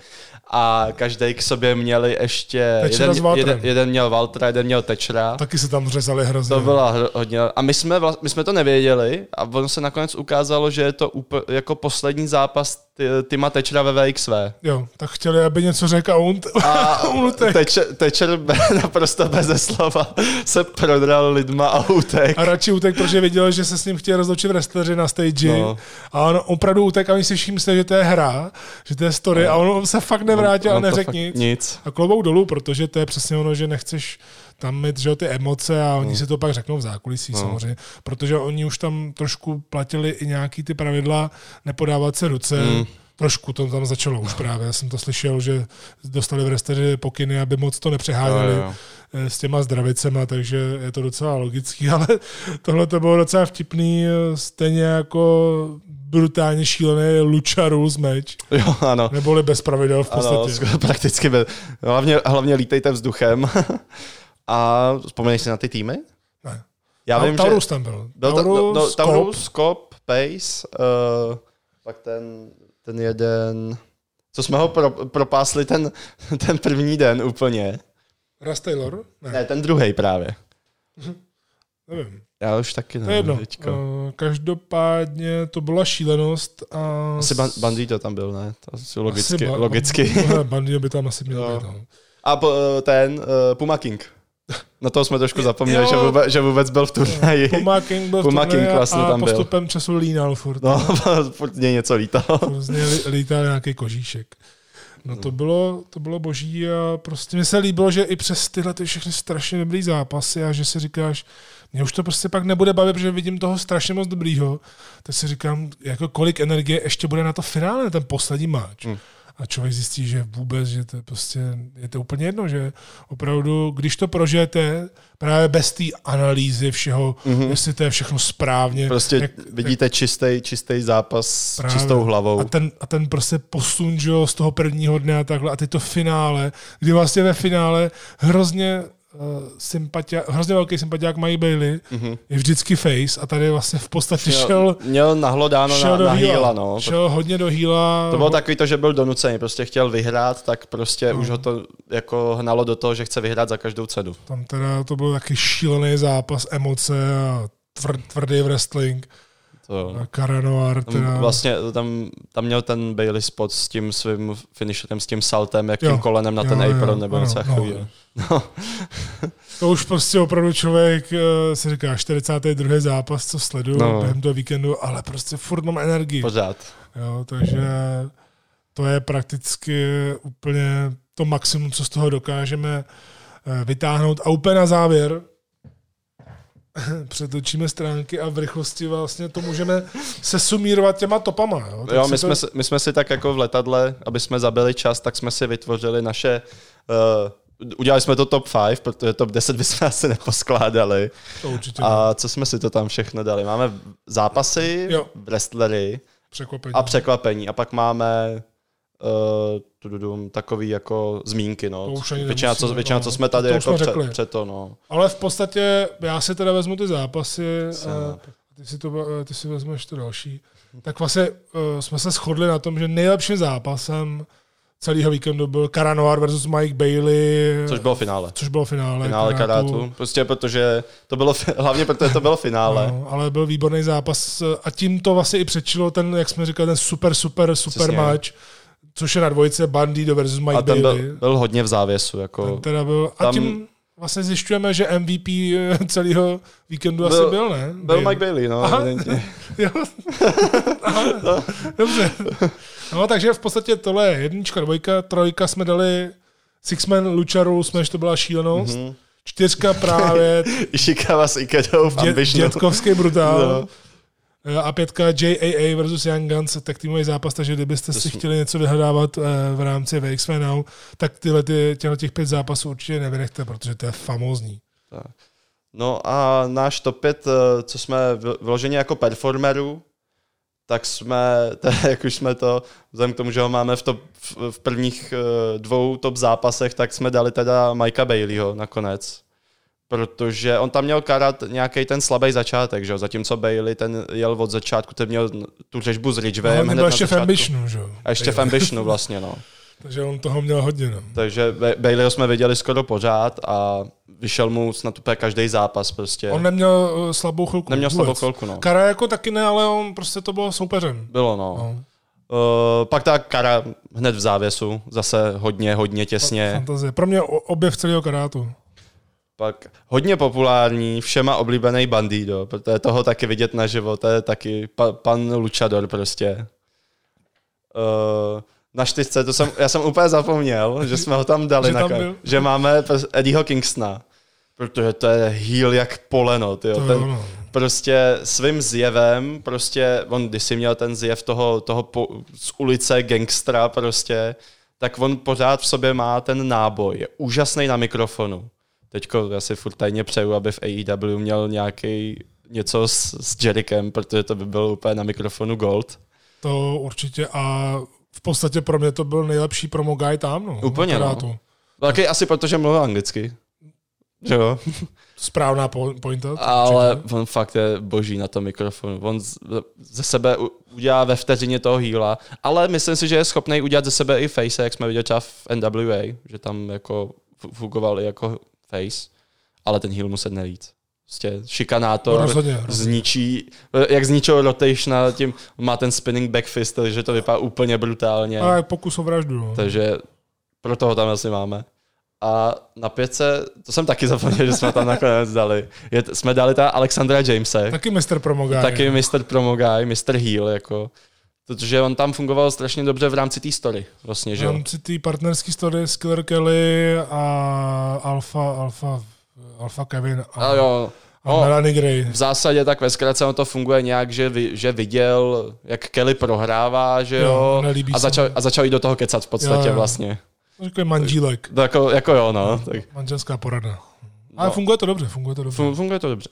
a každý k sobě měli ještě... S Jeden, jeden, jeden měl Waltera, jeden měl Thatchera. Taky se tam řezali hrozně. To byla hro- hodně... A my jsme, my jsme to nevěděli a ono se nakonec ukázalo, že je to úplně jako poslední zápas Tima Thatchera ve VXV. Jo, tak chtěli, aby něco řekl a on, A on utek. Thatcher be- naprosto beze slova se prodral lidma a utek. A radši utek, protože věděl, že se s ním chtěli rozloučit wrestleri na stage. No. A on opravdu utek a oni si všichni mysleli, že to je hra, že to je story a on se fakt nevrátil a On to neřekl fakt nic. Nic. A klobouk dolů, protože to je přesně ono, že nechceš tam mít že jo, ty emoce a oni si to pak řeknou v zákulisí No. samozřejmě, protože oni už tam trošku platili i nějaký ty pravidla nepodávat se ruce. Mm. Trošku to tam začalo už právě. Já jsem to slyšel, že dostali v resteři pokyny, aby moc to nepřeháněli Jo, jo. eh, s těma zdravicema, takže je to docela logický, ale tohle to bylo docela vtipný, eh, stejně jako brutálně šílený Lucha Rules match, Jo, ano. neboli bez pravidel v Ano, podstatě. skoro prakticky. Be... Hlavně, hlavně lítejte vzduchem. a vzpomeneš si na ty týmy? Ne. Já Tau- vím, Taurus že... tam byl. Byl ta, Taurus, no, no. Taurus, Skop, Pace, uh, pak ten, ten jeden... Co jsme ho pro, propásli ten, ten první den úplně. Russ Taylor? Ne, Ne, ten druhý právě. nevím. Já už taky To je nevím. jedno. teďko. Eh, Každopádně to byla šílenost. A Asi ban- Bandito tam byl, ne? To asi logicky. ba- logicky. ba- Bandido by tam asi měl Jo. být. No. A po, ten uh, Puma King. Na toho jsme trošku zapomněli, Jo. že vůbec, že vůbec byl v turnaji. Puma King byl v Puma turnaji King vlastně a tam byl. postupem času línal furt. No, furt něj něco lítalo. Různě li- lítal nějaký kožíšek. No to bylo, to bylo boží a prostě mi se líbilo, že i přes tyhle ty všechny strašně dobrý zápasy a že si říkáš, mě už to prostě pak nebude bavit, protože vidím toho strašně moc dobrýho, tak si říkám, jako kolik energie ještě bude na to finále, na ten poslední máč. Hmm a člověk zjistí, že vůbec, že to je prostě, je to úplně jedno, že opravdu, když to prožijete právě bez té analýzy všeho, mm-hmm. jestli to je všechno správně. Prostě jak, vidíte jak, čistý, čistý zápas s čistou hlavou. A ten, a ten prostě posun, že jo, z toho prvního dne a takhle, a ty to finále, kdy vlastně ve finále hrozně sympatia, hrozně velký sympatiák Mike Bailey, mm-hmm. je vždycky face a tady vlastně v podstatě šel... šel měl nahlodáno šel na, do na hýla, no. Šel hodně do hýla. To bylo takový to, že byl donucený, prostě chtěl vyhrát, tak prostě no. už ho to jako hnalo do toho, že chce vyhrát za každou cenu. Tam teda to byl taky šílený zápas, emoce a tvr, tvrdý wrestling. To, Karanoar, teda... Vlastně tam, tam měl ten Bailey spot s tím svým finisherem, s tím saltem, jak tím kolenem na jo, ten apron, jo, nebo něco takového. No. no. to už prostě opravdu člověk uh, si říká 42. zápas, co sleduju no. během toho víkendu, ale prostě furt mám energii. Pořád. Jo, takže to je prakticky úplně to maximum, co z toho dokážeme eh, vytáhnout. A úplně na závěr, přetočíme stránky a v rychlosti vlastně to můžeme se sumírovat těma topama. Jo, jo my, to... jsme, my jsme si tak jako v letadle, aby jsme zabili čas, tak jsme si vytvořili naše uh, udělali jsme to top 5, protože top 10 bychom asi neposkládali. To určitě a co jsme si to tam všechno dali? Máme zápasy, jo. wrestlery překvapení. a překvapení. A pak máme uh, takový jako zmínky, no. To už ani většina, co, většina, no. co jsme tady to jako před, před, to, no. Ale v podstatě já si teda vezmu ty zápasy a ty si, to, ty si vezmeš to další. Tak vlastně uh, jsme se shodli na tom, že nejlepším zápasem celého víkendu byl Karanoar versus Mike Bailey. Což bylo finále. Což bylo finále. Finále karátu. karátu. Prostě protože to bylo, hlavně protože to bylo finále. No, ale byl výborný zápas a tím to vlastně i přečilo ten, jak jsme říkali, ten super, super, super Přesně. match což je na dvojce Bandido versus Mike a ten Bailey. Byl, byl hodně v závěsu. Jako, ten teda byl, a tam, tím vlastně zjišťujeme, že MVP eh, celého víkendu byl, asi byl, ne? Byl Mike Bailey, no, Aha. jo. Aha. No. Dobře. No, takže v podstatě tohle je jednička, dvojka, trojka jsme dali Sixman Lucharu, jsme, že to byla šílenost. Mm-hmm. Čtyřka právě... Ishikawa s Ikedou v Dě, Dětkovský brutál. No. Eh, a pětka JAA versus Young Guns, tak týmový zápas, takže kdybyste si chtěli něco vyhledávat eh, v rámci VXV Now, tak tyhle ty, těchto těch pět zápasů určitě nevynechte, protože to je famózní. Tak. No a náš top 5, eh, co jsme vyloženi jako performerů, tak jsme, tak jak už jsme to, vzhledem k tomu, že ho máme v, top, v prvních dvou top zápasech, tak jsme dali teda Mikea Baileyho nakonec protože on tam měl karat nějaký ten slabý začátek, že jo? zatímco Bailey ten jel od začátku, ten měl tu řežbu s Ridgewayem. No, hned ještě v Ambitionu, že jo? A ještě v Ambitionu vlastně, no. Takže on toho měl hodně, no. Takže Baileyho jsme viděli skoro pořád a vyšel mu snad úplně každý zápas prostě. On neměl uh, slabou chvilku. Neměl vůbec. slabou chvilku, no. Kara jako taky ne, ale on prostě to bylo soupeřem. Bylo, no. no. Uh, pak ta kara hned v závěsu, zase hodně, hodně těsně. Fantazie. Pro mě objev celého karátu. Pak hodně populární, všema oblíbený Bandido, protože toho taky vidět na život, to je taky pa, pan Luchador prostě. Uh, na čtyřce, to jsem, já jsem úplně zapomněl, že jsme ho tam dali, že, tam na, že máme Eddieho Kingstona, protože to je heel jak poleno, tyjo. To ten, no. prostě svým zjevem, prostě, on když si měl ten zjev toho, toho po, z ulice gangstra prostě, tak on pořád v sobě má ten náboj, je úžasný na mikrofonu teďko já si furt tajně přeju, aby v AEW měl nějaký něco s, s Jerikem, protože to by bylo úplně na mikrofonu gold. To určitě a v podstatě pro mě to byl nejlepší promo guy tam. No, Úplně, no. Taky asi protože mluvil anglicky. Že jo? Správná pointa. Ale určitě. on fakt je boží na tom mikrofonu. On ze sebe udělá ve vteřině toho hýla, ale myslím si, že je schopný udělat ze sebe i face, jak jsme viděli třeba v NWA, že tam jako fungoval i jako face, ale ten heal muset nelít. Prostě šikanátor no, rozhodně, rozhodně. zničí, jak zničil rotation tím, má ten spinning back fist, takže to vypadá úplně brutálně. A pokus o vraždu. No. Takže pro toho tam asi máme. A na pětce, to jsem taky zapomněl, že jsme tam nakonec dali. Je, jsme dali ta Alexandra Jamese. Taky Mr. Promoguy. Taky Mr. Promoguy, Mr. Heal, jako. Protože on tam fungoval strašně dobře v rámci té story, vlastně, že V rámci té partnerské story s Killer Kelly a Alpha, Alpha, Alpha Kevin a, A jo, a no, Melanie Gray. v zásadě tak ve zkratce ono to funguje nějak, že, vi, že viděl, jak Kelly prohrává, že Jo, jo, a začal, a začal jít do toho kecat v podstatě Jo, jo. vlastně. Takový mandílek, To jako, jako jo, no. Tak, manželská porada. Ale No. funguje to dobře, funguje to dobře. fun, funguje to dobře.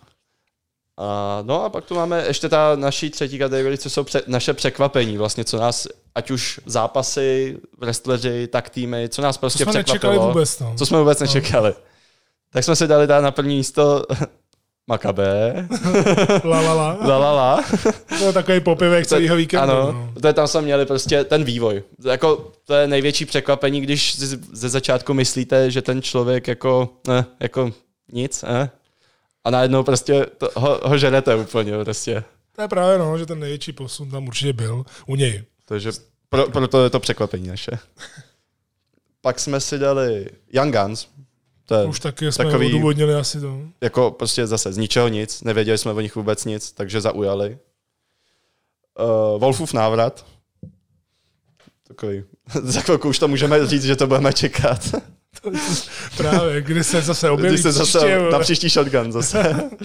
A, no a pak tu máme ještě ta naší třetí kategorie, co jsou pře- naše překvapení, vlastně, co nás, ať už zápasy, wrestleri, tak týmy, co nás To prostě jsme nečekali překvapilo. vůbec. No. Co jsme vůbec nečekali. Tak jsme si dali dát na první místo Makabe, La, la, la. la la la. To je takový popivek celého víkendu. Ano, No. to je tam jsme měli prostě ten vývoj. Jako, to je největší překvapení, když ze začátku myslíte, že ten člověk jako, ne, jako nic, ne? A najednou prostě to, ho, ho žerete úplně prostě. To je právě no, že ten největší posun tam určitě byl u něj. Takže pro, proto je to překvapení naše. Pak jsme si dali Young Guns. To je Už taky jsme Takový- odůvodnili asi to. jako prostě zase z ničeho nic, nevěděli jsme o nich vůbec nic, takže zaujali. Uh, Wolfův návrat. Takový. Za chvilku už to můžeme říct, že to budeme čekat. Právě, kdy se zase objeví Když se zase příště, na příští shotgun zase.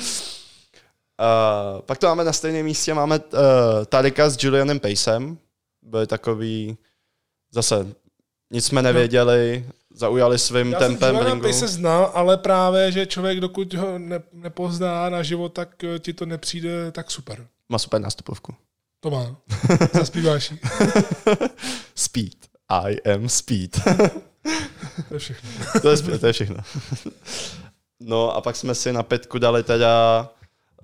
Uh, pak to máme na stejném místě, máme uh, Tarika s Julianem Pacem. Byli takový, zase nic jsme nevěděli, zaujali svým Já jsem tempem Juliana ringu. Pace znal, ale právě, že člověk, dokud ho ne, nepozná na život, tak eh, ti to nepřijde tak super. Má super nástupovku. To má. Zaspíváš. Speed. I am speed. To je všechno. to, je, to je všechno. No a pak jsme si na pětku dali teda,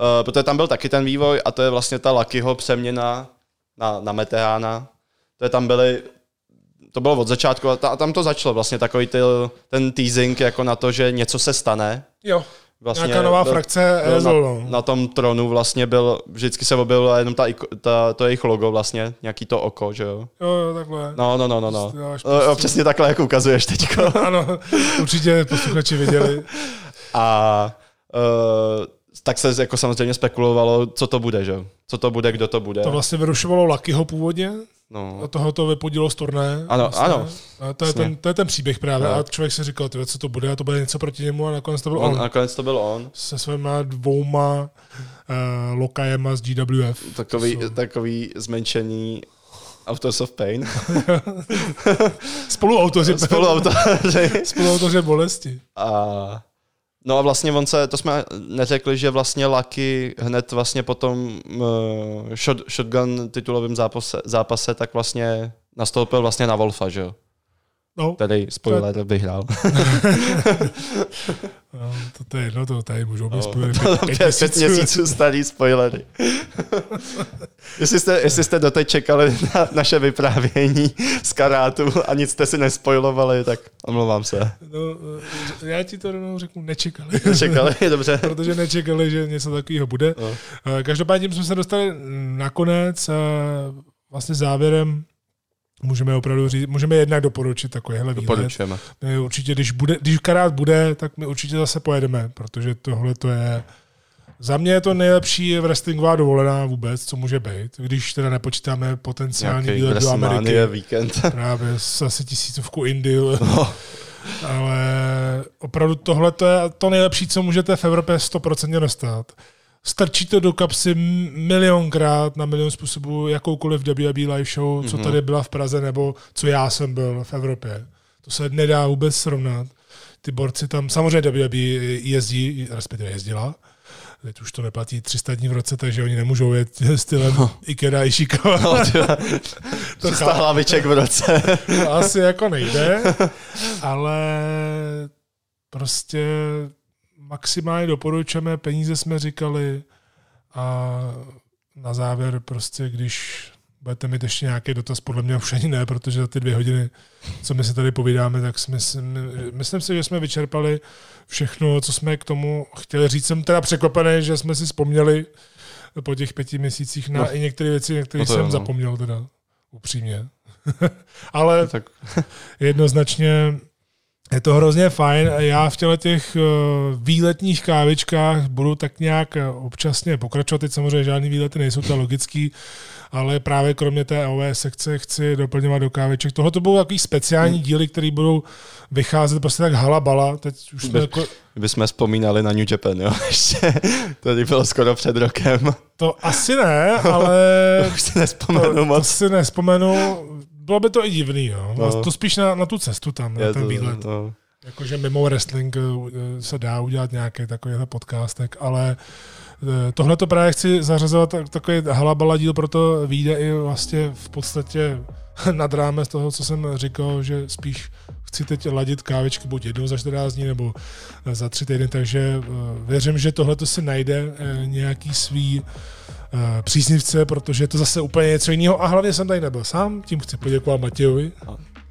uh, protože tam byl taky ten vývoj a to je vlastně ta Luckyho přeměna na, na Meteána. To je tam byly, to bylo od začátku a, ta, a tam to začalo vlastně takový ty, ten teasing jako na to, že něco se stane. Jo, Vlastně nějaká nová byl- frakce byl Ezol, na, no. na, tom tronu vlastně byl, vždycky se objevilo jenom ta, ta, to jejich logo vlastně, nějaký to oko, že jo. Jo, jo, takhle. No, no, no, no, no. Prostě dáváš O, o, prostě- přesně takhle, jak ukazuješ teďko. Ano, určitě posluchači viděli. A uh, tak se jako samozřejmě spekulovalo, co to bude, že? jo? Co to bude, kdo to bude. To vlastně vyrušovalo Luckyho původně, No. a toho to vypodilo z turné. Ano, vlastně. ano. A to, je ten, to je ten příběh právě. No. A člověk si říkal, tyhle, co to bude, a to bude něco proti němu a nakonec to byl On, on. nakonec to byl on. Se svýma dvouma uh, lokajema z GWF. Takový, jsou- takový zmenšení Autos of Pain. Spoluautoři. Spoluautoři. Spoluautoři bolesti. A No a vlastně on se, to jsme neřekli, že vlastně Lucky hned vlastně po tom uh, shot, shotgun titulovém zápase, zápase, tak vlastně nastoupil vlastně na Wolfa, že jo? No, Který spoiler vyhrál. no, to, to je jedno, to tady můžou být No, to pět, pět, pět pět měsíců. starý spoilery. jestli, jste, jestli jste doteď čekali na naše vyprávění z karátu a nic jste si nespoilovali, tak omlouvám se. No, eh, já ti to rovnou řeknu, nečekali. Čekali, dobře. Protože nečekali, že něco takového bude. No. Eh, Každopádně jsme se dostali nakonec eh, vlastně závěrem můžeme opravdu říct, můžeme jednak doporučit takovýhle výlet. My určitě, když, bude, když karát bude, tak my určitě zase pojedeme, protože tohle to je za mě je to nejlepší wrestlingová dovolená vůbec, co může být, když teda nepočítáme potenciální Nějaký výlet do Ameriky. WrestleMania víkend. Právě s asi tisícovku Indil. No. Ale opravdu tohle to je to nejlepší, co můžete v Evropě 100% dostat. Strčí to do kapsy milionkrát na milion způsobů jakoukoliv WWE live show, co Mhm. tady byla v Praze, nebo co já jsem byl v Evropě. To se nedá vůbec srovnat. Ty borci tam, samozřejmě WWE jezdí, respektive jezdila, teď už to neplatí 300 dní v roce, takže oni nemůžou jet stylem Ikeda Ishikawa. No, To 300 hlaviček v roce. to asi jako nejde, ale prostě maximálně doporučujeme, peníze jsme říkali a na závěr prostě, když budete mít ještě nějaký dotaz, podle mě už ani ne, protože za ty dvě hodiny, co my si tady povídáme, tak jsme, si- myslím si, že jsme vyčerpali všechno, co jsme k tomu chtěli říct. Jsem teda překvapený, že jsme si vzpomněli po těch pěti měsících na No. i některé věci, na které No jsem jo, no. zapomněl teda, upřímně. Ale tak jednoznačně Je to hrozně fajn. Já v těle těch eh, výletních kávičkách budu tak nějak eh, občasně pokračovat. Teď samozřejmě žádný výlety nejsou to logický, ale právě kromě té OV sekce chci doplňovat do káviček. Tohle to budou takový speciální díly, které budou vycházet prostě tak halabala. Teď už jsme jako, bychom vzpomínali na New Japan, jo? Ještě, to bylo skoro před rokem. to asi ne, ale Už si nespomenu to, to moc. si nespomenu. Bylo by to i divný, jo. No. To spíš na, na tu cestu tam, na ten to, výlet. no. Jakože mimo wrestling eh, se dá udělat nějaký takovýhle podcastek, ale eh, tohle to právě chci zařazovat tak- takový halabala díl, proto vyjde i vlastně v podstatě nad rámec toho, co jsem říkal, že spíš chci teď ladit kávičky buď jednou za 14 dní nebo za tři týdny, takže eh, věřím, že tohle to si najde eh, nějaký svý eh, příznivce, protože je to zase úplně něco jiného a hlavně jsem tady nebyl sám, tím chci poděkovat Matějovi.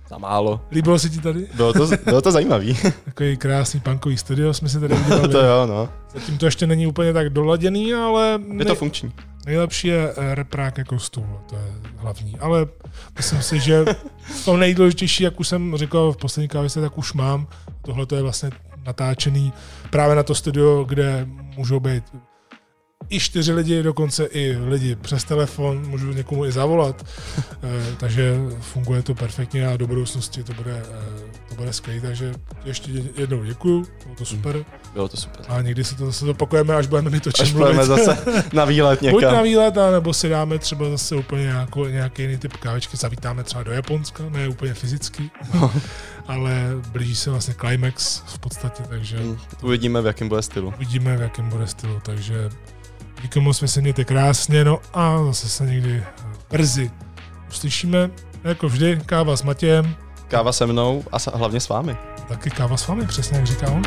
Za málo. Líbilo se ti tady? Bylo to, bylo to zajímavý. Takový krásný punkový studio jsme si tady udělali. to jo, no. Zatím to ještě není úplně tak doladěný, ale Je to funkční. nejlepší je eh, reprák jako stůl, to je hlavní. Ale myslím si, že to nejdůležitější, jak už jsem říkal v poslední kávice, tak už mám. Tohle to je vlastně natáčený právě na to studio, kde můžou být i čtyři lidi, dokonce i lidi přes telefon, můžu někomu i zavolat, Eh, takže funguje to perfektně a do budoucnosti to bude, eh, to bude skvělé, takže ještě jednou děkuju, bylo to super Bylo to super. a někdy si to zase opakujeme, až budeme mít o čem Až mluvit. půjdeme zase na výlet Buď na někam. výlet, nebo si dáme třeba zase úplně nějakou, nějaký jiný typ kávičky, zavítáme třeba do Japonska, ne úplně fyzicky, ale blíží se vlastně climax v podstatě, takže Hmm, Uvidíme, v jakém bude stylu. uvidíme, v jakém bude stylu, takže díky moc, vy se mějte krásně, no a zase se někdy brzy uslyšíme, jako vždy, káva s Matějem, Káva se mnou a hlavně s vámi. taky káva s vámi, přesně jak říká on.